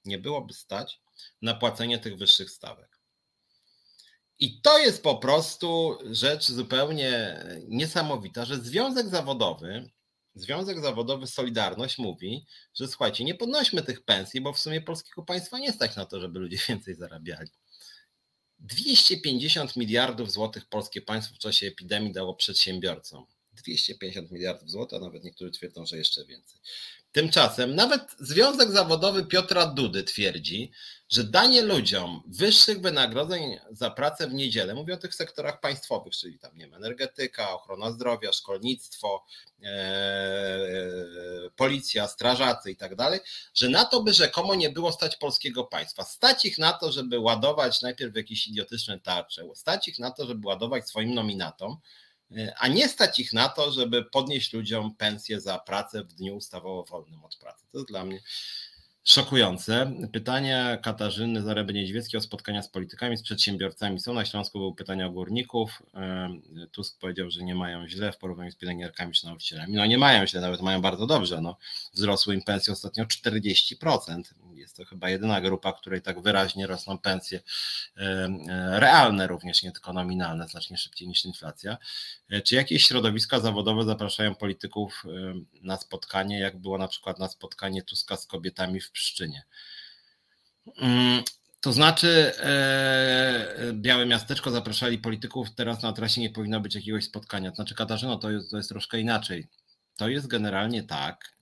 A: nie byłoby stać na płacenie tych wyższych stawek. I to jest po prostu rzecz zupełnie niesamowita, że Związek Zawodowy, Związek Zawodowy Solidarność mówi, że słuchajcie, nie podnośmy tych pensji, bo w sumie polskiego państwa nie stać na to, żeby ludzie więcej zarabiali. 250 miliardów złotych polskie państwo w czasie epidemii dało przedsiębiorcom. 250 miliardów złotych, a nawet niektórzy twierdzą, że jeszcze więcej. Tymczasem nawet Związek Zawodowy Piotra Dudy twierdzi, że danie ludziom wyższych wynagrodzeń za pracę w niedzielę, mówię o tych sektorach państwowych, czyli tam nie wiem, energetyka, ochrona zdrowia, szkolnictwo, e, policja, strażacy i tak dalej, że na to by rzekomo nie było stać polskiego państwa. Stać ich na to, żeby ładować najpierw jakieś idiotyczne tarcze, stać ich na to, żeby ładować swoim nominatom, a nie stać ich na to, żeby podnieść ludziom pensję za pracę w dniu ustawowo wolnym od pracy. To jest dla mnie szokujące. Pytania Katarzyny Zareby Niedźwieckiej o spotkania z politykami, z przedsiębiorcami są. Na Śląsku były pytania o górników. Tusk powiedział, że nie mają źle w porównaniu z pielęgniarkami czy nauczycielami. No nie mają źle, nawet mają bardzo dobrze. No, wzrosły im pensje ostatnio 40% jest to chyba jedyna grupa, której tak wyraźnie rosną pensje e, realne również, nie tylko nominalne, znacznie szybciej niż inflacja. E, czy jakieś środowiska zawodowe zapraszają polityków e, na spotkanie, jak było na przykład na spotkanie Tuska z kobietami w Pszczynie? Mm, to znaczy, e, Białe Miasteczko zapraszali polityków, teraz na trasie nie powinno być jakiegoś spotkania. To znaczy, Katarzyno, to jest, to jest troszkę inaczej. To jest generalnie tak,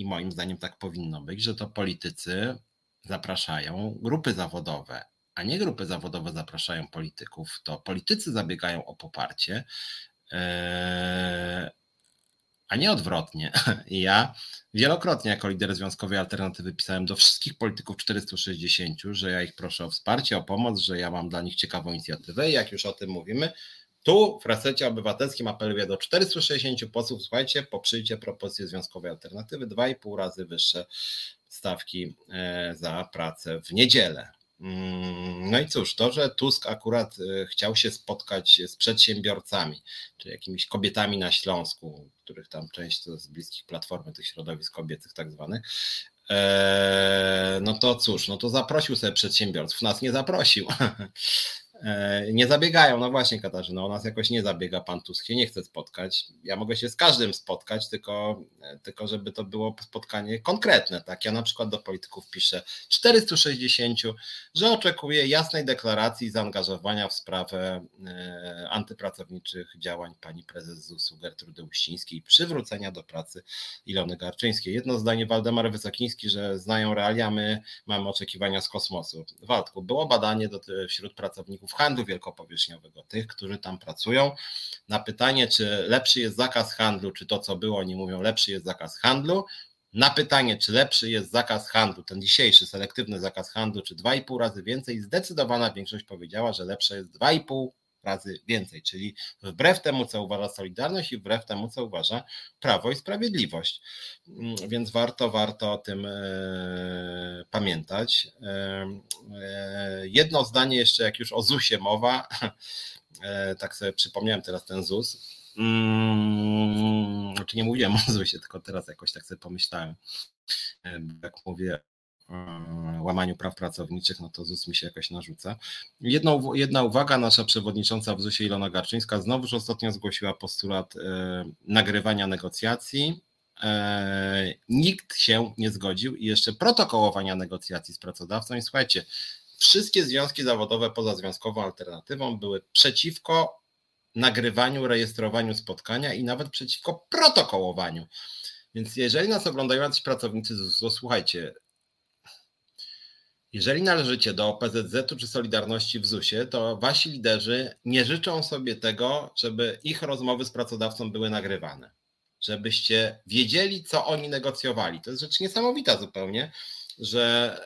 A: i moim zdaniem tak powinno być, że to politycy zapraszają grupy zawodowe, a nie grupy zawodowe zapraszają polityków, to politycy zabiegają o poparcie, e, a nie odwrotnie. Ja wielokrotnie jako lider Związkowej Alternatywy pisałem do wszystkich polityków 460, że ja ich proszę o wsparcie, o pomoc, że ja mam dla nich ciekawą inicjatywę i jak już o tym mówimy, tu w resecie obywatelskim apeluję do 460 posłów, słuchajcie, poprzyjcie propozycję Związkowej Alternatywy, 2,5 razy wyższe stawki e, za pracę w niedzielę. Mm, no i cóż, to, że Tusk akurat e, chciał się spotkać z przedsiębiorcami, czy jakimiś kobietami na Śląsku, których tam część z bliskich platformy, tych środowisk kobiecych tak zwanych, e, no to cóż, no to zaprosił sobie przedsiębiorców, nas nie zaprosił. E, nie zabiegają, no właśnie Katarzyna, o nas jakoś nie zabiega pan Tusk, się nie chce spotkać. Ja mogę się z każdym spotkać, tylko, e, tylko żeby to było spotkanie konkretne. Tak? Ja na przykład do polityków piszę 460, że oczekuję jasnej deklaracji zaangażowania w sprawę e, antypracowniczych działań pani prezes ZUS-u Gertrudy Uścińskiej, przywrócenia do pracy Ilony Garczyńskiej. Jedno zdanie Waldemar Wysokiński, że znają realia, my mamy oczekiwania z kosmosu. Waldku, było badanie wśród pracowników pracowników handlu wielkopowierzchniowego, tych, którzy tam pracują. Na pytanie, czy lepszy jest zakaz handlu, czy to, co było, oni mówią, lepszy jest zakaz handlu. Na pytanie, czy lepszy jest zakaz handlu, ten dzisiejszy selektywny zakaz handlu, czy 2,5 razy więcej, zdecydowana większość powiedziała, że lepsze jest 2,5 razy więcej, czyli wbrew temu, co uważa Solidarność i wbrew temu, co uważa Prawo i Sprawiedliwość. Mm, więc warto, warto o tym e, pamiętać. E, e, jedno zdanie jeszcze, jak już o ZUS-ie mowa, tak sobie przypomniałem teraz ten ZUS. Hmm, znaczy nie mówiłem o ZUS-ie, tylko teraz jakoś tak sobie pomyślałem. Jak mówię łamaniu praw pracowniczych, no to ZUS mi się jakoś narzuca. Jedno, jedna uwaga, nasza przewodnicząca w ZUS-ie Ilona Garczyńska znowuż ostatnio zgłosiła postulat e, nagrywania negocjacji. E, nikt się nie zgodził i jeszcze protokołowania negocjacji z pracodawcą. I słuchajcie, wszystkie związki zawodowe poza związkową alternatywą były przeciwko nagrywaniu, rejestrowaniu spotkania i nawet przeciwko protokołowaniu. Więc jeżeli nas oglądają jacyś pracownicy ZUS, słuchajcie, jeżeli należycie do OPZZ-u czy Solidarności w ZUS-ie, to wasi liderzy nie życzą sobie tego, żeby ich rozmowy z pracodawcą były nagrywane. Żebyście wiedzieli, co oni negocjowali. To jest rzecz niesamowita zupełnie, że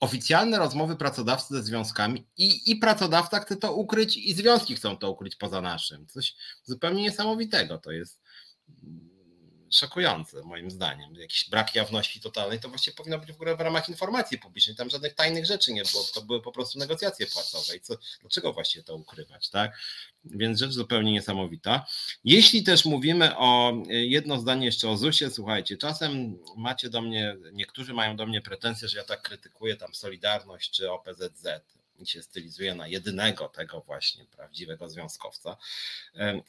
A: oficjalne rozmowy pracodawcy ze związkami i, i pracodawca chce to ukryć, i związki chcą to ukryć poza naszym. Coś zupełnie niesamowitego to jest szokujące moim zdaniem. Jakiś brak jawności totalnej to właściwie powinno być w ogóle w ramach informacji publicznej. Tam żadnych tajnych rzeczy nie było, to były po prostu negocjacje płacowe. I co, dlaczego właściwie to ukrywać, tak? Więc rzecz zupełnie niesamowita. Jeśli też mówimy o jedno zdanie jeszcze o ZUS-ie, słuchajcie, czasem macie do mnie, niektórzy mają do mnie pretensje, że ja tak krytykuję tam Solidarność czy OPZZ się stylizuje na jedynego tego właśnie prawdziwego związkowca.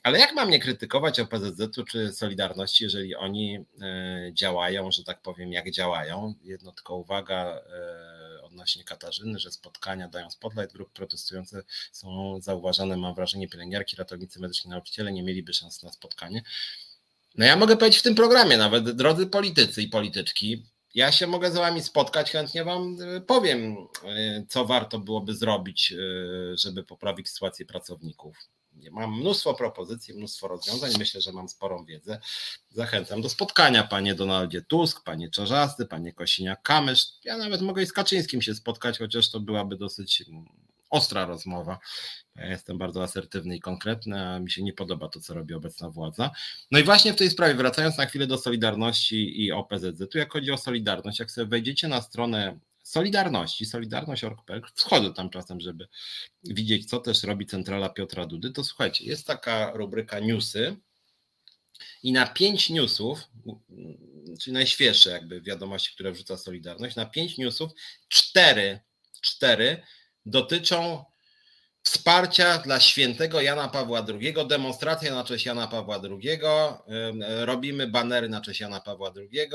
A: Ale jak mam nie krytykować OPZZ-u czy Solidarności, jeżeli oni e, działają, że tak powiem, jak działają? Jedno tylko uwaga e, odnośnie Katarzyny, że spotkania dają spotlight grup protestujące są zauważane, mam wrażenie, pielęgniarki, ratownicy medyczni, nauczyciele nie mieliby szans na spotkanie. No ja mogę powiedzieć w tym programie nawet, drodzy politycy i polityczki, ja się mogę z wami spotkać, chętnie wam y, powiem, y, co warto byłoby zrobić, y, żeby poprawić sytuację pracowników. Mam mnóstwo propozycji, mnóstwo rozwiązań. Myślę, że mam sporą wiedzę. Zachęcam do spotkania, panie Donaldzie Tusk, panie Czarzasty, panie Kosiniak-Kamysz. Ja nawet mogę z Kaczyńskim się spotkać, chociaż to byłaby dosyć mm, ostra rozmowa. Ja jestem bardzo asertywny i konkretny, a mi się nie podoba to, co robi obecna władza. No i właśnie w tej sprawie, wracając na chwilę do Solidarności i OPZZ, tu jak chodzi o Solidarność, jak sobie wejdziecie na stronę Solidarności, Solidarność.org.pl, wchodzę tam czasem, żeby widzieć, co też robi centrala Piotra Dudy, to słuchajcie, jest taka rubryka newsy i na pięć newsów, czyli najświeższe jakby wiadomości, które wrzuca Solidarność, na pięć newsów cztery, cztery dotyczą wsparcia dla świętego Jana Pawła II, demonstracja na cześć Jana Pawła II, robimy banery na cześć Jana Pawła II,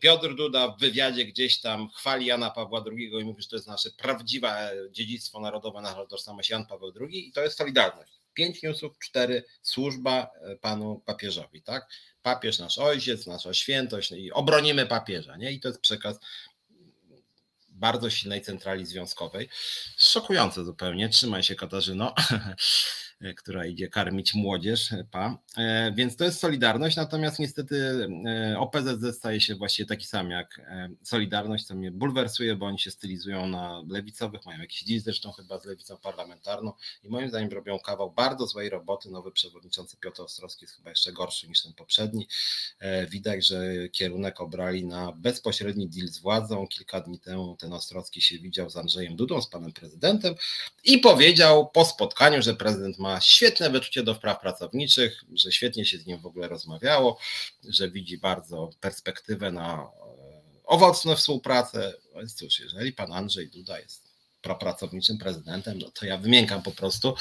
A: Piotr Duda w wywiadzie gdzieś tam chwali Jana Pawła II i mówi, że to jest nasze prawdziwe dziedzictwo narodowe, nasza tożsamość Jan Paweł II i to jest Solidarność. Pięć newsów, cztery służba e, panu papieżowi, tak? Papież nasz ojciec, nasza świętość no i obronimy papieża, nie? I to jest przekaz bardzo silnej centrali związkowej. Szokujące zupełnie. Trzymaj się, Katarzyno. która idzie karmić młodzież, pa. E, więc to jest Solidarność, natomiast niestety e, OPZZ staje się właściwie taki sam jak e, Solidarność, co mnie bulwersuje, bo oni się stylizują na lewicowych, mają jakiś deal zresztą chyba z lewicą parlamentarną i moim zdaniem robią kawał bardzo złej roboty. Nowy przewodniczący Piotr Ostrowski jest chyba jeszcze gorszy niż ten poprzedni. Widać, że kierunek obrali na bezpośredni deal z władzą. Kilka dni temu ten Ostrowski się widział z Andrzejem Dudą, z panem prezydentem i powiedział po spotkaniu, że prezydent ma ma świetne wyczucie do spraw pracowniczych, że świetnie się z nim w ogóle rozmawiało, że widzi bardzo perspektywę na e, owocną współpracę. No więc cóż, jeżeli pan Andrzej Duda jest propracowniczym prezydentem, no to ja wymiękam po prostu.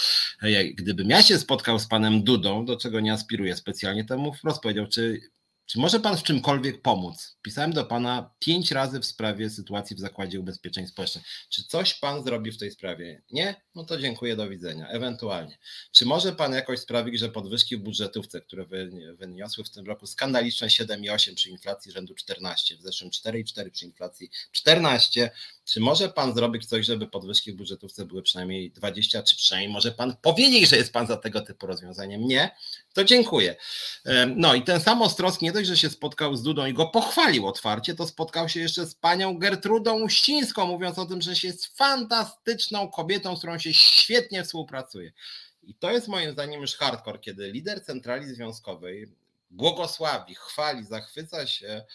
A: Gdybym ja się spotkał z panem Dudą, do czego nie aspiruję specjalnie, to mu wprost powiedział, czy czy może Pan w czymkolwiek pomóc? Pisałem do Pana pięć razy w sprawie sytuacji w Zakładzie Ubezpieczeń Społecznych. Czy coś Pan zrobi w tej sprawie? Nie? No to dziękuję, do widzenia. Ewentualnie. Czy może Pan jakoś sprawić, że podwyżki w budżetówce, które wyniosły w tym roku skandaliczne 7,8 przy inflacji rzędu 14, w zeszłym 4,4 przy inflacji 14, czy może Pan zrobić coś, żeby podwyżki w budżetówce były przynajmniej 20, czy przynajmniej może Pan powiedzieć, że jest Pan za tego typu rozwiązaniem? Nie? To dziękuję. No i ten sam Ostrowski nie dość, że się spotkał z Dudą i go pochwalił otwarcie, to spotkał się jeszcze z panią Gertrudą Uścińską, mówiąc o tym, że jest fantastyczną kobietą, z którą się świetnie współpracuje. I to jest moim zdaniem już hardcore, kiedy lider centrali związkowej błogosławi, chwali, zachwyca się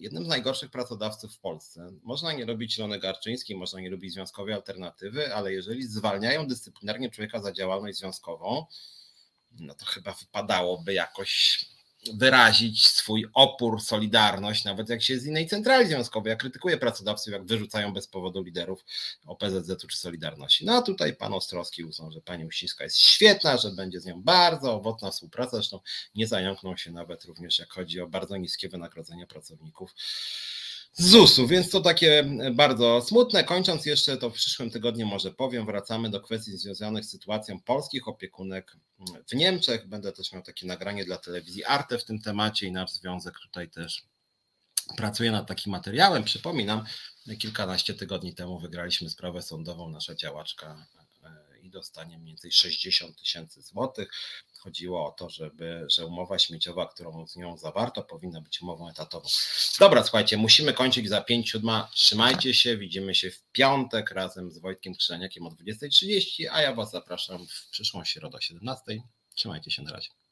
A: jednym z najgorszych pracodawców w Polsce. Można nie robić Zielony Garczyński, można nie robić związkowej alternatywy, ale jeżeli zwalniają dyscyplinarnie człowieka za działalność związkową, no to chyba wypadałoby jakoś wyrazić swój opór, solidarność, nawet jak się z innej centrali związkowej. Ja krytykuję pracodawców, jak wyrzucają bez powodu liderów OPZZ-u czy Solidarności. No a tutaj pan Ostrowski uznał, że pani Uścińska jest świetna, że będzie z nią bardzo owocna współpraca, zresztą nie zająknął się nawet również, jak chodzi o bardzo niskie wynagrodzenia pracowników ZUS-u, więc to takie bardzo smutne. Kończąc jeszcze, to w przyszłym tygodniu może powiem, wracamy do kwestii związanych z sytuacją polskich opiekunek w Niemczech. Będę też miał takie nagranie dla telewizji Arte w tym temacie i nasz związek tutaj też pracuje nad takim materiałem. Przypominam, kilkanaście tygodni temu wygraliśmy sprawę sądową, nasza działaczka e, i dostanie mniej więcej 60 tysięcy złotych. Chodziło o to, żeby, że umowa śmieciowa, którą z nią zawarto, powinna być umową etatową. Dobra, słuchajcie, musimy kończyć za 5 siódma. Trzymajcie się, widzimy się w piątek razem z Wojtkiem Krzeniakiem o 20.30, a ja Was zapraszam w przyszłą środę o 17.00. Trzymajcie się na razie.